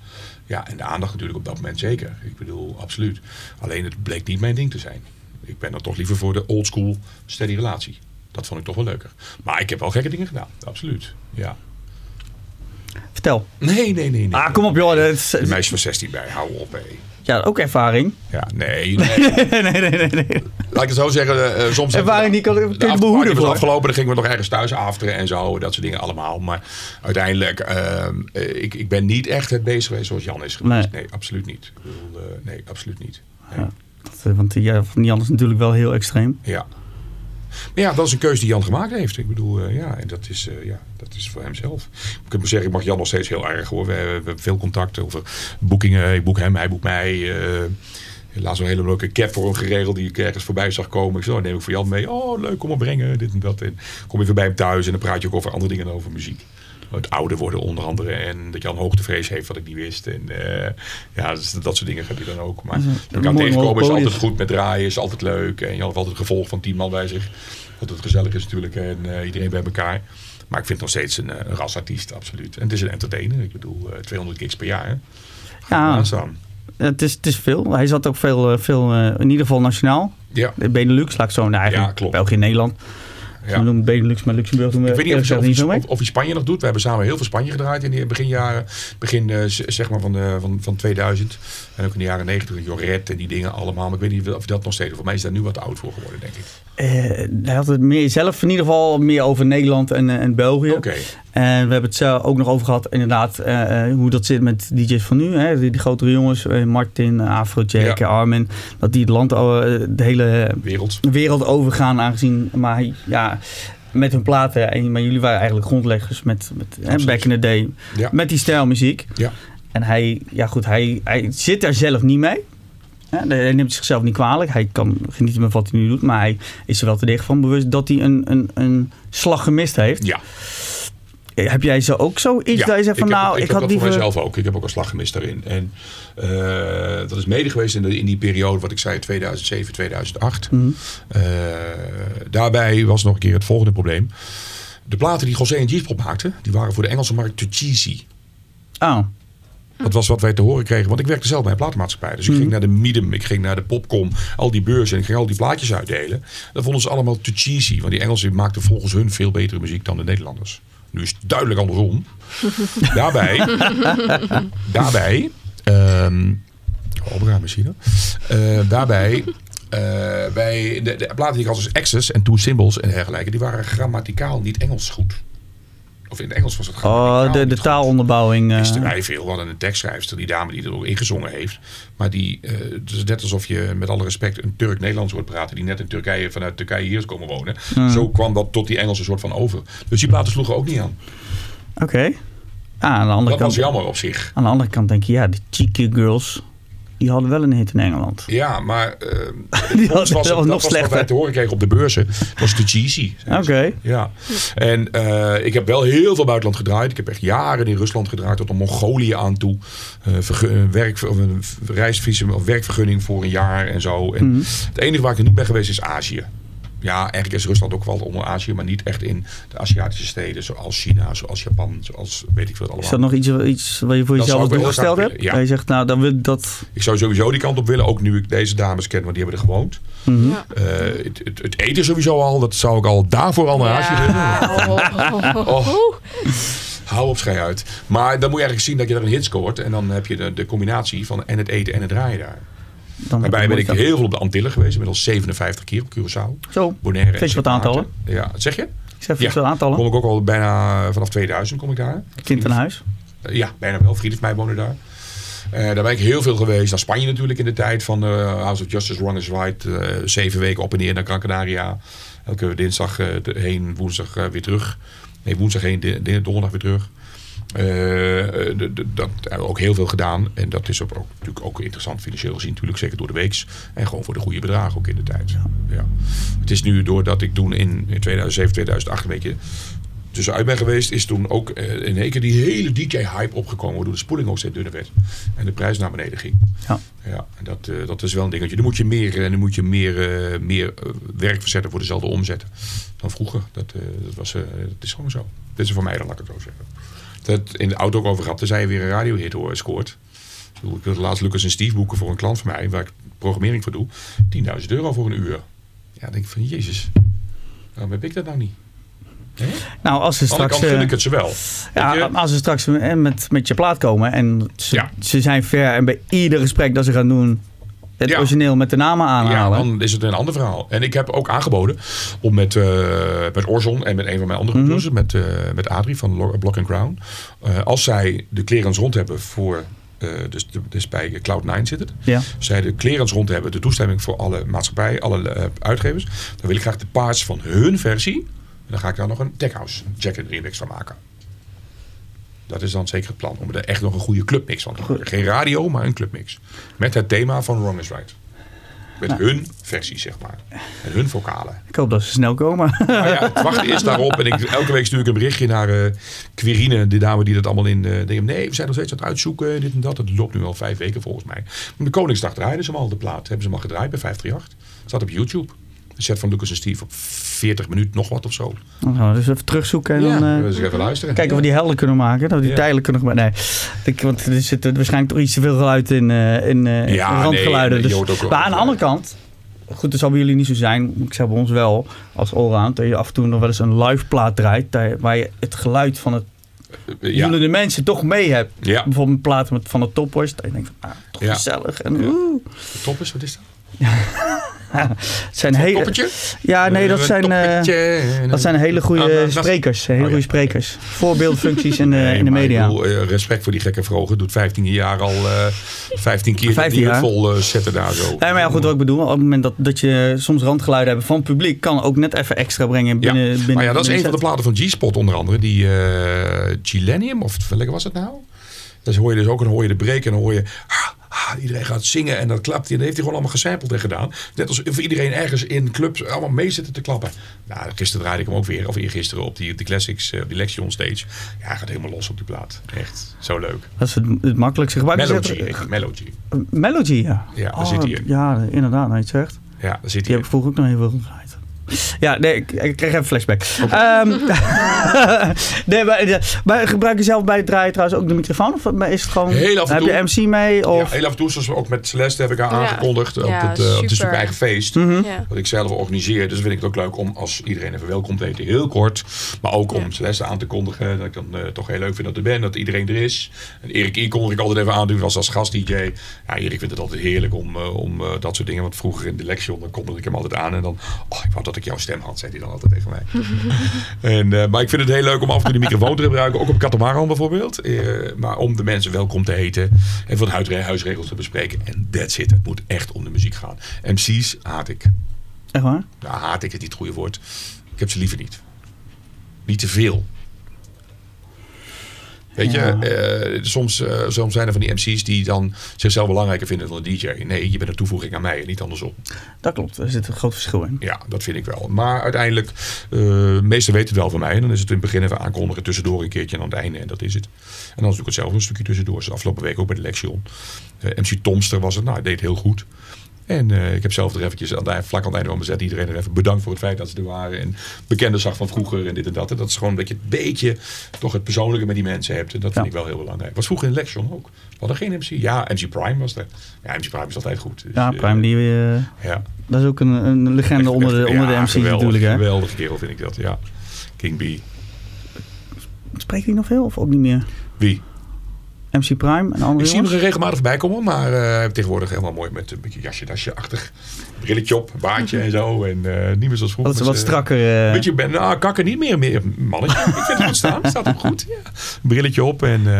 Ja, en de aandacht natuurlijk op dat moment zeker. Ik bedoel, absoluut. Alleen het bleek niet mijn ding te zijn. Ik ben dan toch liever voor de old school steady relatie. Dat vond ik toch wel leuker. Maar ik heb wel gekke dingen gedaan, absoluut. Ja. Vertel. Nee, nee, nee. nee. Ah, kom op joh. Dat is- Een meisje van 16 bij, hou op hé. Ja, ook ervaring. Ja, nee, nee. nee, nee, nee, nee. nee. Laat ik het zo zeggen, eh, soms... Ervaring die kan, kun je de behoeden voor. afgelopen, dan gingen we nog ergens thuis afteren en zo, dat soort dingen allemaal. Maar uiteindelijk, ehm, eh, ik, ik ben niet echt het bezig geweest zoals Jan is geweest. Nee, absoluut niet. Ik bedoel, eh, nee, absoluut niet. Nee. Ja. Dat, eh, Want die, ja, van Jan is natuurlijk wel heel extreem. Ja. Maar ja, dat is een keuze die Jan gemaakt heeft. Ik bedoel, eh, ja, en dat is, eh, ja, dat is voor hemzelf. Ik kan me zeggen, ik mag Jan nog steeds heel erg hoor. We, hebben- veel contact over boekingen. Ik boek hem, hij boekt mij. eh Laatst een hele leuke cap voor hem geregeld die ik ergens voorbij zag komen. Ik zei, oh, neem ik voor Jan mee. Oh, leuk, kom maar brengen. Dit en dat. En kom even bij hem thuis en dan praat je ook over andere dingen dan over muziek. Het ouder worden onder andere. En dat Jan hoogtevrees heeft wat ik niet wist. En eh, ja, dus dat soort dingen heb je dan ook. Maar Dat een- je kan tegenkomen is altijd goed met draaien. Is altijd leuk. En Jan heeft altijd een gevolg van tien man bij zich. Wat het gezellig is natuurlijk. En eh, iedereen bij elkaar. Maar ik vind het nog steeds een, eh, een rasartiest, absoluut. En het is een entertainer. Ik bedoel, eh, 200 gigs per jaar. Hè. Ja. Het is, het is veel. Hij zat ook veel, veel in ieder geval nationaal. Ja, De Benelux, laat ik zo. Nou, eigenlijk Ja, klopt. België Nederland. Ja. We noemen Benelux, maar Luxemburg doen we Ik weet niet of, of, niet zo of, of je Spanje nog doet. We hebben samen heel veel Spanje gedraaid in de beginjaren. Begin eh, zeg maar van, de, van, van 2000. En ook in de jaren 90. Joret en die dingen allemaal. Maar ik weet niet of dat nog steeds... Voor mij is daar nu wat oud voor geworden, denk ik. Eh, hij had het meer zelf in ieder geval meer over Nederland en, eh, en België. En we hebben het ook nog over gehad, inderdaad, eh, hoe dat zit met DJ's van nu. Hè? Die, die grotere jongens, Martin, Afrojack, Ja. Armin. Dat die het land, de hele Wereld. wereld overgaan, aangezien, maar ja, met hun platen. En, maar jullie waren eigenlijk grondleggers met, met hè, back in the day, Ja. met die stijlmuziek. Ja. En hij, ja goed, hij, hij zit daar zelf niet mee. Hij neemt zichzelf niet kwalijk. Hij kan genieten met wat hij nu doet. Maar hij is er wel te dicht van bewust dat hij een, een, een slag gemist heeft. Ja. Eh, Heb jij zo ook zoiets Ja, dat je zegt van ik heb, nou, ik, ik, heb had dat liever... voor mezelf ook. Ik heb ook een slag gemist daarin. En eh, dat is mede geweest in, de, in die periode, wat ik zei, 2007, 2008. Mhm. Eh, daarbij was nog een keer het volgende probleem. De platen die José en G-pop maakten, die waren voor de Engelse markt te cheesy. Oh, Dat was wat wij te horen kregen. Want ik werkte zelf bij een platenmaatschappij. Dus ik ging naar de Medium, ik ging naar de Popcom, al die beurzen. En ik ging al die plaatjes uitdelen. Dat vonden ze allemaal te cheesy. Want die Engelsen maakten volgens hun veel betere muziek dan de Nederlanders. Nu is het duidelijk andersom. daarbij, daarbij, ehm opera misschien. Uh, daarbij, uh, bij de, de platen die ik had als Access en Two Symbols en dergelijke, die waren grammaticaal niet Engels goed. Of in het Engels was het Oh, de, de taalonderbouwing. Uh... Wisten wij veel. We hadden een tekstschrijfster, die dame die er ook ingezongen heeft. Maar die, uh, is net alsof je met alle respect een Turk-Nederlands hoort praten. Die net in Turkije, vanuit Turkije hier is komen wonen. Hmm. Zo kwam dat tot die Engelse soort van over. Dus die platen sloegen ook niet aan. Oké. Okay. Ah, aan de andere dat kant, was jammer op zich. Aan de andere kant denk je, ja, de cheeky girls die hadden wel een hit in Engeland. Ja, maar uh, die was, was, nog was slechter. wat wij te horen kregen op de beurzen. was te cheesy. Oké. Okay. Ja. En uh, ik heb wel heel veel buitenland gedraaid. Ik heb echt jaren in Rusland gedraaid tot een Mongolië aan toe. Uh, werk, of een reisvisum of werkvergunning voor een jaar en zo. En mm -hmm. Het enige waar ik er niet ben geweest is Azië ja, eigenlijk is Rusland ook wel onder Azië, maar niet echt in de Aziatische steden zoals China, zoals Japan, zoals weet ik veel allemaal. Is dat nog iets, iets wat je voor jezelf als doel gesteld hebt? Ja. je zegt, nou, dan wil dat... Ik zou sowieso die kant op willen, ook nu ik deze dames ken, want die hebben er gewoond. Mm -hmm. uh, het, het, het, eten sowieso al, dat zou ik al daarvoor al naar Azië willen. Oh. oh. Hou op schij uit. Maar dan moet je eigenlijk zien dat je er een hit scoort. En dan heb je de, de combinatie van en het eten en het draaien daar. Dan Daarbij ben ik heel veel op de Antillen geweest. Inmiddels 57 keer op Curaçao. Zo, Bonaire. Vind je wat aantallen? Ja, zeg je? Ik zeg ja. wat aantallen. Kom ik ook al bijna vanaf 2000 kom ik daar. Kind in huis? Uh, ja, bijna wel. Vrienden van mij wonen daar. Uh, daar ben ik heel veel geweest. Naar Spanje natuurlijk in de tijd van uh, House of Justice, Run is Right. zeven weken op en neer naar Gran Canaria. Elke dinsdag heen, woensdag weer terug. Nee, woensdag heen, donderdag weer terug. Uh, dat hebben we ook heel veel gedaan. En dat is ook, ook, natuurlijk ook interessant financieel gezien. Natuurlijk zeker door de weeks. En gewoon voor de goede bedragen ook in de tijd. Ja. Het is nu doordat ik toen in, in 2007, 2008 een beetje tussenuit ben geweest. Is toen ook uh, in één keer die hele DJ-hype opgekomen. Waardoor de spoeling ook steeds dunner werd. En de prijs naar beneden ging. Ja. Ja, en dat, uh, dat is wel een dingetje. Dan moet je meer, en dan moet je meer, meer werk verzetten voor dezelfde omzetten dan vroeger. Dat, dat, was, dat is gewoon zo. Dit is voor mij dan, laat ik het zo zeggen dat in de auto ook over gehad. Tenzij je weer een radiohit scoort. Ik wilde laatst Lucas en Steve boeken voor een klant van mij, waar ik programmering voor doe. 10.000 euro voor een uur. Ja, denk ik van Jezus, waarom heb ik dat nou niet? Nou, als ze straks. Vind ik het ze wel. Ja, als ze straks met, met je plaat komen en ze, ja. ze zijn ver en bij ieder gesprek dat ze gaan doen, het ja. origineel met de namen aanhalen. Ja, dan is het een ander verhaal. En ik heb ook aangeboden om met, uh, met Orzon en met een van mijn andere mm -hmm. met, uh, met Adrie van Block and Crown. Uh, als zij de klerens rond hebben voor uh, dus, dus bij Cloud9 zit het. Ja. Zij de klerens rond hebben, de toestemming voor alle maatschappijen, alle uh, uitgevers. Dan wil ik graag de parts van hun versie. En dan ga ik daar nog een tech house and remix van maken. Dat is dan zeker het plan. Om er echt nog een goede clubmix van te maken. Geen radio, maar een clubmix. Met het thema van Wrong is Right. Met nou. hun versie, zeg maar. Met hun vocalen. Ik hoop dat ze snel komen. Nou ja, het wachten is daarop. En ik, elke week stuur ik een berichtje naar uh, Quirine, de dame die dat allemaal in uh, denkt. Nee, we zijn nog steeds aan het uitzoeken. Dit en dat. Het loopt nu al vijf weken volgens mij. Maar de Koningsdag draaiden ze hem al de plaat. Hebben ze hem al gedraaid bij 538. Staat op YouTube. De set van Lucas en Steve op 40 minuten nog wat of zo. Dan gaan we dus even terugzoeken en ja, dan uh, dus even luisteren. kijken of we die helder kunnen maken. Dat we die ja. tijdelijk kunnen maken. Nee, ik, want er zit waarschijnlijk toch iets te veel geluid in, uh, in, uh, ja, randgeluiden. Nee, dus, maar aan de andere kant, goed, dat zal bij jullie niet zo zijn. Ik zeg bij ons wel, als allround, dat je af en toe nog wel eens een live plaat draait. Waar je het geluid van het ja. jullie de mensen toch mee hebt. Ja. Bijvoorbeeld een plaat met, van de toppers. Dat je denkt van, ah, toch ja. gezellig. En, ja. Toppers, wat is dat? Het zijn hele. Ja, nee, dat zijn, uh, dat zijn hele goede sprekers. Hele oh, goede sprekers. Voorbeeldfuncties in de, nee, in de media. Bedoel, respect voor die gekke vrogen. Doet 15 jaar al uh, 15 keer 15 jaar. vol zetten daar zo. Nee, maar ja, goed, wat ik bedoel. Op het moment dat, dat je soms randgeluiden hebt van het publiek, kan ook net even extra brengen binnen. Ja. binnen maar ja, dat is een van de platen van G-Spot onder andere. Die Gillennium, of welke was het nou? Dan hoor je dus ook, dan hoor je de breken en dan hoor je. Ah, iedereen gaat zingen en dat klapt hij. En dat heeft hij gewoon allemaal gesampled en gedaan. Net als iedereen ergens in clubs allemaal mee zitten te klappen. Nou, gisteren draaide ik hem ook weer, of eergisteren op die, die Classics, uh, die Lexion stage. Ja, hij gaat helemaal los op die plaat. Echt, zo leuk. Dat is het, het makkelijkste gebruik. Melody, Melody. Melody, ja. Ja, daar oh, zit hij in. Ja, inderdaad, het zegt. Ja, daar zit die hij heb ik vroeger ook nog even gedraaid. Ja, nee, ik, ik kreeg even flashback. Ehm, nee, maar, eh, maar gebruik je zelf bij het draaien trouwens ook de microfoon? Of is het gewoon... Heel af en heb je MC mee? Of? Ja, heel af en toe, zoals we ook met Celeste heb ik haar Ja. aangekondigd op het, eh, op het super. super eigen feest. Ja. Wat ik zelf organiseer. Dus vind ik het ook leuk om als iedereen even welkom te heten. Heel kort. Maar ook om Ja. Celeste aan te kondigen. Dat ik dan eh, toch heel leuk vind dat er ben. Dat iedereen er is. En Erik I kondig ik altijd even aan. was als gast DJ. Ja, Erik vindt het altijd heerlijk om, om dat soort dingen. Want vroeger in de Lexion dan kondigde ik hem altijd aan. En dan, oh ik wou dat ik jouw stem had. Zei hij dan altijd tegen mij. en, eh, maar ik vind het heel leuk om af en toe de microfoon te gebruiken. Ook op Katamaran bijvoorbeeld. Eh, maar om de mensen welkom te heten. En wat huisregels te bespreken. En that's it. Het moet echt om de muziek gaan. MC's haat ik. Echt waar? Nou, haat ik is niet het goede woord. Ik heb ze liever niet. Niet te veel. Weet Ja. je, eh, soms, eh, soms zijn er van die MC's die dan zichzelf belangrijker vinden dan de DJ. Nee, je bent een toevoeging aan mij en niet andersom. Dat klopt, er zit een groot verschil in. Ja, dat vind ik wel. Maar uiteindelijk, de meesten weten het wel van mij. En dan is het in het begin even aankondigen, tussendoor een keertje en aan het einde. En dat is het. En dan doe ik het zelf een stukje tussendoor. Dus afgelopen week ook bij de Lexion. MC Tomster was het. Nou, hij deed heel goed. En eh, ik heb zelf er eventjes aan het, vlak aan het einde van mijn zet iedereen er even bedankt voor het feit dat ze er waren. En bekende zag van vroeger en dit en dat. En dat is gewoon dat je een beetje toch het persoonlijke met die mensen hebt. En dat vind Ja. ik wel heel belangrijk. Was vroeger in Lexion ook. We hadden geen MC. Ja, MC Prime was er. Ja, MC Prime is altijd goed. Dus, Ja, eh, Prime, die, eh, ja. dat is ook een, een legende Echt- onder de, echt- onder ja, de MC's geweldig, natuurlijk. Hè? Geweldige kerel vind ik dat, ja. King B. Spreekt hij nog veel of ook niet meer? Wie? MC Prime en andere Ik zie hem er regelmatig bij komen, maar eh, tegenwoordig helemaal mooi met een beetje jasje, dasje achtig. Brilletje op, baardje en zo. En eh, niet meer zoals vroeger. Wat, met wat z'n- strakker. eh, Weet je, ben, nou, kakker niet meer, meer mannetje. Ik vind het goed staan. Staat hem goed. Ja. Brilletje op. En eh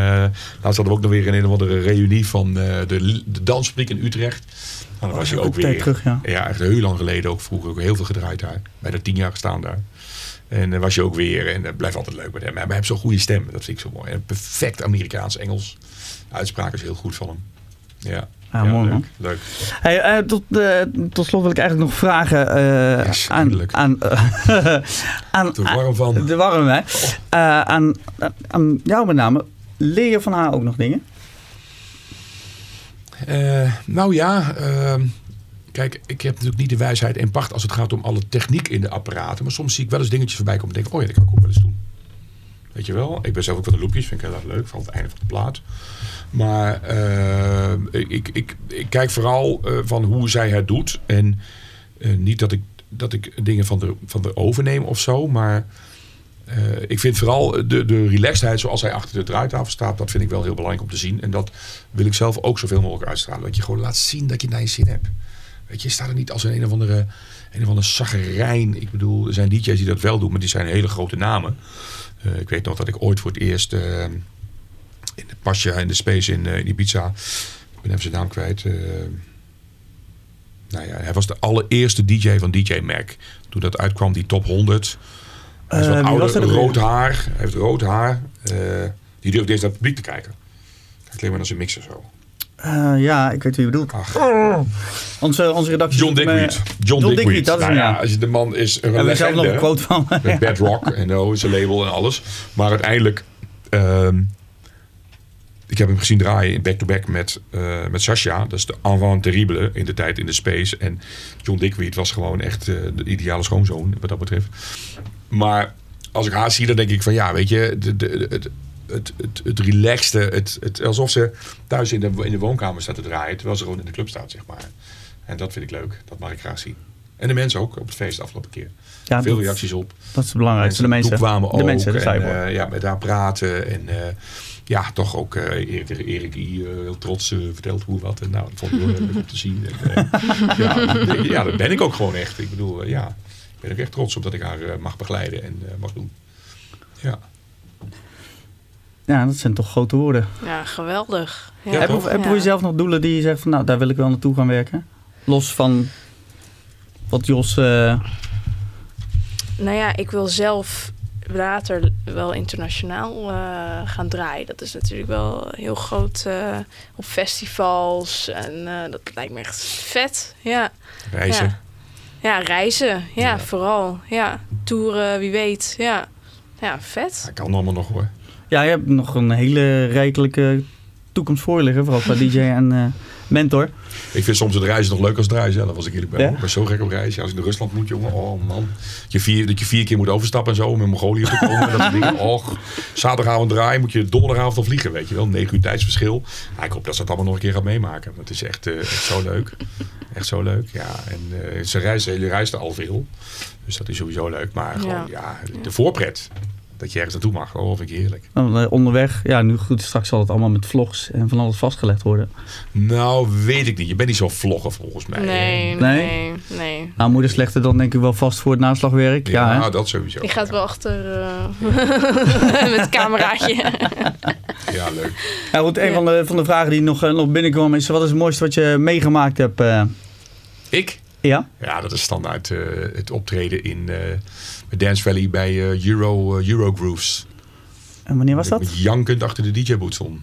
laatst hadden we ook nog weer een, een of andere reunie van eh, de, de in Utrecht. Nou, dan was dat hij is ook weer. terug, ja. Ja, echt heel lang geleden ook vroeger ook heel veel gedraaid daar. Bijna tien jaar gestaan daar. En dan was je ook weer. En dat blijft altijd leuk met hem. Maar hij heeft zo'n goede stem. Dat vind ik zo mooi. En perfect Amerikaans-Engels. De uitspraak is heel goed van hem. Ja, Ja, mooi, leuk. leuk. Hey, eh, tot, eh, tot slot wil ik eigenlijk nog vragen eh, Yes, aan, eindelijk. aan, eh, aan, Te warm van. de warm, hè? Eh, aan, aan jou met name. Leer je van haar ook nog dingen? Eh, nou ja, ehm, kijk, ik heb natuurlijk niet de wijsheid en pacht als het gaat om alle techniek in de apparaten. Maar soms zie ik wel eens dingetjes voorbij komen en denk, oh ja, dat kan ik ook wel eens doen. Weet je wel? Ik ben zelf ook van de loopjes, vind ik heel erg leuk, vooral het einde van de plaat. Maar eh, ik, ik, ik kijk vooral eh, van hoe zij het doet. En eh, niet dat ik, dat ik dingen van de, van de overneem of zo, maar ik vind vooral de, de relaxedheid zoals hij achter de draaitafel staat, dat vind ik wel heel belangrijk om te zien. En dat wil ik zelf ook zoveel mogelijk uitstralen. Dat je gewoon laat zien dat je naar je zin hebt. Weet je, staat er niet als een, een of andere, een of andere zaggerijn. Ik bedoel, er zijn DJ's die dat wel doen, maar die zijn hele grote namen. Eh, ik weet nog dat ik ooit voor het eerst eh, in de Pasja in de Space in, eh, in Ibiza, ik ben even zijn naam kwijt. nou ja, hij was de allereerste DJ van DJ Mac. Toen dat uitkwam, die top 100. Hij is wat ouder, rood haar. Hij heeft rood haar. Die durft eens naar het publiek te kijken. Alleen maar naar zijn mixer zo. Eh, ja, ik weet wie je bedoelt. Onze, onze redactie... John Dickweed. John, John Dickweed. Dat is nou ja, ja. als je de man is een Hebben we zelf nog een quote van. Met Bedrock en no, zijn label en alles. Maar uiteindelijk... ehm, ik heb hem gezien draaien in back-to-back met, eh, met Sasha. Dat is de avant terrible in de tijd in de space. En John Dickweed was gewoon echt eh, de ideale schoonzoon wat dat betreft. Maar als ik haar zie, dan denk ik van ja, weet je... De, de, de- het, het, het, het relaxte, het, het, alsof ze thuis in de, in de woonkamer staat te draaien... terwijl ze gewoon in de club staat, zeg maar. En dat vind ik leuk. Dat mag ik graag zien. En de mensen ook op het feest de afgelopen keer. Ja, Veel dat- reacties op. Dat is het belangrijkste. De Mensen toekwamen de ook. mensen, de en, cyborg. eh, ja, met haar praten. En eh, ja, toch ook eh, Erik, Erik I, eh, heel trots verteld hoe wat. En nou, dat vond ik heel erg leuk om te zien. En, ja, ja, dat ben ik ook gewoon echt. Ik bedoel, ja, ik ben ook echt trots op dat ik haar eh, mag begeleiden en eh, mag doen. Ja. Ja, dat zijn toch grote woorden. Ja, geweldig. Ja. Ja, heb, je, heb jezelf nog doelen die je zegt van nou, daar wil ik wel naartoe gaan werken? Los van wat Jos... eh, Nou ja, ik wil zelf later wel internationaal eh, gaan draaien. Dat is natuurlijk wel heel groot eh, op festivals. En eh, dat lijkt me echt vet. Ja, Reizen. Ja. ja reizen. Ja, Ja. vooral. Ja, toeren, wie weet. Ja, ja vet. Dat kan allemaal nog hoor. Ja, je hebt nog een hele rijkelijke toekomst voor liggen. Vooral qua DJ en, eh, mentor. Ik vind soms het reizen nog leuk als het reizen. Dat was ik eerlijk bij. Ja? Ik ben zo gek op reizen. Als ik naar Rusland moet, jongen. Oh man. Dat je vier, dat je vier keer moet overstappen en zo. Om in Mongolië te komen. en dat soort dingen. Och. Zaterdagavond draaien. Moet je donderdagavond al vliegen. Weet je wel. Negen uur tijdsverschil. Ja, ik hoop dat ze dat allemaal nog een keer gaat meemaken. Het is echt, eh, echt zo leuk. Echt zo leuk. Ja. En eh, ze reizen, jullie reisden al veel. Dus dat is sowieso leuk. Maar gewoon, ja, de voorpret. Dat je ergens naartoe mag. Oh, vind ik heerlijk. Dan, eh, onderweg, ja, nu goed, straks zal het allemaal met vlogs en van alles vastgelegd worden. Nou, weet ik niet. Je bent niet zo vlogger volgens mij. Nee, Nee? nee, nee. Nou, moeder slechte dan denk ik wel vast voor het naslagwerk. Ja, Ja, dat sowieso. Die gaat wel achter eh, met het cameraatje. Ja, leuk. Ja, goed, een Ja. van, de, van de vragen die nog, eh, nog binnenkwam is: wat is het mooiste wat je meegemaakt hebt? eh? Ik? Ja? Ja, dat is standaard eh, het optreden in eh Dance Valley bij eh, Euro, Euro Grooves. En wanneer was Dat? Met jankend achter de DJ-boot stond.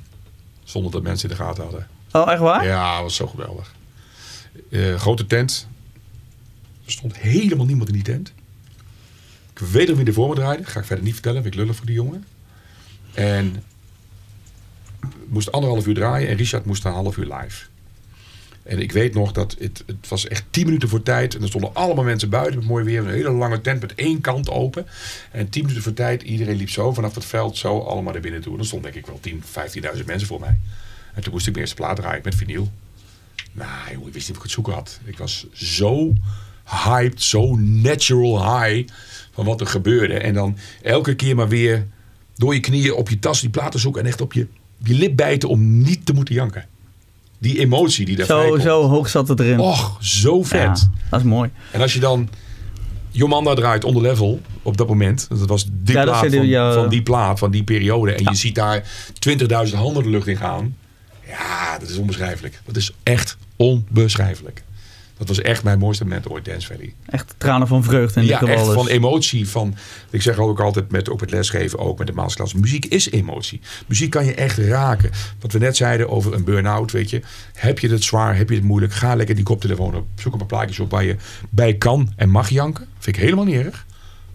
Zonder dat mensen in de gaten hadden. Oh, echt waar? Ja, dat was zo geweldig. Grote tent. Er stond helemaal niemand in die tent. Ik weet nog wie er voor me draaide. Ga ik verder niet vertellen. Vind ik lullig voor die jongen. En we moesten anderhalf uur draaien. En Richard moest een half uur live. En ik weet nog dat het, het was echt tien minuten voor tijd. En er stonden allemaal mensen buiten met mooi weer. Een hele lange tent met één kant open. En tien minuten voor tijd. Iedereen liep zo vanaf het veld zo allemaal naar binnen toe. En er stond denk ik wel 10, 15.000 mensen voor mij. En toen moest ik mijn eerste plaat draaien met vinyl. Nou, ik wist niet of ik het zoeken had. Ik was zo hyped, zo natural high van wat er gebeurde. En dan elke keer maar weer door je knieën op je tas die platen zoeken en echt op je, je lip bijten om niet te moeten janken. Die emotie die daar Zo, zo hoog zat het erin. Och, zo vet. ja, dat is mooi. En als je dan Jomanda draait onder level op dat moment. Dat was die Ja, plaat van, die, ja. van die plaat, van die periode. En Ja. je ziet daar 20.000 handen de lucht in gaan. Ja, dat is onbeschrijfelijk. Dat is echt onbeschrijfelijk. Dat was echt mijn mooiste moment ooit, Dance Valley. Echt tranen van vreugde dit Ja, echt van emotie. Van, ik zeg ook altijd met, ook met lesgeven, ook met de masterclass. Muziek is emotie. Muziek kan je echt raken. Wat we net zeiden over een burn-out, weet je. Heb je het zwaar, heb je het moeilijk, ga lekker die koptelefoon op. Zoek een paar plaatjes op waar je bij kan en mag janken. Vind ik helemaal niet erg.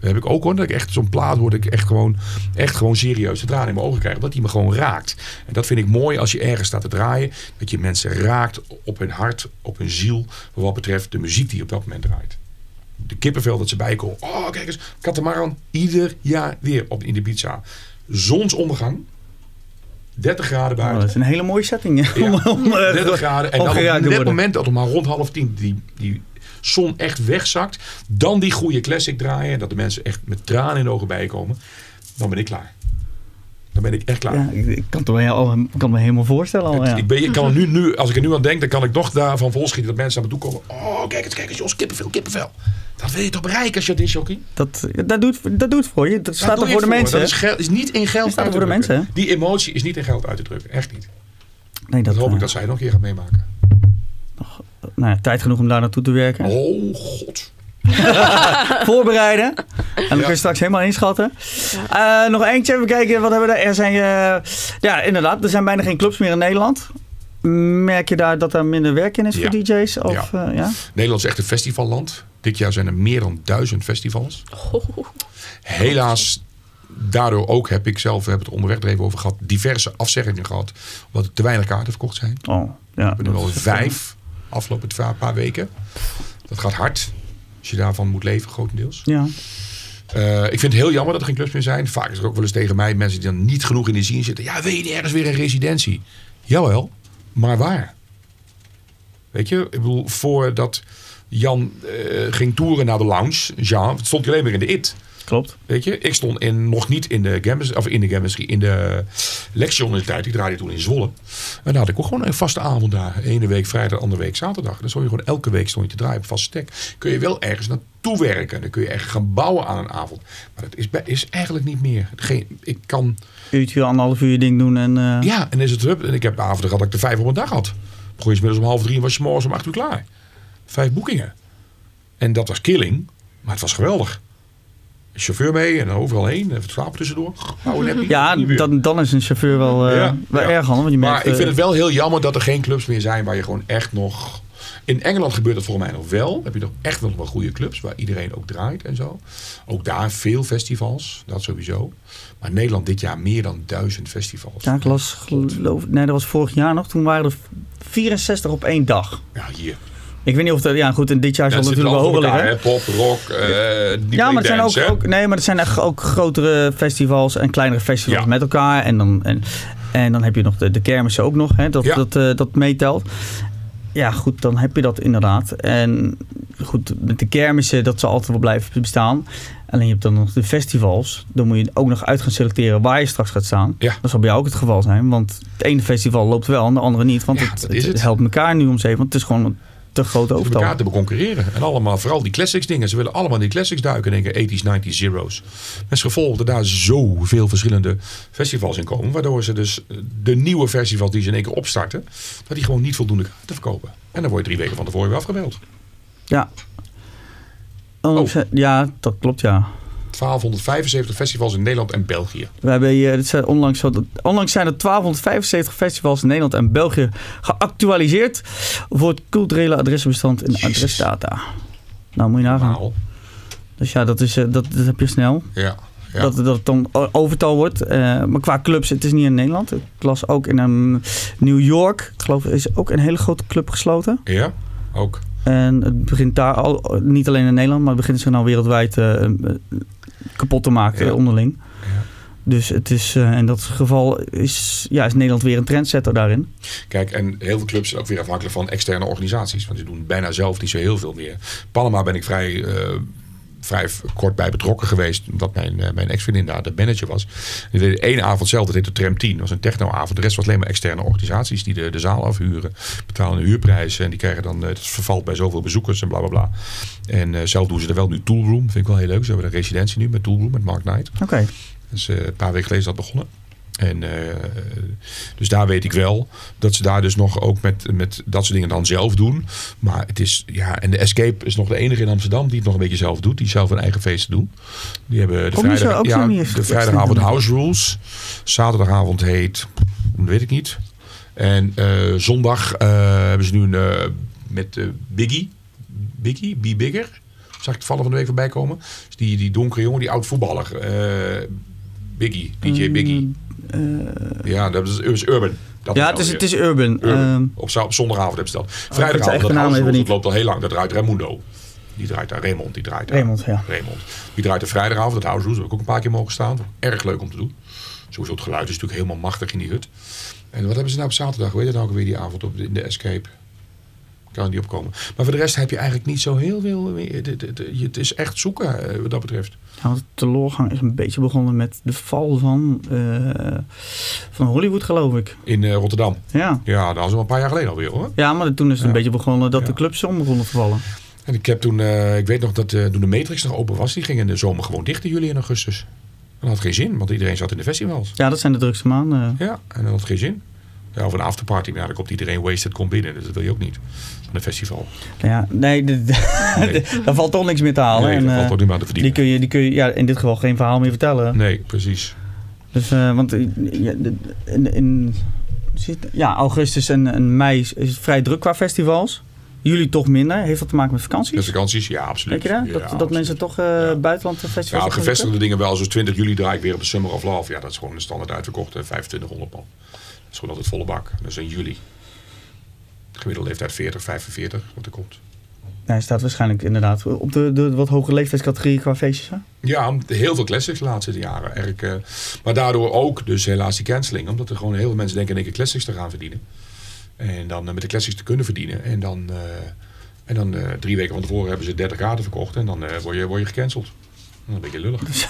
Dat heb ik ook hoor. Dat ik echt zo'n plaat. Dat ik echt gewoon, echt gewoon serieus de tranen in mijn ogen krijg. Dat die me gewoon raakt. En dat vind ik mooi als je ergens staat te draaien. Dat je mensen raakt op hun hart, op hun ziel. Wat betreft de muziek die op dat moment draait de kippenvel dat ze bijkomen. Oh, kijk eens, Katamaran. Ieder jaar weer op in de pizza. Zonsondergang. 30 graden Oh, buiten. dat is een hele mooie setting. Ja, om, om, eh, 30 graden. En dan op het moment dat om maar rond half tien die, die zon echt wegzakt. Dan die goede classic draaien. En dat de mensen echt met tranen in de ogen bijkomen. Dan ben ik klaar. Dan ben ik echt klaar. Ja, ik, kan het me, heel- ik kan me helemaal voorstellen al. Ja. ik, ben, ik kan nu, nu, als ik er nu aan denk, dan kan ik nog daarvan volschieten dat mensen naar me toe komen. Oh, kijk eens, kijk eens, Jos, kippenvel, kippenvel. Dat wil je toch bereiken als je dit jockey? Dat, dat, doet, dat doet voor je. Dat staat er voor de mensen. Dat is, is niet in geld staat uit te voor de mensen, Die emotie is niet in geld uit te drukken. Echt niet. nee, Dat, dat, hoop ik eh, dat zij nog een keer gaat meemaken. Nou ja, tijd genoeg om daar naartoe te werken. Oh, god. Voorbereiden. En dan Ja. kun je straks helemaal inschatten. Eh, nog eentje, even kijken. Wat hebben we daar? Er zijn, eh, ja, inderdaad. Er zijn bijna geen clubs meer in Nederland. Merk je daar dat er minder werk in is Ja. voor DJ's? Of, ja. ja? Nederland is echt een festivalland. Dit jaar zijn er meer dan duizend festivals. Helaas, daardoor ook heb ik zelf, we hebben het onderweg er even over gehad, diverse afzeggingen gehad. Omdat er te weinig kaarten verkocht zijn. Oh, ja. We hebben er wel vijf afgelopen paar weken. Dat gaat hard. Als je daarvan moet leven, grotendeels. Ja. Eh, ik vind het heel jammer dat er geen clubs meer zijn. Vaak is er ook wel eens tegen mij mensen die dan niet genoeg in de scene zitten. Ja, weet je niet ergens weer een residentie? Jawel, maar waar? Weet je, ik bedoel, voordat Jan eh, ging toeren naar de lounge, Jean, stond hij alleen maar in de IT. Klopt. Weet je, ik stond in, nog niet in de Gambus, of in de Gambus, in de Lexion in de tijd. Ik draaide toen in Zwolle. En daar had ik ook gewoon een vaste avond daar. Ene week vrijdag, andere week zaterdag. Dan stond je gewoon elke week stond je te draaien op vaste stek. Kun je wel ergens naartoe werken. Dan kun je echt gaan bouwen aan een avond. Maar dat is, is eigenlijk niet meer. Geen, ik kan, Uurtje, anderhalf uur je ding doen en... eh, ja, en is het hup. En ik heb avonden gehad dat ik er vijf op een dag had. Begon je middags om half drie en was je morgens om acht uur klaar. Vijf boekingen. En dat was killing, maar het was geweldig. Chauffeur mee en overal heen. Even slapen tussendoor. Nou. Ja, dan, dan is een chauffeur wel, eh, Ja, wel ja. erg handig. Want je Maar merkt, ik vind eh, het wel heel jammer dat er geen clubs meer zijn waar je gewoon echt nog In Engeland gebeurt dat volgens mij nog wel. heb je nog echt wel wel goede clubs waar iedereen ook draait en zo. Ook daar veel festivals, dat sowieso. Maar Nederland dit jaar meer dan duizend festivals. Ja, ik las, geloof Nee, dat was vorig jaar nog. Toen waren er 64 op één dag. Ja, hier. Ik weet niet of dat... Ja, goed, en dit jaar zal natuurlijk wel hoger liggen. Pop, rock, uh, Ja, maar het zijn ook, ook, Nee, maar het zijn echt ook grotere festivals en kleinere festivals met elkaar. En dan, en, en dan heb je nog de, de kermissen ook nog, hè, dat, dat, uh, dat meetelt. Ja, goed, dan heb je dat inderdaad. En goed, met de kermissen, dat zal altijd wel blijven bestaan. Alleen je hebt dan nog de festivals. Dan moet je ook nog uit gaan selecteren waar je straks gaat staan. Ja. Dat zal bij jou ook het geval zijn. Want het ene festival loopt wel en de andere niet. Want ja, het, het, het, helpt elkaar nu om zeven. Want het is gewoon te grote overtal. elkaar te concurreren. En allemaal, vooral die classics dingen. Ze willen allemaal die classics duiken. Denken 80s, 90s, zeros. Met gevolg dat daar zoveel verschillende festivals in komen. Waardoor ze dus de nieuwe festivals die ze in één keer opstarten. Dat die gewoon niet voldoende te verkopen. En dan word je drie weken van tevoren weer afgemeld. Ja. Oh. Ja, dat klopt ja. 1275 festivals in Nederland en België. We hebben onlangs, onlangs zijn er 1275 festivals in Nederland en België geactualiseerd voor het culturele adressenbestand in Jezus. adresdata. Nou, moet je nagaan. Wow. Dus ja, dat, is, dat, dat heb je snel. Ja. Ja. Dat, dat het dan overtal wordt. Uh, maar qua clubs, het is niet in Nederland. Ik las ook in um, New York. Ik geloof, is ook een hele grote club gesloten. Ja, ook. En het begint daar al, niet alleen in Nederland, maar het begint zich nou wereldwijd uh, kapot te maken ja. onderling. Dus het is, uh, in dat geval is, ja, is Nederland weer een trendsetter daarin. Kijk, en heel veel clubs zijn ook weer afhankelijk van externe organisaties. Want die doen bijna zelf niet zo heel veel meer. Panama ben ik vrij, uh, vrij kort bij betrokken geweest. Omdat mijn, uh, mijn ex-vriendin daar de manager was. En deed één avond zelf, dat heette Tram 10. Dat was een technoavond. De rest was alleen maar externe organisaties die de, de zaal afhuren. Betalen een huurprijs. En die krijgen dan, het vervalt bij zoveel bezoekers en bla bla bla. En zelf doen ze er wel nu Toolroom. Vind ik wel heel leuk. Ze hebben een residentie nu met Toolroom, met Mark Knight. Oké. Okay. Dus uh, een paar weken geleden is dat begonnen. En uh, dus daar weet ik wel dat ze daar dus nog ook met, met dat soort dingen dan zelf doen. Maar het is, ja, en de Escape is nog de enige in Amsterdam die het nog een beetje zelf doet. Die zelf een eigen feesten doen. Die hebben de, vrijdag, ja, de vrijdagavond House Rules. Zaterdagavond heet, weet ik niet. En uh, zondag hebben ze nu een, met Biggie. Biggie, Be Bigger. Zag ik het vallen van de week voorbij komen. Dus die, die donkere jongen, die oud voetballer. Biggie, DJ Biggie. Uh, ja, dat is, is Urban. Dat ja, het is, het is Urban. Urban. Um, op, op zondagavond hebben ze dat. Vrijdagavond, dat, even dat loopt al heel lang. Dat draait Raimundo. Die draait daar. Raymond, die draait daar. Raymond, ja. Raymond. Die draait de vrijdagavond. Dat House Rules heb ik ook een paar keer mogen staan. Erg leuk om te doen. Sowieso het geluid is natuurlijk helemaal machtig in die hut. En wat hebben ze nou op zaterdag? Weet je nou ook weer die avond op de, in de Escape? Kan niet opkomen. Maar voor de rest heb je eigenlijk niet zo heel veel meer. Het is echt zoeken wat dat betreft. Ja, de teleurgang is een beetje begonnen met de val van, uh, van Hollywood, geloof ik. In uh, Rotterdam? Ja. Ja, dat was al een paar jaar geleden alweer hoor. Ja, maar toen is het ja. een beetje begonnen dat ja. de clubs om begonnen te vallen. En ik heb toen, uh, ik weet nog dat toen de Matrix nog open was, die ging in de zomer gewoon dicht in juli en augustus. Dat had geen zin, want iedereen zat in de festivals. Ja, dat zijn de drukste maanden. Ja, en dat had geen zin. Ja, of een afterparty, ja, dan komt iedereen wasted komt binnen. Dus dat wil je ook niet. Een festival. Ja, nee, de, daar valt toch niks meer te halen. Nee, en, daar valt toch niet meer te verdienen. Die kun je, die kun je ja, in dit geval geen verhaal meer vertellen. Nee, precies. Dus, uh, want ja, in, in, ja, augustus en, en mei is het vrij druk qua festivals. Jullie toch minder? Heeft dat te maken met vakanties? Met vakanties, ja, absoluut. Denk je dat? Ja, dat, dat absoluut. mensen toch uh, ja. buitenland festivals Ja, gevestigde dingen wel. Zoals 20 juli draai ik weer op de Summer of Love. Ja, dat is gewoon een standaard uitverkocht. 2500 man. Dat is gewoon altijd volle bak. Dat is in juli. De gemiddelde leeftijd 40, 45, wat er komt. Hij staat waarschijnlijk inderdaad op de, de wat hogere leeftijdscategorie qua feestjes. Hè? Ja, heel veel classics de laatste jaren. Erg, uh, maar daardoor ook dus helaas die canceling. Omdat er gewoon heel veel mensen denken in één keer classics te gaan verdienen. En dan uh, met de classics te kunnen verdienen. En dan, uh, en dan drie weken van tevoren hebben ze 30 kaarten verkocht. En dan word, je, word je gecanceld. Dat is een beetje lullig. Dus,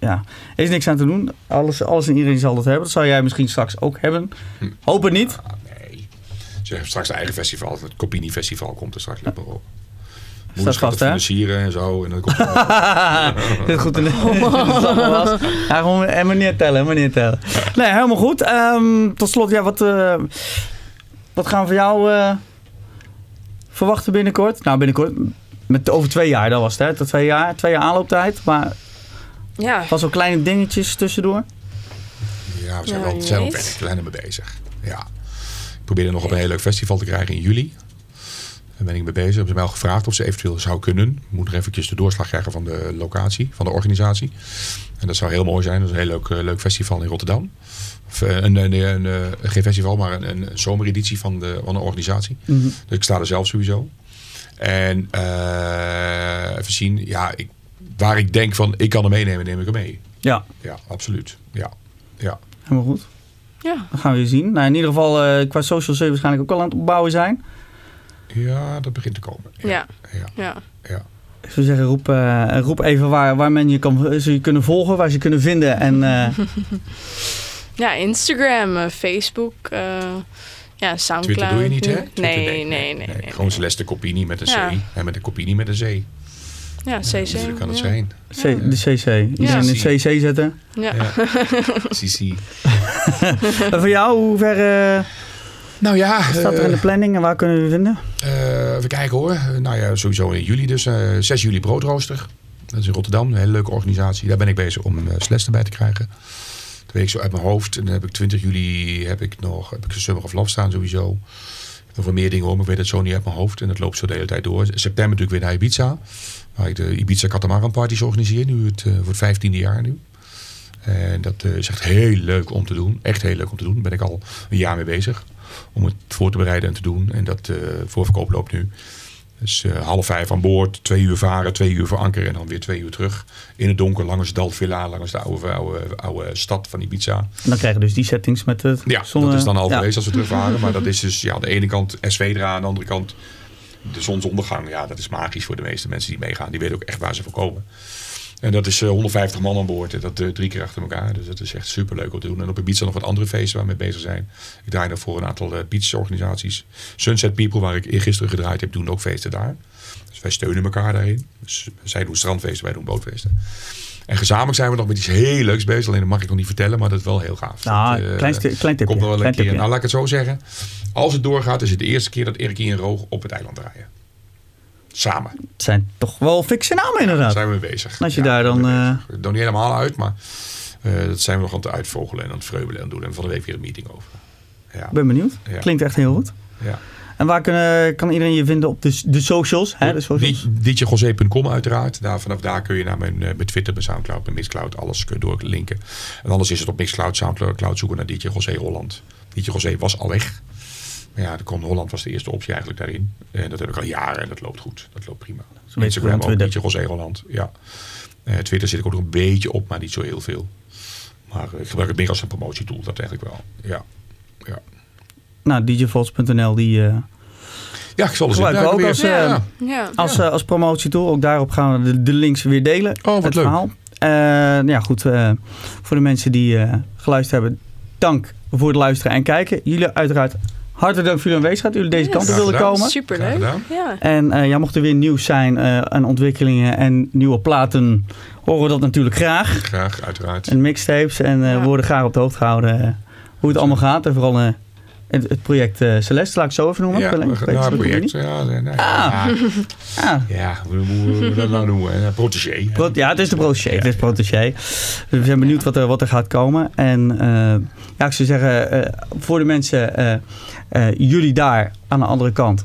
ja, er is niks aan te doen. Alles, alles en iedereen zal dat hebben. Dat zou jij misschien straks ook hebben. Hm. Hoop het niet. Ah. Ze hebben straks een eigen festival. Het Copini Festival komt er straks. Maar op. Staat vast, hè? financieren en zo. En dan komt Dit goed gewoon en meneer tellen, meneer tellen. Nee, helemaal goed. Um, tot slot, ja, wat, uh, wat gaan we voor jou uh, verwachten binnenkort? Nou, binnenkort, met, over twee jaar, dat was het, hè? Twee jaar, twee jaar aanlooptijd. Maar ja. was wel kleine dingetjes tussendoor? Ja, we zijn ja, wel, zijn wel kleiner mee bezig. Ja. Er nog op een heel leuk festival te krijgen in juli. Daar ben ik mee bezig. Hebben ze mij al gevraagd of ze eventueel zou kunnen. Ik moet nog eventjes de doorslag krijgen van de locatie, van de organisatie. En dat zou heel mooi zijn. Dat is een heel leuk, eh, leuk festival in Rotterdam. Of, eh, een, een, een, een- geen festival, maar een, een zomereditie van de, van de organisatie. Mhm. Dus ik sta er zelf sowieso. En eh, even zien, ja, ik, waar ik denk van ik kan hem meenemen, neem ik hem mee. Ja, Ja, absoluut. Ja, ja. helemaal goed. Ja. Dat gaan we zien. Nou, in ieder geval eh, qua social je waarschijnlijk ook al aan het opbouwen zijn. ja dat begint te komen. Ja. ja, Ja. ja. Ik zou zeggen, roep, eh, roep even waar, waar men je kan ze je kunnen volgen, waar ze je kunnen vinden. En eh, Ja, Instagram, eh, Facebook, eh, ja, Soundcloud. Twitter doe je niet, hè? Nee, nee, nee. nee, nee, Gewoon Celeste Copini met een Ja. C. En met een Copini met een C. Ja, CC. Dus kan het ja. zijn. C, de CC. Iedereen Ja. een CC zetten. Ja. Ja. CC. En voor jou, hoe ver eh, Nou ja, staat er in de planning en waar kunnen we je vinden? eh, even kijken hoor. Nou ja, sowieso in juli dus. eh 6 juli broodrooster. Dat is in Rotterdam. Een hele leuke organisatie. Daar ben ik bezig om uh, Celeste bij te krijgen. Dat weet ik zo uit mijn hoofd. En dan heb ik 20 juli heb ik nog heb ik Summer of Love staan sowieso. Nog meer dingen maar ik weet het zo niet uit mijn hoofd. En dat loopt zo de hele tijd door. September natuurlijk weer naar Ibiza. Waar ik de Ibiza Catamaran Parties organiseer. Nu het, uh, voor het vijftiende jaar nu. En dat uh, is echt heel leuk om te doen. Echt heel leuk om te doen. Daar ben ik al een jaar mee bezig. Om het voor te bereiden en te doen. En dat uh, voorverkoop loopt nu. Dus uh, half vijf aan boord, twee uur varen, twee uur voor anker en dan weer twee uur terug. In het donker langs Dalvilla, langs de oude, oude, oude stad van Ibiza. En dan krijgen dus die settings met het Ja, dat is dan al ja. geweest als we terugvaren. Maar dat is dus ja, aan de ene kant SV eraan, aan de andere kant de zonsondergang. Ja, dat is magisch voor de meeste mensen die meegaan. Die weten ook echt waar ze voor komen. En dat is uh, 150 man aan boord. En dat uh, drie keer achter elkaar. Dus dat is echt super leuk om te doen. En op Ibiza nog wat andere feesten waar we mee bezig zijn. Ik draai nog voor een aantal uh, beachorganisaties. Sunset People, waar ik gisteren gedraaid heb, doen ook feesten daar. Dus wij steunen elkaar daarin. Dus zij doen strandfeesten, wij doen bootfeesten. En gezamenlijk zijn we nog met iets heel leuks bezig. Alleen dat mag ik nog niet vertellen, maar dat is wel heel gaaf. Nou, dat, klein, klein tipje. Komt wel een klein keer. tipje. Nou, laat ik het zo zeggen. Als het doorgaat, is het de eerste keer dat Erikie en Roog op het eiland draaien. Samen. Het zijn toch wel fikse namen inderdaad. Daar zijn we mee bezig. Als je ja, daar dan... Uh... Niet helemaal uit, maar uh, dat zijn we nog aan het uitvogelen en aan het vreubelen en doen. En van de week weer een meeting over. Ja. Ben benieuwd. Ja. Klinkt echt heel goed. Ja. En waar kunnen, kan iedereen je vinden op de, de socials? Hè, de socials? DJGosé.com uiteraard. Daar, vanaf daar kun je naar mijn, mijn Twitter, mijn Soundcloud, mijn Mixcloud, alles kun je doorlinken. En anders is het op Mixcloud, Soundcloud zoeken naar DJ José Holland. DJ José was al weg. Maar ja, de kon Holland was de eerste optie eigenlijk daarin. En dat heb ik al jaren en dat loopt goed. Dat loopt prima. Zo Instagram ook, DJ José Holland. Ja. Uh, Twitter zit ik ook nog een beetje op, maar niet zo heel veel. Maar ik gebruik het meer als een promotietool, dat eigenlijk wel. Ja. ja. Nou, djvols.nl die... Uh, ja, ik zal eens gebruiken ook als, uh, ja. Ja. als, uh, als promotietool. Ook daarop gaan we de, de links weer delen. Oh, wat het leuk. verhaal. ja, goed. voor de mensen die geluisterd hebben, dank voor het luisteren en kijken. Jullie uiteraard Hartelijk dank voor jullie aanwezigheid. Jullie deze yes. kant op wilden komen. Superleuk. Ja. En uh, ja, mocht er weer nieuws zijn uh, en ontwikkelingen en nieuwe platen, horen we dat natuurlijk graag. Graag, uiteraard. En mixtapes. En uh, ja. worden graag op de hoogte gehouden hoe het allemaal gaat. En vooral het, het, project Celeste, laat ik zo even noemen. Ja, nou, het project. Ja, nee, nee, ah. ja. ja, hoe moeten we dat nou noemen? Protégé. Pro ja, het is de protégé. Het is protégé. Dus we zijn benieuwd wat er, wat er gaat komen. En ja, ik zou zeggen, voor de mensen... Jullie daar aan de andere kant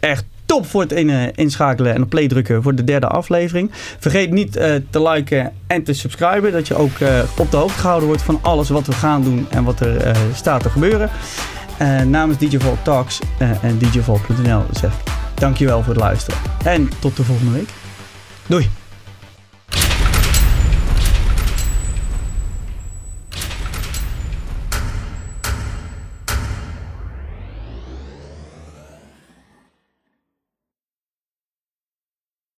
echt top voor het in, inschakelen en op play drukken voor de derde aflevering. Vergeet niet uh, te liken en te subscriben, dat je ook op de hoogte gehouden wordt van alles wat we gaan doen en wat er staat te gebeuren. Namens DJ Vault Talks en DJVault.nl zeg ik dankjewel voor het luisteren en tot de volgende week. Doei!